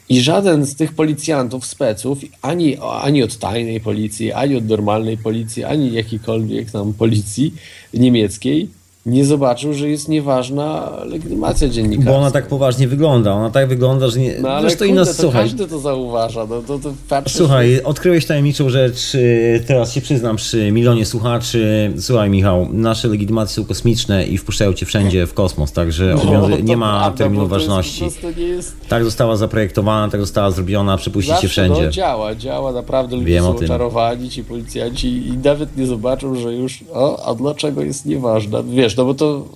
I żaden z tych policjantów, speców, ani, ani od tajnej policji, ani od normalnej policji, ani jakiejkolwiek tam policji niemieckiej nie zobaczył, że jest nieważna legitymacja dziennikarska. Bo ona tak poważnie wygląda. Ona tak wygląda, że nie. No ale Zresztą kurde, inna, to słuchaj. każdy to zauważa. No, to, to patrzysz, Słuchaj, odkryłeś tajemniczą rzecz, y, teraz się przyznam przy milionie słuchaczy. Słuchaj Michał, nasze legitymacje są kosmiczne i wpuszczają cię wszędzie w kosmos, także No, nie ma prawda, terminu ważności. jest... Tak została zaprojektowana, tak została zrobiona, przepuści cię Zawsze wszędzie. no, działa, działa, naprawdę ludzie Wiem są oczarowani, ci policjanci i nawet nie zobaczą, że już, o, a dlaczego jest nieważna? Wiesz, no bo to,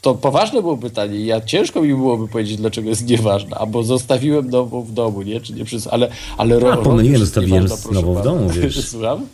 to poważne było pytanie ja ciężko mi byłoby powiedzieć, dlaczego jest nieważna, albo zostawiłem nową w domu, nie, czy nie przez, ale, ale ro, A, pomyliłem, zostawiłem nieważna, nową w domu, wiesz. <laughs> Słucham?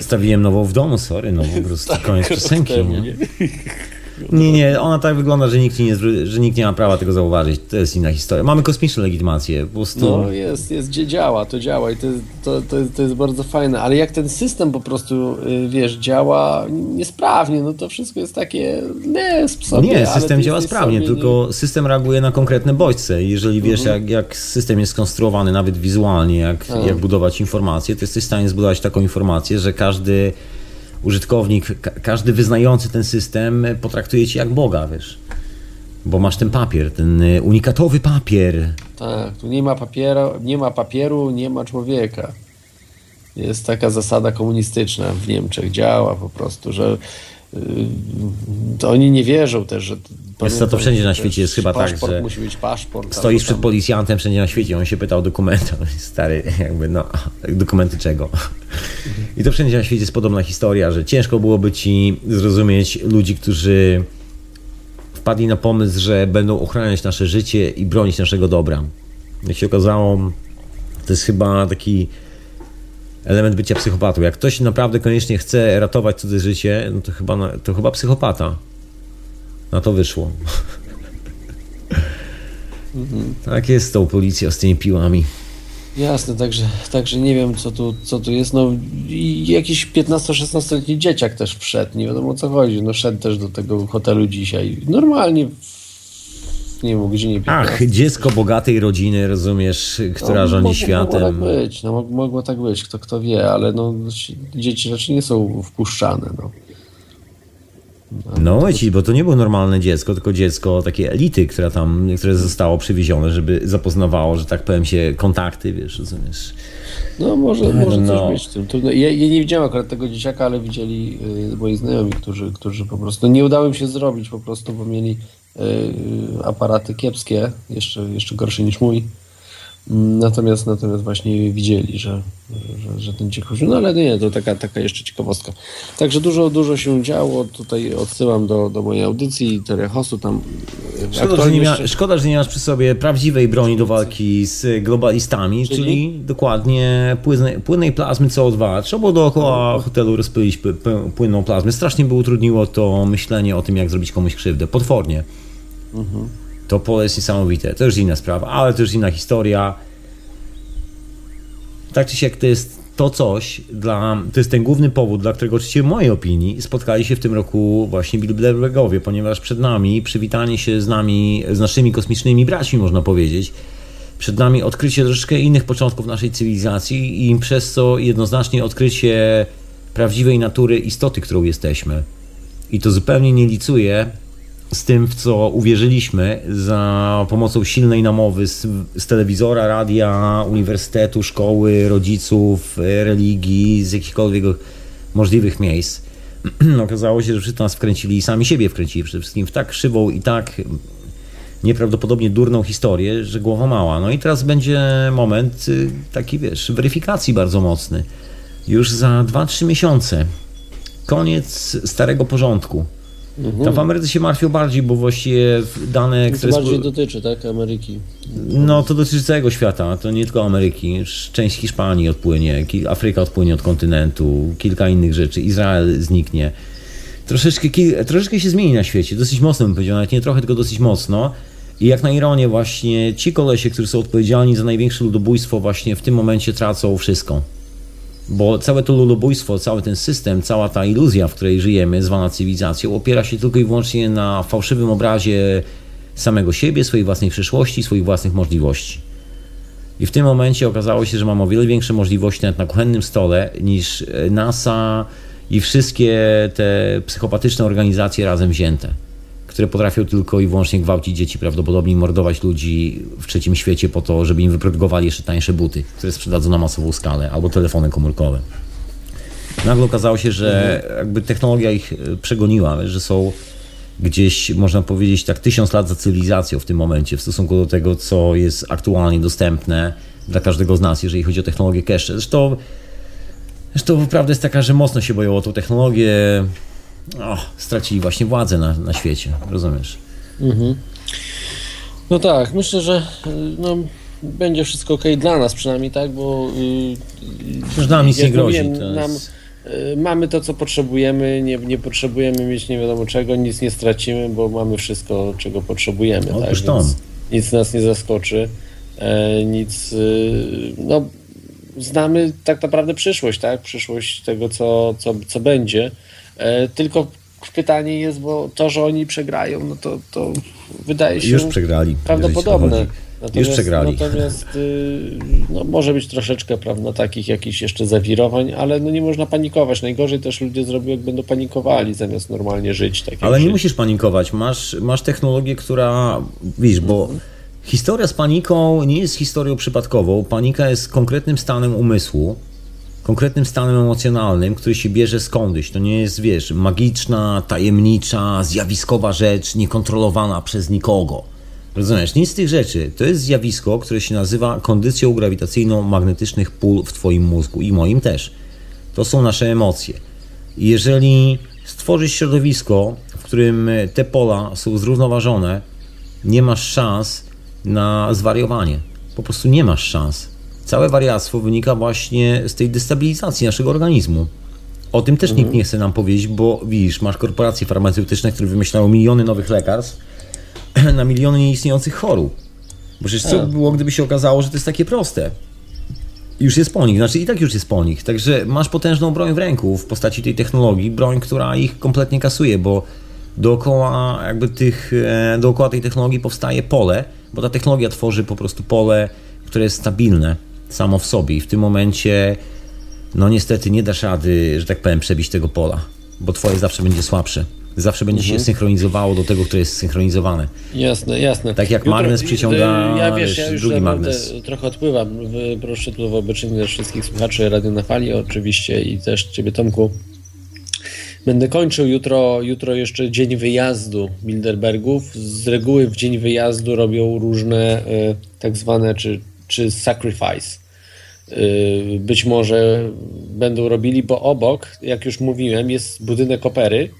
Stawiłem nową w domu, sorry, no po <laughs> prostu koniec Rok piosenki, temu, nie? <laughs> Nie, nie, ona tak wygląda, że nikt, nie, że nikt nie ma prawa tego zauważyć. To jest inna historia. Mamy kosmiczną legitymację, po prostu... No jest, jest, gdzie działa, to działa i to, to, to, to jest bardzo fajne, ale jak ten system po prostu, y, wiesz, działa niesprawnie, no to wszystko jest takie, nie, sobie, Nie, system działa sprawnie, sobie, tylko system reaguje na konkretne bodźce. Jeżeli wiesz, Mhm. jak, jak system jest skonstruowany, nawet wizualnie, jak, Tak. jak budować informacje, to jesteś w stanie zbudować taką informację, że każdy użytkownik, ka- każdy wyznający ten system potraktuje cię jak Boga, wiesz. Bo masz ten papier, ten y, unikatowy papier. Tak, tu nie ma, papiera, nie ma papieru, nie ma człowieka. Jest taka zasada komunistyczna w Niemczech, działa po prostu, że to oni nie wierzą też, że... Jest to wszędzie na świecie, jest chyba tak, że musi być paszport. Stoisz przed policjantem wszędzie na świecie, on się pytał o dokumenty. Stary, jakby no, dokumenty czego? I to wszędzie na świecie jest podobna historia, że ciężko byłoby ci zrozumieć ludzi, którzy wpadli na pomysł, że będą ochraniać nasze życie i bronić naszego dobra. Jak się okazało, to jest chyba taki element bycia psychopatą. Jak ktoś naprawdę koniecznie chce ratować cudze życie, no to chyba, to chyba psychopata. Na to wyszło. Tak jest z tą policją, z tymi piłami. Jasne, także, także nie wiem, co tu, co tu jest. No, i jakiś 15-16-letni dzieciak też wszedł, nie wiadomo o co chodzi. No, szedł też do tego hotelu dzisiaj. Normalnie, nie wiem, godzinie 15. Ach, dziecko bogatej rodziny, rozumiesz, która No, rządzi mogło, światem. Mogło tak być, no, mog- mogło tak być, kto, kto wie, ale no, dzieci raczej nie są wpuszczane. No. No ci, bo to nie było normalne dziecko, tylko dziecko takiej elity, która tam, które zostało przywiezione, żeby zapoznawało, że tak powiem się kontakty, wiesz, rozumiesz. No może, może no. coś być w tym. Trudno. Ja, ja nie widziałem akurat tego dzieciaka, ale widzieli y, moi znajomi, którzy, którzy po prostu nie udało im się zrobić po prostu, bo mieli y, aparaty kiepskie, jeszcze, jeszcze gorsze niż mój. Natomiast, natomiast właśnie widzieli, że, że, że ten chodził. No ale nie, to taka, taka jeszcze ciekawostka. Także dużo, dużo się działo. Tutaj odsyłam do, do mojej audycji, Terechosu tam. y, Szkoda że, nie mia- jeszcze- szkoda, że nie masz przy sobie prawdziwej broni do walki z globalistami, czyli, dokładnie płynnej, płynnej plazmy CO2. Trzeba było dookoła hotelu rozpylić pły- pły- płynną plazmę. Strasznie by utrudniło to myślenie o tym, jak zrobić komuś krzywdę. Potwornie. To pole jest niesamowite. To już inna sprawa, ale to już inna historia. Tak czy siak to jest to coś, dla, to jest ten główny powód, dla którego oczywiście w mojej opinii spotkali się w tym roku właśnie Bilderbergowie, ponieważ przed nami przywitanie się z nami, z naszymi kosmicznymi braćmi, można powiedzieć. Przed nami odkrycie troszeczkę innych początków naszej cywilizacji i przez co jednoznacznie odkrycie prawdziwej natury istoty, którą jesteśmy. I to zupełnie nie licuje z tym, w co uwierzyliśmy za pomocą silnej namowy z, z telewizora, radia, uniwersytetu, szkoły, rodziców, religii, z jakichkolwiek możliwych miejsc. <clears throat> Okazało się, że wszyscy nas wkręcili i sami siebie wkręcili przede wszystkim w tak krzywą i tak nieprawdopodobnie durną historię, że głowa mała. No i teraz będzie moment y, taki, wiesz, weryfikacji bardzo mocny. Już za 2-3 miesiące. Koniec starego porządku. Mhm. Tam w Ameryce się martwią bardziej, bo właściwie dane... To bardziej dotyczy, tak, Ameryki. No, to dotyczy całego świata, to nie tylko Ameryki. Część Hiszpanii odpłynie, Afryka odpłynie od kontynentu, kilka innych rzeczy, Izrael zniknie. Troszeczkę, troszeczkę się zmieni na świecie, dosyć mocno bym powiedział, nawet nie trochę, tylko dosyć mocno. I jak na ironię właśnie ci kolesie, którzy są odpowiedzialni za największe ludobójstwo właśnie w tym momencie tracą wszystko. Bo całe to ludobójstwo, cały ten system, cała ta iluzja, w której żyjemy, zwana cywilizacją, opiera się tylko i wyłącznie na fałszywym obrazie samego siebie, swojej własnej przyszłości, swoich własnych możliwości. I w tym momencie okazało się, że mam o wiele większe możliwości nawet na kuchennym stole niż NASA i wszystkie te psychopatyczne organizacje razem wzięte które potrafią tylko i wyłącznie gwałcić dzieci, prawdopodobnie mordować ludzi w trzecim świecie po to, żeby im wyprodukowali jeszcze tańsze buty, które sprzedadzą na masową skalę, albo telefony komórkowe. Nagle okazało się, że jakby technologia ich e, przegoniła, że są gdzieś, można powiedzieć, tak tysiąc lat za cywilizacją w tym momencie w stosunku do tego, co jest aktualnie dostępne dla każdego z nas, jeżeli chodzi o technologię cache. Zresztą, zresztą prawda jest taka, że mocno się boją o tą technologię, stracili właśnie władzę na, na świecie, rozumiesz? Mhm. No tak, myślę, że no, będzie wszystko ok dla nas przynajmniej, tak, bo Przecież nam nic nie grozi. Mówiłem, nam, y, mamy to, co potrzebujemy, nie, nie potrzebujemy mieć nie wiadomo czego, nic nie stracimy, bo mamy wszystko, czego potrzebujemy. No, tak? Więc nic nas nie zaskoczy, e, nic, y, no znamy tak naprawdę przyszłość, tak, przyszłość tego, co, co, co będzie. E, tylko pytanie jest, bo to, że oni przegrają, no to, to wydaje się Już przegrali, prawdopodobne. Natomiast, Już przegrali. Natomiast y, no, może być troszeczkę prawda, takich jakichś jeszcze zawirowań, ale no, nie można panikować. Najgorzej też ludzie zrobią, jak będą panikowali, zamiast normalnie żyć. Tak ale nie żyć. musisz panikować. Masz, masz technologię, która, widzisz, bo mhm. historia z paniką nie jest historią przypadkową. Panika jest konkretnym stanem umysłu, konkretnym stanem emocjonalnym, który się bierze skądś. To nie jest, wiesz, magiczna, tajemnicza, zjawiskowa rzecz, niekontrolowana przez nikogo. Rozumiesz? Nic z tych rzeczy. To jest zjawisko, które się nazywa kondycją grawitacyjną magnetycznych pól w Twoim mózgu i moim też. To są nasze emocje. Jeżeli stworzysz środowisko, w którym te pola są zrównoważone, nie masz szans na zwariowanie. Po prostu nie masz szans. Całe wariactwo wynika właśnie z tej destabilizacji naszego organizmu. O tym też mhm. nikt nie chce nam powiedzieć, bo widzisz, masz korporacje farmaceutyczne, które wymyślają miliony nowych lekarstw <clears throat> na miliony nieistniejących chorób. Bo przecież co by było, gdyby się okazało, że to jest takie proste? Już jest po nich, znaczy i tak już jest po nich. Także masz potężną broń w ręku w postaci tej technologii, broń, która ich kompletnie kasuje, bo dookoła jakby tych, e, dookoła tej technologii powstaje pole, bo ta technologia tworzy po prostu pole, które jest stabilne samo w sobie i w tym momencie no niestety nie dasz rady, że tak powiem, przebić tego pola, bo twoje zawsze będzie słabsze. Zawsze będzie mhm. się synchronizowało do tego, które jest synchronizowane. Jasne, jasne. Tak jak Jutro, magnes przyciąga ja wiesz, ja już drugi magnes. Trochę odpływam. Proszę tu wobec wszystkich słuchaczy Radio na Fali oczywiście i też Ciebie Tomku. Będę kończył jutro, jutro jeszcze dzień wyjazdu Bilderbergów. Z reguły w dzień wyjazdu robią różne y, tak zwane, czy czy Sacrifice. Y, być może będą robili, bo obok, jak już mówiłem, jest budynek opery,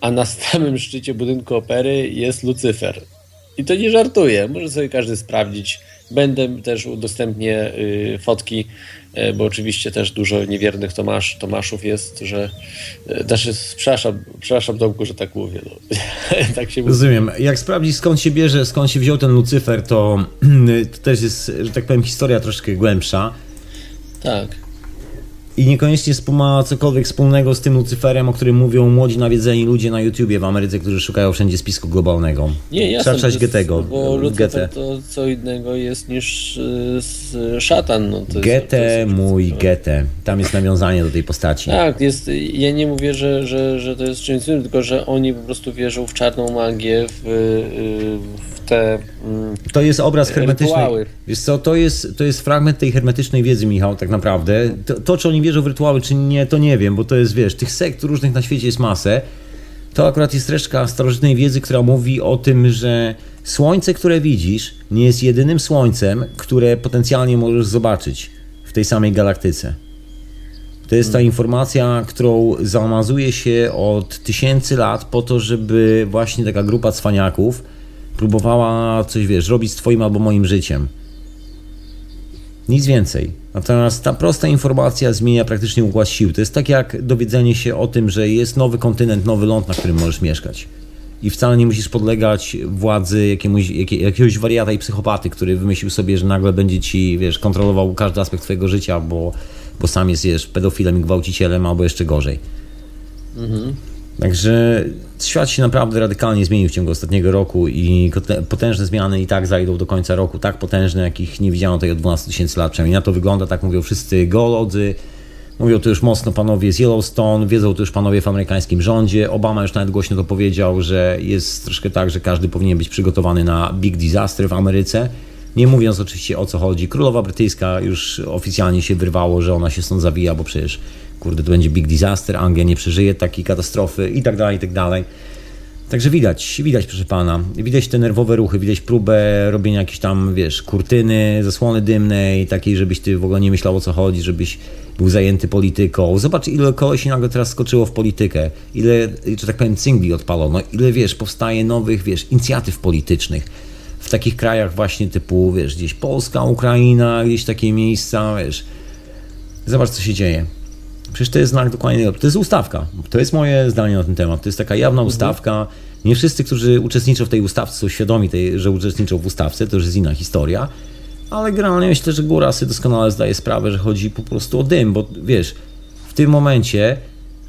a na <laughs> samym szczycie budynku opery jest Lucyfer. I to nie żartuję, może sobie każdy sprawdzić. Będę też udostępnię y, fotki, y, bo oczywiście też dużo niewiernych Tomasz, Tomaszów jest, że znaczy, przepraszam, przepraszam Tomku, że tak mówię. No. <laughs> tak się Rozumiem. Jak sprawdzić skąd się bierze, skąd się wziął ten Lucyfer, to, to też jest, że tak powiem, historia troszkę głębsza. Tak. I niekoniecznie ma cokolwiek wspólnego z tym Lucyferem, o którym mówią młodzi nawiedzeni ludzie na YouTubie w Ameryce, którzy szukają wszędzie spisku globalnego. Nie, jasne, Trzeba jest- Getego. Bo Lucyfer to co innego jest niż y, szatan. No, to jest, mój Getę. Tam jest nawiązanie do tej postaci. Tak, jest, ja nie mówię, że, że, że to jest czymś złym, tylko że oni po prostu wierzą w czarną magię, w, y, w te... mm, To jest obraz hermetycznej. Rytuały. Wiesz co, to jest, to jest fragment tej hermetycznej wiedzy, Michał, tak naprawdę. To, to, czy oni wierzą w rytuały, czy nie, to nie wiem, bo to jest, wiesz, tych sekt różnych na świecie jest masę. To akurat jest resztka starożytnej wiedzy, która mówi o tym, że słońce, które widzisz, nie jest jedynym słońcem, które potencjalnie możesz zobaczyć w tej samej galaktyce. To jest ta informacja, którą załamazuje się od tysięcy lat po to, żeby właśnie taka grupa cwaniaków próbowała coś, wiesz, robić z twoim albo moim życiem. Nic więcej. Natomiast ta prosta informacja zmienia praktycznie układ sił. To jest tak jak dowiedzenie się o tym, że jest nowy kontynent, nowy ląd, na którym możesz mieszkać. I wcale nie musisz podlegać władzy jakiemuś, jakie, jakiegoś wariata i psychopaty, który wymyślił sobie, że nagle będzie ci, wiesz, kontrolował każdy aspekt twojego życia, bo, bo sam jest, wiesz, pedofilem i gwałcicielem, albo jeszcze gorzej. Także świat się naprawdę radykalnie zmienił w ciągu ostatniego roku i potężne zmiany i tak zajdą do końca roku, tak potężne, jakich nie widziano tutaj od 12 tysięcy lat. Przynajmniej na to wygląda, tak mówią wszyscy geolodzy, mówią to już mocno panowie z Yellowstone, wiedzą to już panowie w amerykańskim rządzie. Obama już nawet głośno to powiedział, że jest troszkę tak, że każdy powinien być przygotowany na big disaster w Ameryce. Nie mówiąc oczywiście o co chodzi. Królowa brytyjska już oficjalnie się wyrwało, że ona się stąd zawija, bo przecież kurde, to będzie big disaster, Anglia nie przeżyje takiej katastrofy i tak dalej, i tak dalej. Także widać, widać proszę pana, widać te nerwowe ruchy, widać próbę robienia jakiejś tam, wiesz, kurtyny, zasłony dymnej, takiej, żebyś ty w ogóle nie myślał o co chodzi, żebyś był zajęty polityką. Zobacz, ile kogoś nagle teraz skoczyło w politykę, ile, że tak powiem, cyngli odpalono, ile, wiesz, powstaje nowych, wiesz, inicjatyw politycznych w takich krajach właśnie typu, wiesz, gdzieś Polska, Ukraina, gdzieś takie miejsca, wiesz. Zobacz, co się dzieje. Przecież to jest znak dokładnie. To jest ustawka. To jest moje zdanie na ten temat. To jest taka jawna ustawka. Nie wszyscy, którzy uczestniczą w tej ustawce, są świadomi, tej, że uczestniczą w ustawce. To już jest inna historia. Ale generalnie myślę, że góra sobie doskonale zdaje sprawę, że chodzi po prostu o dym, bo wiesz, w tym momencie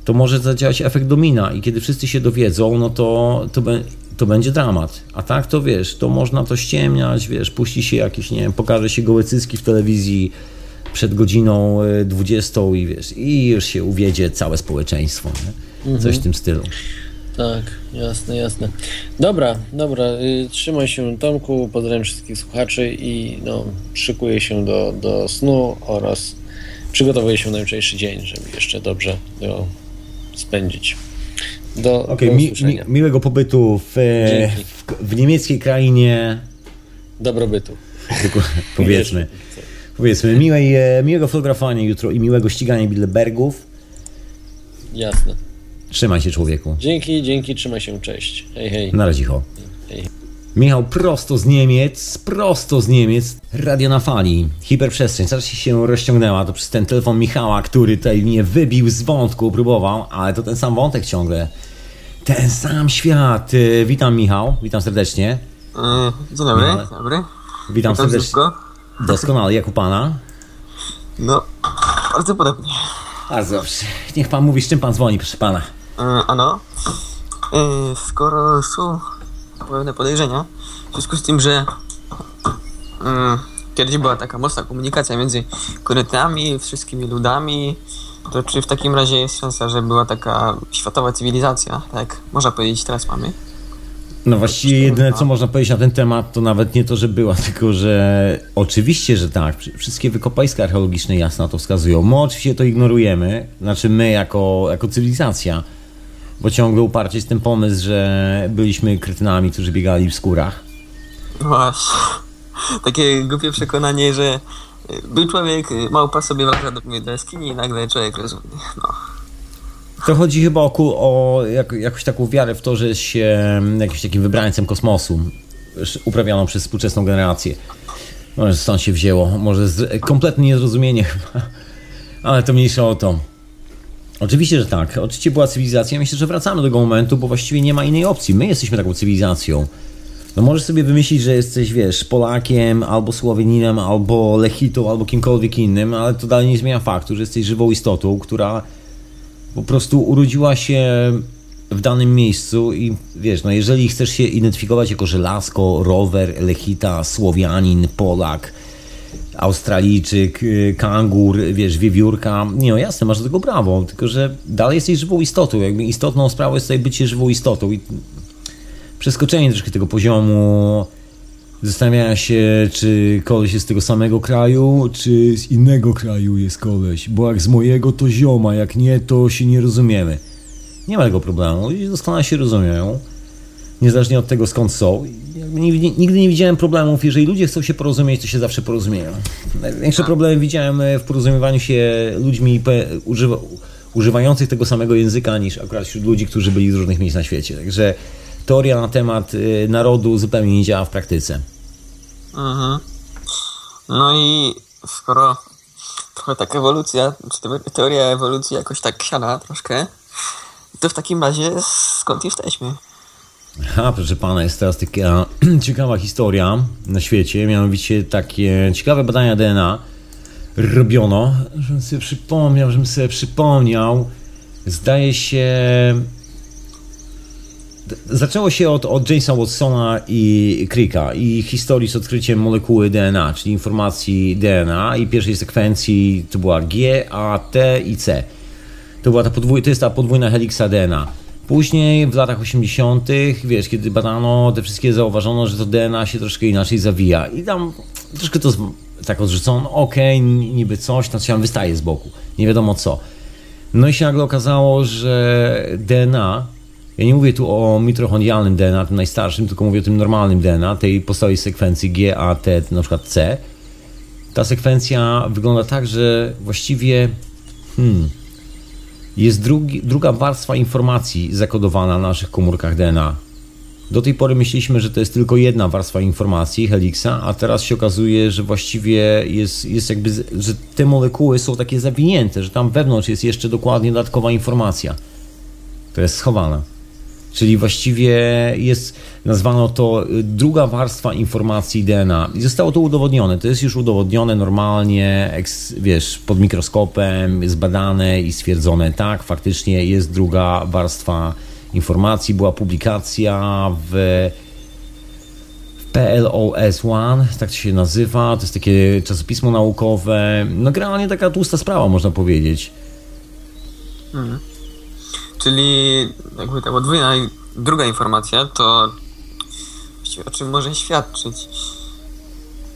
to może zadziałać efekt domina i kiedy wszyscy się dowiedzą, no to, to, be- to będzie dramat. A tak to wiesz, to można to ściemniać, wiesz, puści się jakieś, nie wiem, pokaże się gołe cycki w telewizji przed godziną y, 20 i wiesz, i już się uwiedzie całe społeczeństwo? Coś w tym stylu. Tak, jasne, jasne. Dobra, dobra, y, trzymaj się Tomku, pozdrawiam wszystkich słuchaczy i no, szykuję się do, do snu oraz przygotowuję się na jutrzejszy dzień, żeby jeszcze dobrze go spędzić. Do, Okej, do mi, mi, miłego pobytu w, e, w, w niemieckiej krainie, Dobrobytu. <laughs> powiedzmy. Powiedzmy, miłej, e, miłego fotografowania jutro i miłego ścigania Bilderbergów. Jasne. Trzymaj się człowieku. Dzięki, dzięki, trzymaj się, cześć. Hej, hej. Na razie, ho. hej. Michał prosto z Niemiec, prosto z Niemiec, radio na fali, hiperprzestrzeń, czas się rozciągnęła, to przez ten telefon Michała, który tutaj mnie wybił z wątku, próbował, ale to ten sam wątek ciągle. Ten sam świat. Y, Witam Michał, witam serdecznie. E, Dzień dobry, No. dobry. Witam Witam serdecznie. wszystko. Doskonale, jak u pana? No, bardzo podobnie. Bardzo dobrze. Niech pan mówi, z czym pan dzwoni, proszę pana. E, ano, e, skoro są pewne podejrzenia, w związku z tym, że e, kiedyś była taka mocna komunikacja między korytami, wszystkimi ludami, to czy w takim razie jest szansa, że była taka światowa cywilizacja, tak można powiedzieć, teraz mamy? No właściwie jedyne, co można powiedzieć na ten temat, to nawet nie to, że była, <laughs> tylko że oczywiście, że tak. Wszystkie wykopaliska archeologiczne jasno to wskazują. My oczywiście to ignorujemy, znaczy my jako, jako cywilizacja, bo ciągle uparcie jest ten pomysł, że byliśmy kretynami, którzy biegali w skórach. No. Takie głupie przekonanie, że był człowiek, małpa sobie wraca do, do jaskini i nagle człowiek rozumie. No. To chodzi chyba o, o jak, jakąś taką wiarę w to, że się jakimś takim wybrańcem kosmosu uprawiano przez współczesną generację. Może stąd się wzięło, może z, kompletne niezrozumienie chyba, <laughs> ale to mniejsza o to. Oczywiście, że tak. Oczywiście była cywilizacja. Myślę, że wracamy do tego momentu, bo właściwie nie ma innej opcji. My jesteśmy taką cywilizacją. No możesz sobie wymyślić, że jesteś, wiesz, Polakiem, albo Słoweninem, albo Lechitą, albo kimkolwiek innym, ale to dalej nie zmienia faktu, że jesteś żywą istotą, która po prostu urodziła się w danym miejscu i wiesz, no jeżeli chcesz się identyfikować jako żelazko, rower, Lechita, Słowianin, Polak, Australijczyk, y, kangur, wiesz, wiewiórka. Nie no, jasne, masz do tego prawo, tylko że dalej jesteś żywą istotą. Jakby istotną sprawą jest tutaj bycie żywą istotą i przeskoczenie troszkę tego poziomu zastanawiania się, czy koleś jest z tego samego kraju, czy z innego kraju jest koleś, bo jak z mojego to zioma, jak nie, to się nie rozumiemy. Nie ma tego problemu, ludzie doskonale się rozumieją, niezależnie od tego skąd są. Nigdy nie widziałem problemów, jeżeli ludzie chcą się porozumieć, to się zawsze porozumieją. Największe problemy widziałem w porozumiewaniu się ludźmi używa, używających tego samego języka, niż akurat wśród ludzi, którzy byli z różnych miejsc na świecie. Także teoria na temat y, narodu zupełnie nie działa w praktyce. Mhm. No i skoro trochę tak ewolucja, czy teoria ewolucji jakoś tak siada troszkę, to w takim razie skąd jesteśmy? A, proszę pana, jest teraz taka <clears throat> ciekawa historia na świecie, mianowicie takie ciekawe badania DNA robiono, żebym sobie przypomniał, żebym sobie przypomniał, zdaje się Zaczęło się od, od Jamesa Watsona i Cricka i historii z odkryciem molekuły DNA, czyli informacji DNA i pierwszej sekwencji to była G, A, T i C. To, była ta podwój, to jest ta podwójna heliksa DNA. Później w latach 80., wiesz, kiedy badano te wszystkie, zauważono, że to DNA się troszkę inaczej zawija. I tam troszkę to tak odrzucono, okej, okay, niby coś, to się wystaje z boku, nie wiadomo co. No i się nagle okazało, że DNA ja nie mówię tu o mitochondrialnym DNA, tym najstarszym, tylko mówię o tym normalnym DNA, tej podstawowej sekwencji G, A, T, na przykład C. Ta sekwencja wygląda tak, że właściwie hmm, jest drugi, druga warstwa informacji zakodowana na naszych komórkach DNA. Do tej pory myśleliśmy, że to jest tylko jedna warstwa informacji, helixa, a teraz się okazuje, że właściwie jest, jest jakby, że te molekuły są takie zawinięte, że tam wewnątrz jest jeszcze dokładnie dodatkowa informacja, która jest schowana. Czyli właściwie jest, nazwano to y, druga warstwa informacji DNA. I zostało to udowodnione. To jest już udowodnione normalnie, wiesz, pod mikroskopem, zbadane i stwierdzone. Tak, faktycznie jest druga warstwa informacji. Była publikacja w PLOS One, tak się nazywa. To jest takie czasopismo naukowe. No generalnie taka tłusta sprawa, można powiedzieć. Hmm. Czyli jakby ta podwójna druga informacja to o czym może świadczyć.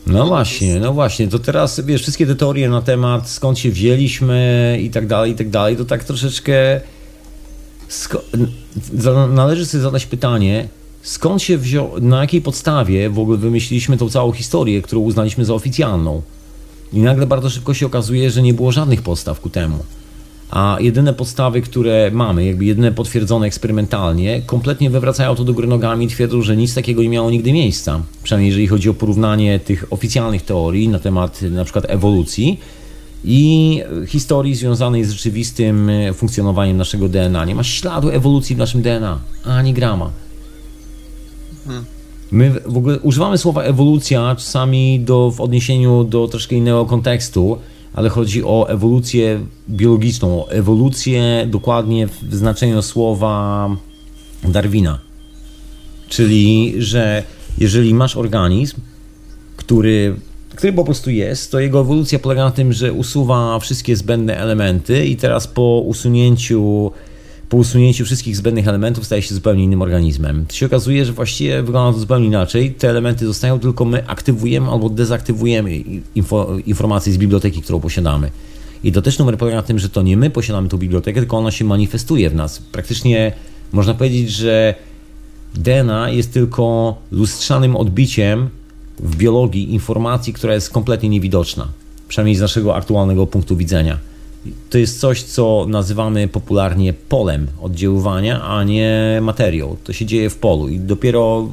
No właśnie, no właśnie, to teraz wiesz, wszystkie te teorie na temat skąd się wzięliśmy i tak dalej, i tak dalej, to tak troszeczkę należy sobie zadać pytanie, skąd się wziął, na jakiej podstawie w ogóle wymyśliliśmy tą całą historię, którą uznaliśmy za oficjalną. I nagle bardzo szybko się okazuje, że nie było żadnych podstaw ku temu a jedyne podstawy, które mamy, jakby jedyne potwierdzone eksperymentalnie, kompletnie wywracają to do góry nogami i twierdzą, że nic takiego nie miało nigdy miejsca. Przynajmniej jeżeli chodzi o porównanie tych oficjalnych teorii na temat na przykład ewolucji i historii związanej z rzeczywistym funkcjonowaniem naszego DNA. Nie ma śladu ewolucji w naszym DNA, ani grama. Hmm. My w ogóle używamy słowa ewolucja czasami do, w odniesieniu do troszkę innego kontekstu, ale chodzi o ewolucję biologiczną, o ewolucję dokładnie w znaczeniu słowa Darwina. Czyli, że jeżeli masz organizm, który, który po prostu jest, to jego ewolucja polega na tym, że usuwa wszystkie zbędne elementy i teraz po usunięciu po usunięciu wszystkich zbędnych elementów staje się zupełnie innym organizmem. To się okazuje, że właściwie wygląda to zupełnie inaczej. Te elementy zostają, tylko my aktywujemy albo dezaktywujemy info, informacje z biblioteki, którą posiadamy. I to też numer polega na tym, że to nie my posiadamy tą bibliotekę, tylko ona się manifestuje w nas. Praktycznie można powiedzieć, że DNA jest tylko lustrzanym odbiciem w biologii informacji, która jest kompletnie niewidoczna, przynajmniej z naszego aktualnego punktu widzenia to jest coś, co nazywamy popularnie polem oddziaływania, a nie materią. To się dzieje w polu i dopiero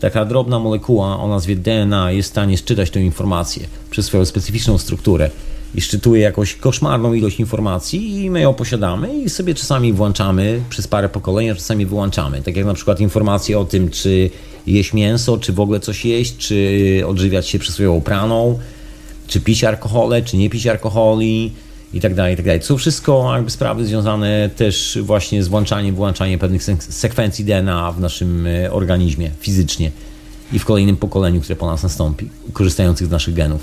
taka drobna molekuła o nazwie DNA jest w stanie szczytać tę informację przez swoją specyficzną strukturę i szczytuje jakąś koszmarną ilość informacji i my ją posiadamy i sobie czasami włączamy przez parę pokoleń, a czasami wyłączamy. Tak jak na przykład informacje o tym, czy jeść mięso, czy w ogóle coś jeść, czy odżywiać się przysłowiową praną, czy pić alkohole, czy nie pić alkoholi i tak dalej, i tak dalej. To są wszystko jakby sprawy związane też właśnie z włączaniem, włączaniem pewnych sekwencji DNA w naszym e, organizmie fizycznie i w kolejnym pokoleniu, które po nas nastąpi, korzystających z naszych genów.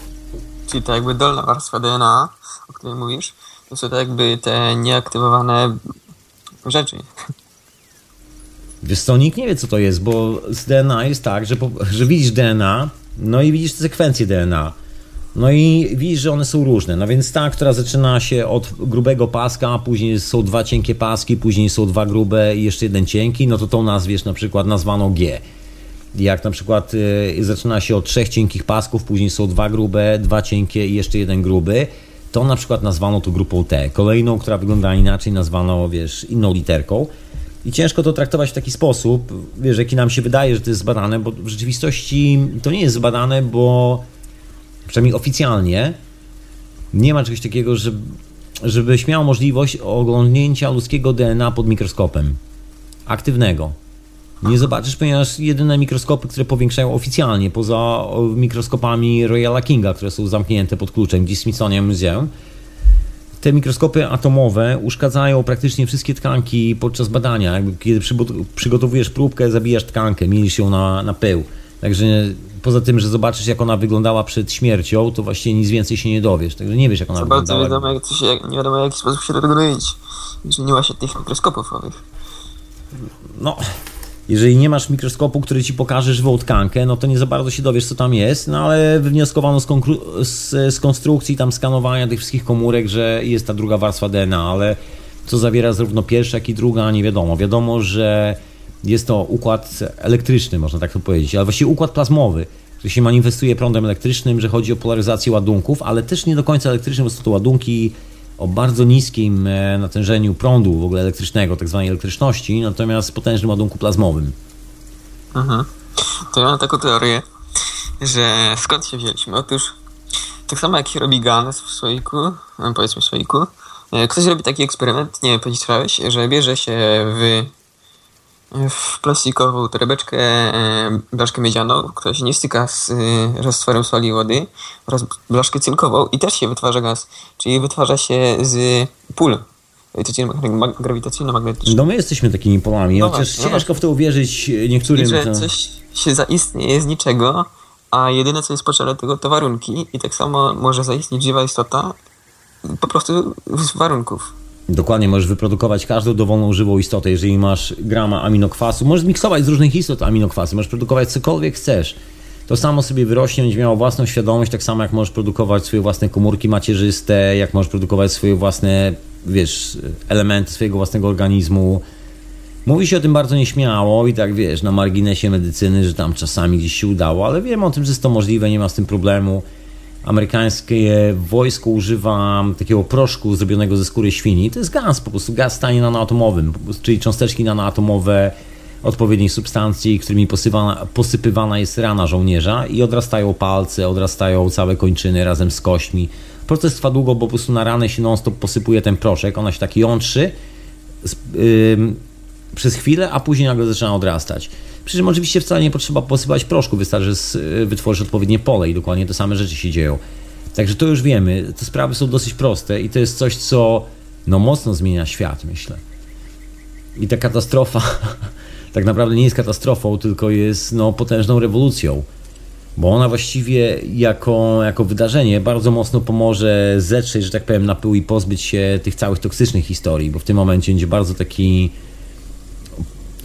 Czyli to jakby dolna warstwa DNA, o której mówisz, to są to jakby te nieaktywowane rzeczy. Wiesz co, nikt nie wie co to jest, bo z DNA jest tak, że, że widzisz DNA, no i widzisz te sekwencje DNA. No i widzisz, że one są różne. No więc ta, która zaczyna się od grubego paska, później są dwa cienkie paski, później są dwa grube i jeszcze jeden cienki, no to tą nazwiesz na przykład nazwaną G. Jak na przykład y, zaczyna się od trzech cienkich pasków, później są dwa grube, dwa cienkie i jeszcze jeden gruby, to na przykład nazwano to grupą T. Kolejną, która wygląda inaczej, nazwano, wiesz, inną literką. I ciężko to traktować w taki sposób, wiesz, jaki nam się wydaje, że to jest zbadane, bo w rzeczywistości to nie jest zbadane, bo przynajmniej oficjalnie nie ma czegoś takiego, że, żebyś miał możliwość oglądnięcia ludzkiego DNA pod mikroskopem. Aktywnego. Nie zobaczysz, ponieważ jedyne mikroskopy, które powiększają oficjalnie, poza mikroskopami Royala Kinga, które są zamknięte pod kluczem gdzieś Smithsonian Museum, te mikroskopy atomowe uszkadzają praktycznie wszystkie tkanki podczas badania. Kiedy przygotowujesz próbkę, zabijasz tkankę, mielisz ją na, na pył. Także poza tym, że zobaczysz, jak ona wyglądała przed śmiercią, to właściwie nic więcej się nie dowiesz. Także nie wiesz, jak ona Co wyglądała. bardzo wiadomo, jak to się, nie wiadomo, w jaki sposób się nie ma się tych mikroskopów owych. No, jeżeli nie masz mikroskopu, który ci pokaże żywą tkankę, no to nie za bardzo się dowiesz, co tam jest, no ale wywnioskowano z, z, z konstrukcji, tam skanowania tych wszystkich komórek, że jest ta druga warstwa DNA, ale co zawiera zarówno pierwsza, jak i druga, nie wiadomo. Wiadomo, że jest to układ elektryczny, można tak to powiedzieć, ale właściwie układ plazmowy, który się manifestuje prądem elektrycznym, że chodzi o polaryzację ładunków, ale też nie do końca elektrycznym, bo są to ładunki o bardzo niskim e, natężeniu prądu w ogóle elektrycznego, tak zwanej elektryczności, natomiast potężnym ładunku plazmowym. Mhm. To ja mam taką teorię, że skąd się wzięliśmy? Otóż tak samo jak robi Ganes w słoiku, powiedzmy w słoiku, e, ktoś robi taki eksperyment, nie wiem, że bierze się w w plastikową torebeczkę e, blaszkę miedzianą, która się nie styka z e, roztworem soli i wody oraz blaszkę cynkową i też się wytwarza gaz, czyli wytwarza się z pól grawitacyjno-magnetycznych. No my jesteśmy takimi polami, no chociaż no ciężko w to uwierzyć niektórym. I że to... coś się zaistnieje z niczego, a jedyne co jest potrzebne tego to warunki i tak samo może zaistnieć żywa istota po prostu z warunków. Dokładnie, możesz wyprodukować każdą dowolną żywą istotę. Jeżeli masz grama aminokwasu, możesz miksować z różnych istot aminokwasy, możesz produkować cokolwiek chcesz. To samo sobie wyrośnie, będzie miało własną świadomość, tak samo jak możesz produkować swoje własne komórki macierzyste, jak możesz produkować swoje własne, wiesz, elementy swojego własnego organizmu. Mówi się o tym bardzo nieśmiało i tak, wiesz, na marginesie medycyny, że tam czasami gdzieś się udało, ale wiem o tym, że jest to możliwe, nie ma z tym problemu amerykańskie wojsko używa takiego proszku zrobionego ze skóry świni. To jest gaz, po prostu gaz stanie nanoatomowym, czyli cząsteczki nanoatomowe odpowiedniej substancji, którymi posypywana jest rana żołnierza i odrastają palce, odrastają całe kończyny razem z kośćmi. Proces trwa długo, bo po prostu na ranę się non-stop posypuje ten proszek, ona się tak jątrzy yy, przez chwilę, a później nagle zaczyna odrastać. Przy czym oczywiście wcale nie potrzeba posypać proszku, wystarczy, że wytworzysz odpowiednie pole i dokładnie te same rzeczy się dzieją. Także to już wiemy, te sprawy są dosyć proste i to jest coś, co no mocno zmienia świat, myślę. I ta katastrofa <laughs> tak naprawdę nie jest katastrofą, tylko jest no, potężną rewolucją. Bo ona właściwie jako, jako wydarzenie bardzo mocno pomoże zetrzeć, że tak powiem, na pył i pozbyć się tych całych toksycznych historii, bo w tym momencie będzie bardzo taki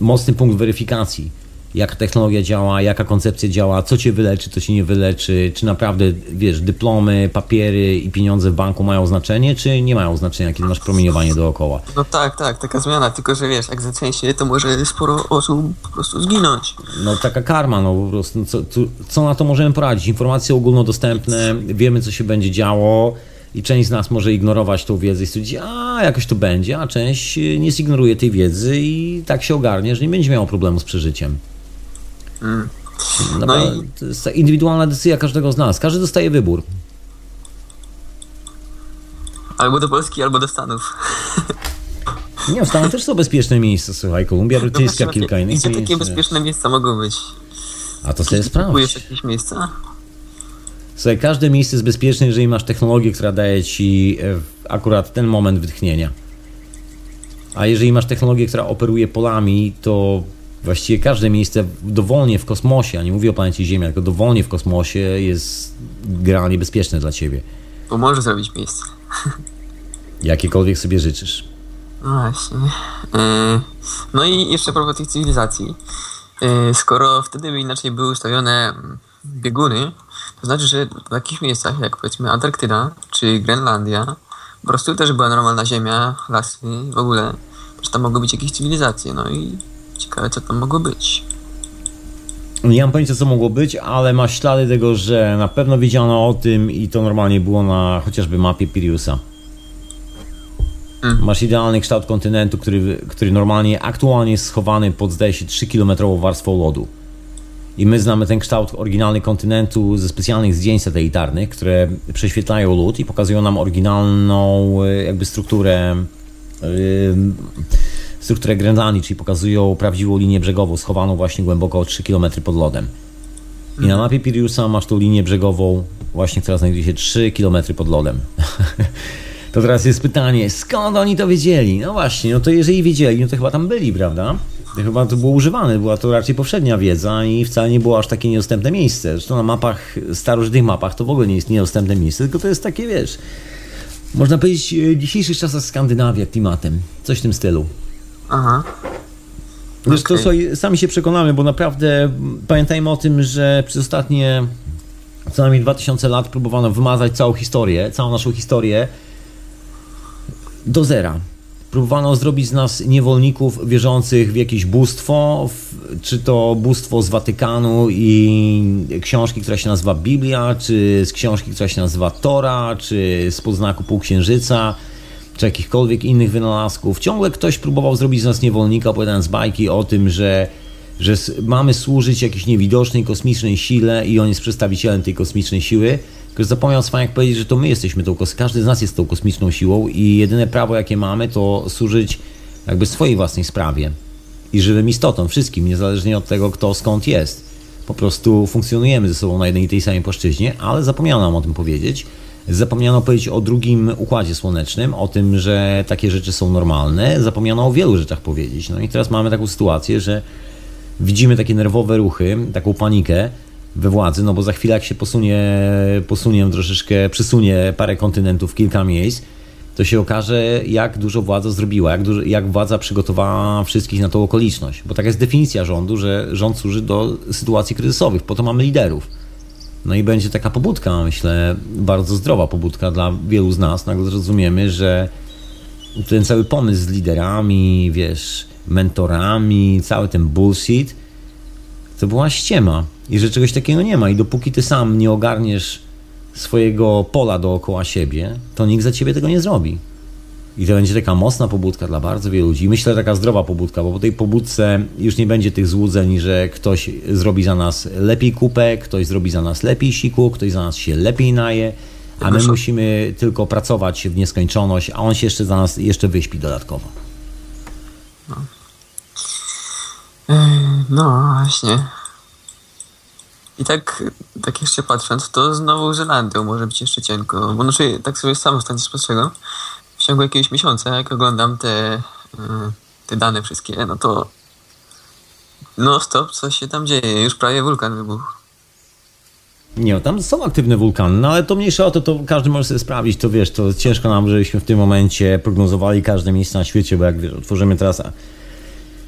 mocny punkt weryfikacji jaka technologia działa, jaka koncepcja działa, co cię wyleczy, co cię nie wyleczy, czy naprawdę, wiesz, dyplomy, papiery i pieniądze w banku mają znaczenie, czy nie mają znaczenia, kiedy masz promieniowanie dookoła. No tak, tak, taka zmiana, tylko że wiesz, jak zaczęcie, to może sporo osób po prostu zginąć. No taka karma, no po prostu, no co, co na to możemy poradzić? Informacje ogólnodostępne, wiemy, co się będzie działo, i część z nas może ignorować tą wiedzę i stwierdzić, a jakoś to będzie, a część nie zignoruje tej wiedzy i tak się ogarnie, że nie będzie miało problemu z przeżyciem. Mm. No, no i... To jest indywidualna decyzja każdego z nas. Każdy dostaje wybór. Albo do Polski, albo do Stanów. Nie, w Stanach też są bezpieczne miejsca, słuchaj, Kolumbia no Brytyjska, no kilka innych Gdzie takie bezpieczne miejsca mogą być? A to sobie Kupujesz sprawdź. jakieś miejsca? Słuchaj, każde miejsce jest bezpieczne, jeżeli masz technologię, która daje ci e, akurat ten moment wytchnienia. A jeżeli masz technologię, która operuje polami, to właściwie każde miejsce dowolnie w kosmosie, a nie mówię o planecie Ziemia, tylko dowolnie w kosmosie jest generalnie bezpieczne dla ciebie. Bo możesz zrobić miejsce. Jakiekolwiek sobie życzysz. No właśnie. Yy, No i jeszcze a propos tych cywilizacji. Yy, Skoro wtedy by inaczej były ustawione bieguny, to znaczy, że w takich miejscach jak powiedzmy Antarktyda czy Grenlandia po prostu też była normalna ziemia, lasy w ogóle, że tam mogły być jakieś cywilizacje. No i ciekawe co tam mogło być. Nie mam pojęcia, co mogło być, ale ma ślady tego, że na pewno wiedziano o tym i to normalnie było na chociażby mapie Piriusa. Masz idealny kształt kontynentu, który, który normalnie aktualnie jest schowany pod, zdaje się, 3-kilometrową warstwą lodu. I my znamy ten kształt oryginalny kontynentu ze specjalnych zdjęć satelitarnych, które prześwietlają lód i pokazują nam oryginalną e, jakby strukturę y, strukturę Grenlandii, czyli pokazują prawdziwą linię brzegową, schowaną właśnie głęboko o 3 km pod lodem. I na mapie Piriusa masz tą linię brzegową, właśnie która znajduje się 3 km pod lodem. <laughs> to teraz jest pytanie, skąd oni to wiedzieli? No właśnie, no to jeżeli wiedzieli, no to chyba tam byli, prawda? Chyba to było używane, była to raczej powszednia wiedza i wcale nie było aż takie niedostępne miejsce. Zresztą na mapach, starożytnych mapach to w ogóle nie jest niedostępne miejsce, tylko to jest takie, wiesz, można powiedzieć, e, w dzisiejszych czasach Skandynawia klimatem. Coś w tym stylu. Aha. Wiesz, to Okej. słuchaj, sami się przekonamy, bo naprawdę pamiętajmy o tym, że przez ostatnie co najmniej 2000 lat próbowano wymazać całą historię, całą naszą historię do zera. Próbowano zrobić z nas niewolników wierzących w jakieś bóstwo, w, czy to bóstwo z Watykanu i książki, która się nazywa Biblia, czy z książki, która się nazywa Tora, czy z podznaku Półksiężyca, czy jakichkolwiek innych wynalazków. Ciągle ktoś próbował zrobić z nas niewolnika, opowiadając bajki o tym, że, że mamy służyć jakiejś niewidocznej kosmicznej sile i on jest przedstawicielem tej kosmicznej siły. Tylko zapomniał jak powiedzieć, że to my jesteśmy tą każdy z nas jest tą kosmiczną siłą i jedyne prawo jakie mamy to służyć jakby swojej własnej sprawie i żywym istotom, wszystkim, niezależnie od tego kto skąd jest. Po prostu funkcjonujemy ze sobą na jednej i tej samej płaszczyźnie, ale zapomniano nam o tym powiedzieć. Zapomniano powiedzieć o drugim układzie słonecznym, o tym, że takie rzeczy są normalne. Zapomniano o wielu rzeczach powiedzieć. No i teraz mamy taką sytuację, że widzimy takie nerwowe ruchy, taką panikę we władzy, no bo za chwilę jak się posunie, posunie troszeczkę, przysunie parę kontynentów, kilka miejsc, to się okaże, jak dużo władza zrobiła, jak, dużo, jak władza przygotowała wszystkich na tą okoliczność. Bo taka jest definicja rządu, że rząd służy do sytuacji kryzysowych, po to mamy liderów. No i będzie taka pobudka, myślę, bardzo zdrowa pobudka dla wielu z nas. Nagle zrozumiemy, że ten cały pomysł z liderami, wiesz, mentorami, cały ten bullshit, to była ściema. I że czegoś takiego nie ma. I dopóki ty sam nie ogarniesz swojego pola dookoła siebie, to nikt za ciebie tego nie zrobi. I to będzie taka mocna pobudka dla bardzo wielu ludzi. Myślę, taka zdrowa pobudka, bo po tej pobudce już nie będzie tych złudzeń, że ktoś zrobi za nas lepiej kupę, ktoś zrobi za nas lepiej siku, ktoś za nas się lepiej naje, a my musimy tylko pracować w nieskończoność, a on się jeszcze za nas jeszcze wyśpi dodatkowo. No właśnie. I tak, tak jeszcze patrząc, to z Nową Zelandią może być jeszcze cienko. Bo znaczy, tak sobie sam ostatnio spostrzegam, w ciągu jakiegoś miesiąca, jak oglądam te, y, te dane wszystkie, no to no stop, co się tam dzieje? Już prawie wulkan wybuchł. Nie, tam są aktywne wulkany, no ale to mniejsze o to, to każdy może sobie sprawdzić, to wiesz, to ciężko nam, żebyśmy w tym momencie prognozowali każde miejsce na świecie, bo jak wiesz, otworzymy teraz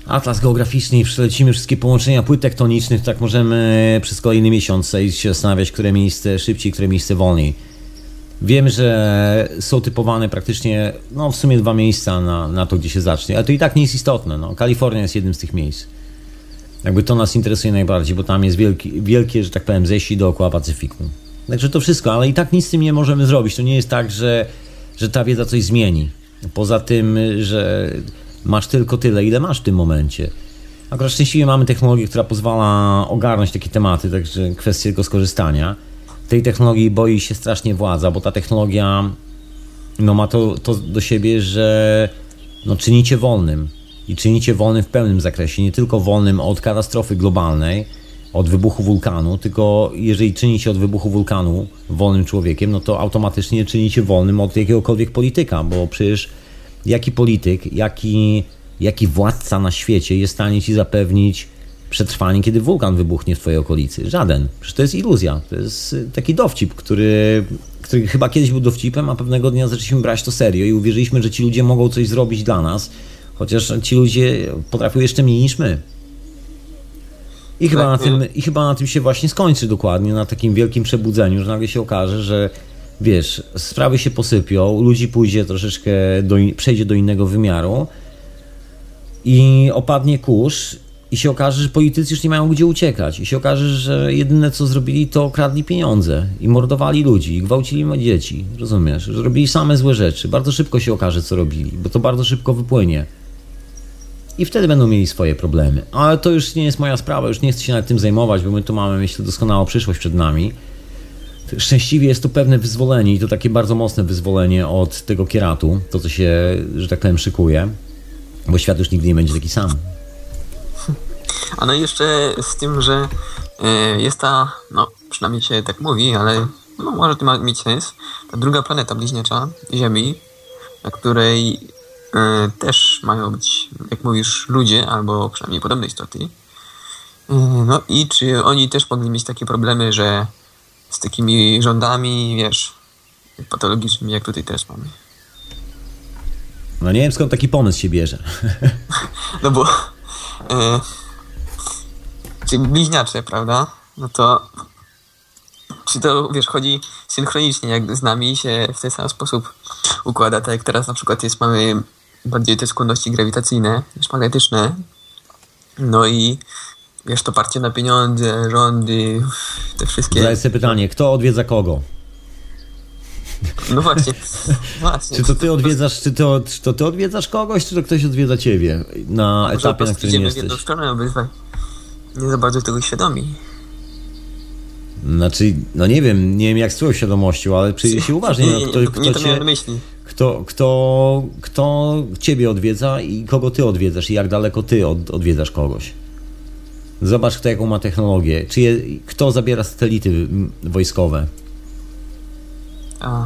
atlas geograficzny i przelecimy wszystkie połączenia płyt tektonicznych, tak możemy przez kolejny miesiąc siedzieć się zastanawiać, które miejsce szybciej, które miejsce wolniej. Wiem, że są typowane praktycznie, no w sumie dwa miejsca na, na to, gdzie się zacznie, ale to i tak nie jest istotne, no. Kalifornia jest jednym z tych miejsc. Jakby to nas interesuje najbardziej, bo tam jest wielki, wielkie, że tak powiem, ześci dookoła Pacyfiku. Także to wszystko, ale i tak nic z tym nie możemy zrobić. To nie jest tak, że, że ta wiedza coś zmieni. Poza tym, że masz tylko tyle, ile masz w tym momencie. Akurat szczęśliwie mamy technologię, która pozwala ogarnąć takie tematy, także kwestia tylko skorzystania. Tej technologii boi się strasznie władza, bo ta technologia no, ma to, to do siebie, że no, czynicie wolnym. I czynicie wolnym w pełnym zakresie, nie tylko wolnym od katastrofy globalnej, od wybuchu wulkanu, tylko jeżeli czyni się od wybuchu wulkanu wolnym człowiekiem, no to automatycznie czyni się wolnym od jakiegokolwiek polityka, bo przecież jaki polityk, jaki, jaki władca na świecie jest w stanie ci zapewnić przetrwanie, kiedy wulkan wybuchnie w twojej okolicy? Żaden. Przecież to jest iluzja. To jest taki dowcip, który, który chyba kiedyś był dowcipem, a pewnego dnia zaczęliśmy brać to serio i uwierzyliśmy, że ci ludzie mogą coś zrobić dla nas, chociaż ci ludzie potrafią jeszcze mniej niż my. I chyba, na tym, I chyba na tym się właśnie skończy dokładnie, na takim wielkim przebudzeniu, że nagle się okaże, że wiesz, sprawy się posypią, ludzi pójdzie troszeczkę, do, przejdzie do innego wymiaru i opadnie kurz i się okaże, że politycy już nie mają gdzie uciekać i się okaże, że jedyne co zrobili to kradli pieniądze i mordowali ludzi i gwałcili dzieci, rozumiesz, że robili same złe rzeczy. Bardzo szybko się okaże co robili, bo to bardzo szybko wypłynie i wtedy będą mieli swoje problemy. Ale to już nie jest moja sprawa, już nie chcę się nad tym zajmować, bo my tu mamy, myślę, doskonałą przyszłość przed nami. Szczęśliwie jest to pewne wyzwolenie i to takie bardzo mocne wyzwolenie od tego kieratu, to co się, że tak powiem, szykuje, bo świat już nigdy nie będzie taki sam. A no jeszcze z tym, że e, jest ta, no przynajmniej się tak mówi, ale no, może to ma mieć sens, ta druga planeta bliźniacza Ziemi, na której E, też mają być, jak mówisz, ludzie albo przynajmniej podobne istoty. E, no i czy oni też mogli mieć takie problemy, że z takimi rządami, wiesz, patologicznymi, jak tutaj też mamy. No nie wiem skąd taki pomysł się bierze. <laughs> No bo e, czy bliźniacze, prawda? No to czy to, wiesz, chodzi synchronicznie, jak z nami się w ten sam sposób układa, tak jak teraz na przykład jest, mamy bardziej te skłonności grawitacyjne niż magnetyczne. No i wiesz, to parcie na pieniądze, rządy, te wszystkie. Zadaję sobie pytanie, kto odwiedza kogo? No właśnie. <laughs> właśnie. Czy to ty odwiedzasz, czy to, czy to ty odwiedzasz kogoś, czy to ktoś odwiedza ciebie na Może etapie, na którym jesteś? w jedną stronę obydwaj. Nie za bardzo tego świadomi. Znaczy, no nie wiem, nie wiem jak z twoją świadomością, ale przyjrzyj się uważnie. No, kto, kto, kto cię, myśli kto, kto, kto ciebie odwiedza i kogo ty odwiedzasz i jak daleko ty od, odwiedzasz kogoś. Zobacz, kto jaką ma technologię. Czy je, kto zabiera satelity wojskowe.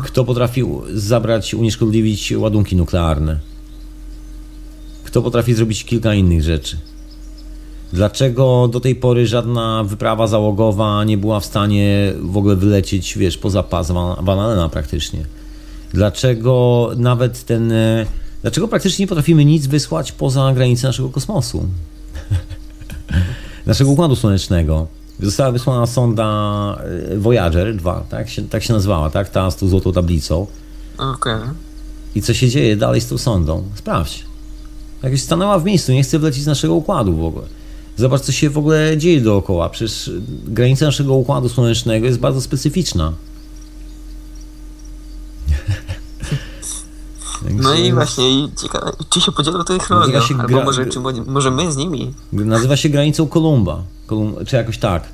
Kto potrafi zabrać, unieszkodliwić ładunki nuklearne. Kto potrafi zrobić kilka innych rzeczy. Dlaczego do tej pory żadna wyprawa załogowa nie była w stanie w ogóle wylecieć, wiesz, poza pas Van Allena praktycznie? Dlaczego nawet ten. E, dlaczego praktycznie nie potrafimy nic wysłać poza granice naszego kosmosu? <laughs> naszego układu słonecznego. Została wysłana sonda e, Voyager 2, tak się, tak się nazywała, tak? Ta z tą złotą tablicą. Okej. Okay. I co się dzieje dalej z tą sondą? Sprawdź. Jakś stanęła w miejscu, nie chce wlecieć z naszego układu w ogóle. Zobacz, co się w ogóle dzieje dookoła. Przecież granica naszego układu słonecznego jest bardzo specyficzna. <laughs> No i właśnie, ciekawe, czy się podzielą technologią, się albo gra... może, czy, może my z nimi. Nazywa się granicą Kolumba, Kolum... czy jakoś tak.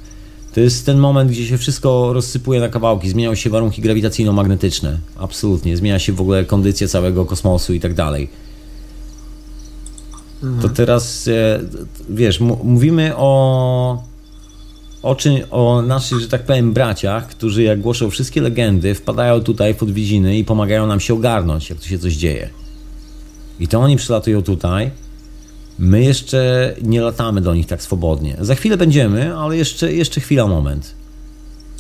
To jest ten moment, gdzie się wszystko rozsypuje na kawałki, zmieniają się warunki grawitacyjno-magnetyczne. Absolutnie. Zmienia się w ogóle kondycja całego kosmosu i tak dalej. To teraz, e, wiesz, mówimy o o, czy, o naszych, że tak powiem, braciach, którzy jak głoszą wszystkie legendy, wpadają tutaj w odwiedziny i pomagają nam się ogarnąć, jak tu się coś dzieje. I to oni przylatują tutaj. My jeszcze nie latamy do nich tak swobodnie. Za chwilę będziemy, ale jeszcze, jeszcze chwila, moment.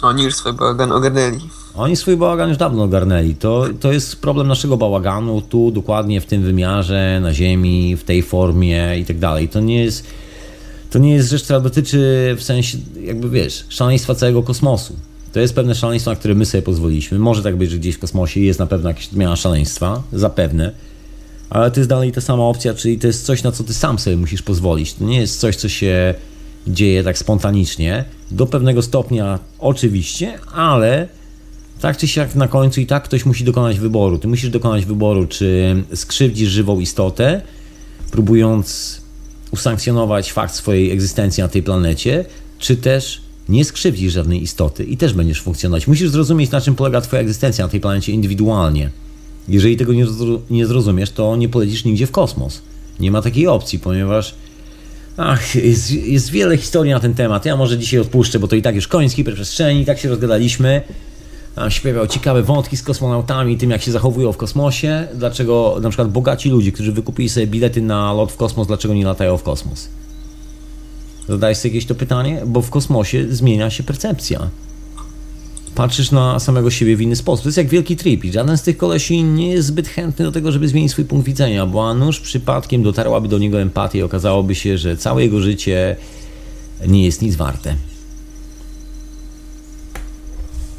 Oni już swój bałagan ogarnęli. Oni swój bałagan już dawno ogarnęli. To, to jest problem naszego bałaganu tu, dokładnie w tym wymiarze, na Ziemi, w tej formie i tak dalej. To nie jest to nie jest rzecz, która dotyczy w sensie, jakby wiesz, szaleństwa całego kosmosu. To jest pewne szaleństwo, na które my sobie pozwoliliśmy. Może tak być, że gdzieś w kosmosie jest na pewno jakaś odmiana szaleństwa, zapewne, ale to jest dalej ta sama opcja, czyli to jest coś, na co ty sam sobie musisz pozwolić. To nie jest coś, co się dzieje tak spontanicznie. Do pewnego stopnia oczywiście, ale tak czy siak na końcu i tak ktoś musi dokonać wyboru. Ty musisz dokonać wyboru, czy skrzywdzisz żywą istotę, próbując usankcjonować fakt swojej egzystencji na tej planecie, czy też nie skrzywdzisz żadnej istoty i też będziesz funkcjonować. Musisz zrozumieć, na czym polega Twoja egzystencja na tej planecie indywidualnie. Jeżeli tego nie, zrozumiesz, to nie polecisz nigdzie w kosmos. Nie ma takiej opcji, ponieważ Ach, jest, jest wiele historii na ten temat. Ja może dzisiaj odpuszczę, bo to i tak już koniec hiperprzestrzeni, tak się rozgadaliśmy. Tam śpiewał ciekawe wątki z kosmonautami, tym jak się zachowują w kosmosie. Dlaczego na przykład bogaci ludzie, którzy wykupili sobie bilety na lot w kosmos, dlaczego nie latają w kosmos? Zadajesz sobie jakieś to pytanie? Bo w kosmosie zmienia się percepcja. Patrzysz na samego siebie w inny sposób. To jest jak wielki trip i żaden z tych kolesi nie jest zbyt chętny do tego, żeby zmienić swój punkt widzenia, bo a nuż przypadkiem dotarłaby do niego empatia i okazałoby się, że całe jego życie nie jest nic warte.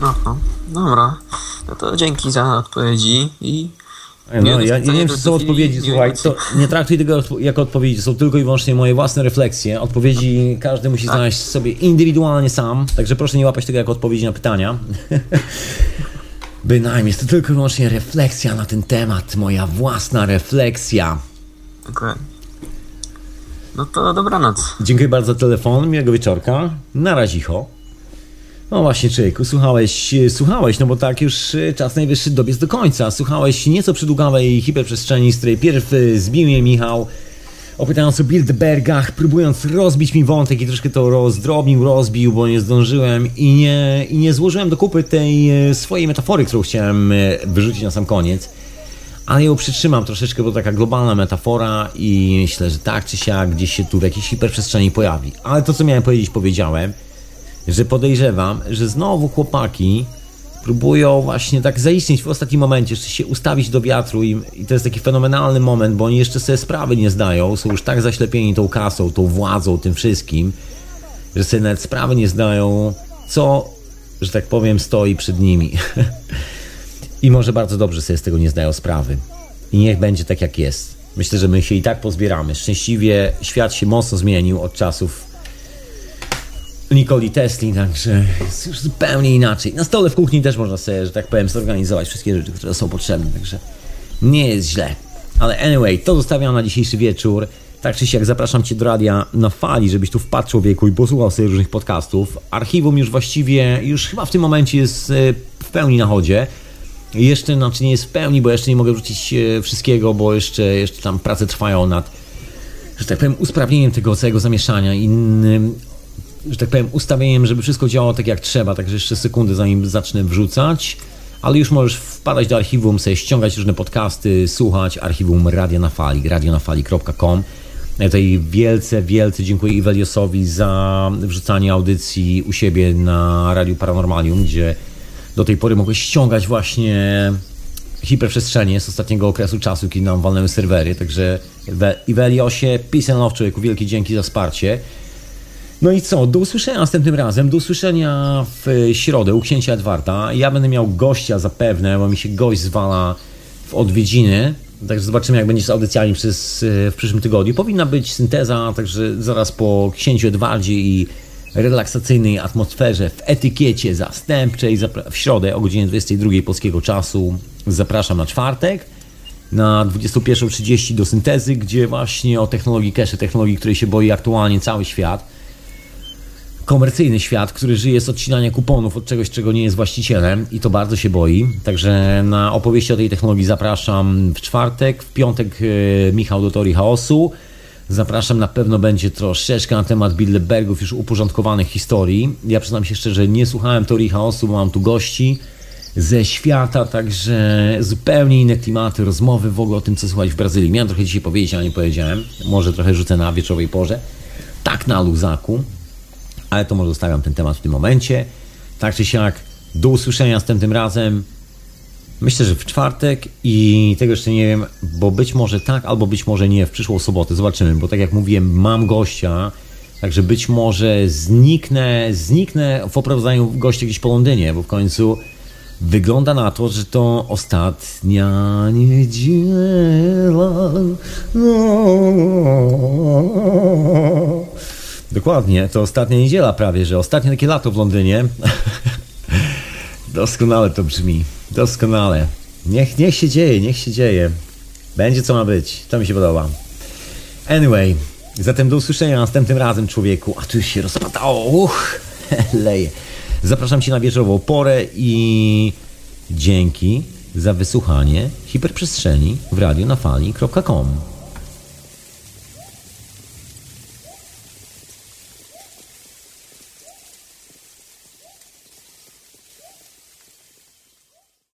Aha, dobra. No to dzięki za odpowiedzi i No, Nie, ja, ja nie wiem, czy są odpowiedzi, słuchaj, to nie traktuj tego jako odpowiedzi, to są tylko i wyłącznie moje własne refleksje. Odpowiedzi każdy musi znaleźć sobie indywidualnie sam, także proszę nie łapać tego jako odpowiedzi na pytania. <laughs> Bynajmniej, jest to tylko i wyłącznie refleksja na ten temat, moja własna refleksja. Dokładnie. No to dobranoc. Dziękuję bardzo za telefon, miłego wieczorka, na razicho. No właśnie, człowieku, słuchałeś, słuchałeś, no bo tak już e, czas najwyższy dobiec do końca. Słuchałeś nieco przydługawej hiperprzestrzeni, z której pierw zbił mnie Michał, opytając o Bilderbergach, próbując rozbić mi wątek i troszkę to rozdrobił, rozbił, bo nie zdążyłem i nie, i nie złożyłem do kupy tej e, swojej metafory, którą chciałem e, wyrzucić na sam koniec. Ale ją przytrzymam troszeczkę, bo taka globalna metafora i myślę, że tak czy siak gdzieś się tu w jakiejś hiperprzestrzeni pojawi. Ale to, co miałem powiedzieć, powiedziałem że podejrzewam, że znowu chłopaki próbują właśnie tak zaistnieć w ostatnim momencie, jeszcze się ustawić do wiatru i, i to jest taki fenomenalny moment, bo oni jeszcze sobie sprawy nie zdają, są już tak zaślepieni tą kasą, tą władzą, tym wszystkim, że sobie nawet sprawy nie zdają, co, że tak powiem, stoi przed nimi. <laughs> I może bardzo dobrze sobie z tego nie zdają sprawy. I niech będzie tak, jak jest. Myślę, że my się i tak pozbieramy. Szczęśliwie świat się mocno zmienił od czasów Nikoli Tesli, także jest już zupełnie inaczej. Na stole w kuchni też można sobie, że tak powiem, zorganizować wszystkie rzeczy, które są potrzebne, także nie jest źle. Ale anyway, to zostawiam na dzisiejszy wieczór. Tak czy siak zapraszam Cię do radia na fali, żebyś tu wpadł człowieku i posłuchał sobie różnych podcastów. Archiwum już właściwie, już chyba w tym momencie jest e, w pełni na chodzie. Jeszcze, znaczy nie jest w pełni, bo jeszcze nie mogę wrzucić e, wszystkiego, bo jeszcze, jeszcze tam prace trwają nad, że tak powiem, usprawnieniem tego całego zamieszania i że tak powiem, ustawieniem, żeby wszystko działało tak jak trzeba, także jeszcze sekundę zanim zacznę wrzucać. Ale już możesz wpadać do archiwum, sobie ściągać różne podcasty, słuchać archiwum Radia na Fali, radionafali.com. Ja tutaj wielce, wielce dziękuję Iweliosowi za wrzucanie audycji u siebie na Radiu Paranormalium, gdzie do tej pory mogłeś ściągać właśnie hiperprzestrzenie z ostatniego okresu czasu, kiedy nam walnęły serwery. Także Iwe- Iweliosie, peace and love człowieku, wielkie dzięki za wsparcie. No i co, do usłyszenia następnym razem, do usłyszenia w środę u księcia Edwarda. Ja będę miał gościa zapewne, bo mi się gość zwala w odwiedziny. Także zobaczymy, jak będzie z audycjami przez, e, w przyszłym tygodniu. Powinna być synteza, także zaraz po księciu Edwardzie i relaksacyjnej atmosferze w etykiecie zastępczej w środę o godzinie 22 polskiego czasu. Zapraszam na czwartek na 21.30 do syntezy, gdzie właśnie o technologii cache, technologii, której się boi aktualnie cały świat komercyjny świat, który żyje z odcinania kuponów od czegoś, czego nie jest właścicielem i to bardzo się boi. Także na opowieści o tej technologii zapraszam w czwartek, w piątek e, Michał do Teorii Chaosu. Zapraszam, na pewno będzie troszeczkę na temat Bilderbergów już uporządkowanych historii. Ja przyznam się szczerze, nie słuchałem Teorii Chaosu, bo mam tu gości ze świata, także zupełnie inne klimaty, rozmowy w ogóle o tym, co słuchać w Brazylii. Miałem trochę dzisiaj powiedzieć, ale nie powiedziałem. Może trochę rzucę na wieczorowej porze. Tak na luzaku ale to może zostawiam ten temat w tym momencie. Tak czy siak, do usłyszenia następnym razem. Myślę, że w czwartek i tego jeszcze nie wiem, bo być może tak, albo być może nie w przyszłą sobotę. Zobaczymy, bo tak jak mówiłem, mam gościa, także być może zniknę, zniknę w oprowadzaniu gościa gdzieś po Londynie, bo w końcu wygląda na to, że to ostatnia niedziela. No. Dokładnie, to ostatnia niedziela prawie, że ostatnie takie lato w Londynie. <laughs> Doskonale to brzmi, doskonale. Niech, niech się dzieje, niech się dzieje. Będzie co ma być, to mi się podoba. Anyway, zatem do usłyszenia następnym razem, człowieku. A tu już się rozpadało, uch, <laughs> leje. Zapraszam Cię na wieczorową porę i dzięki za wysłuchanie hiperprzestrzeni w radionafali.com.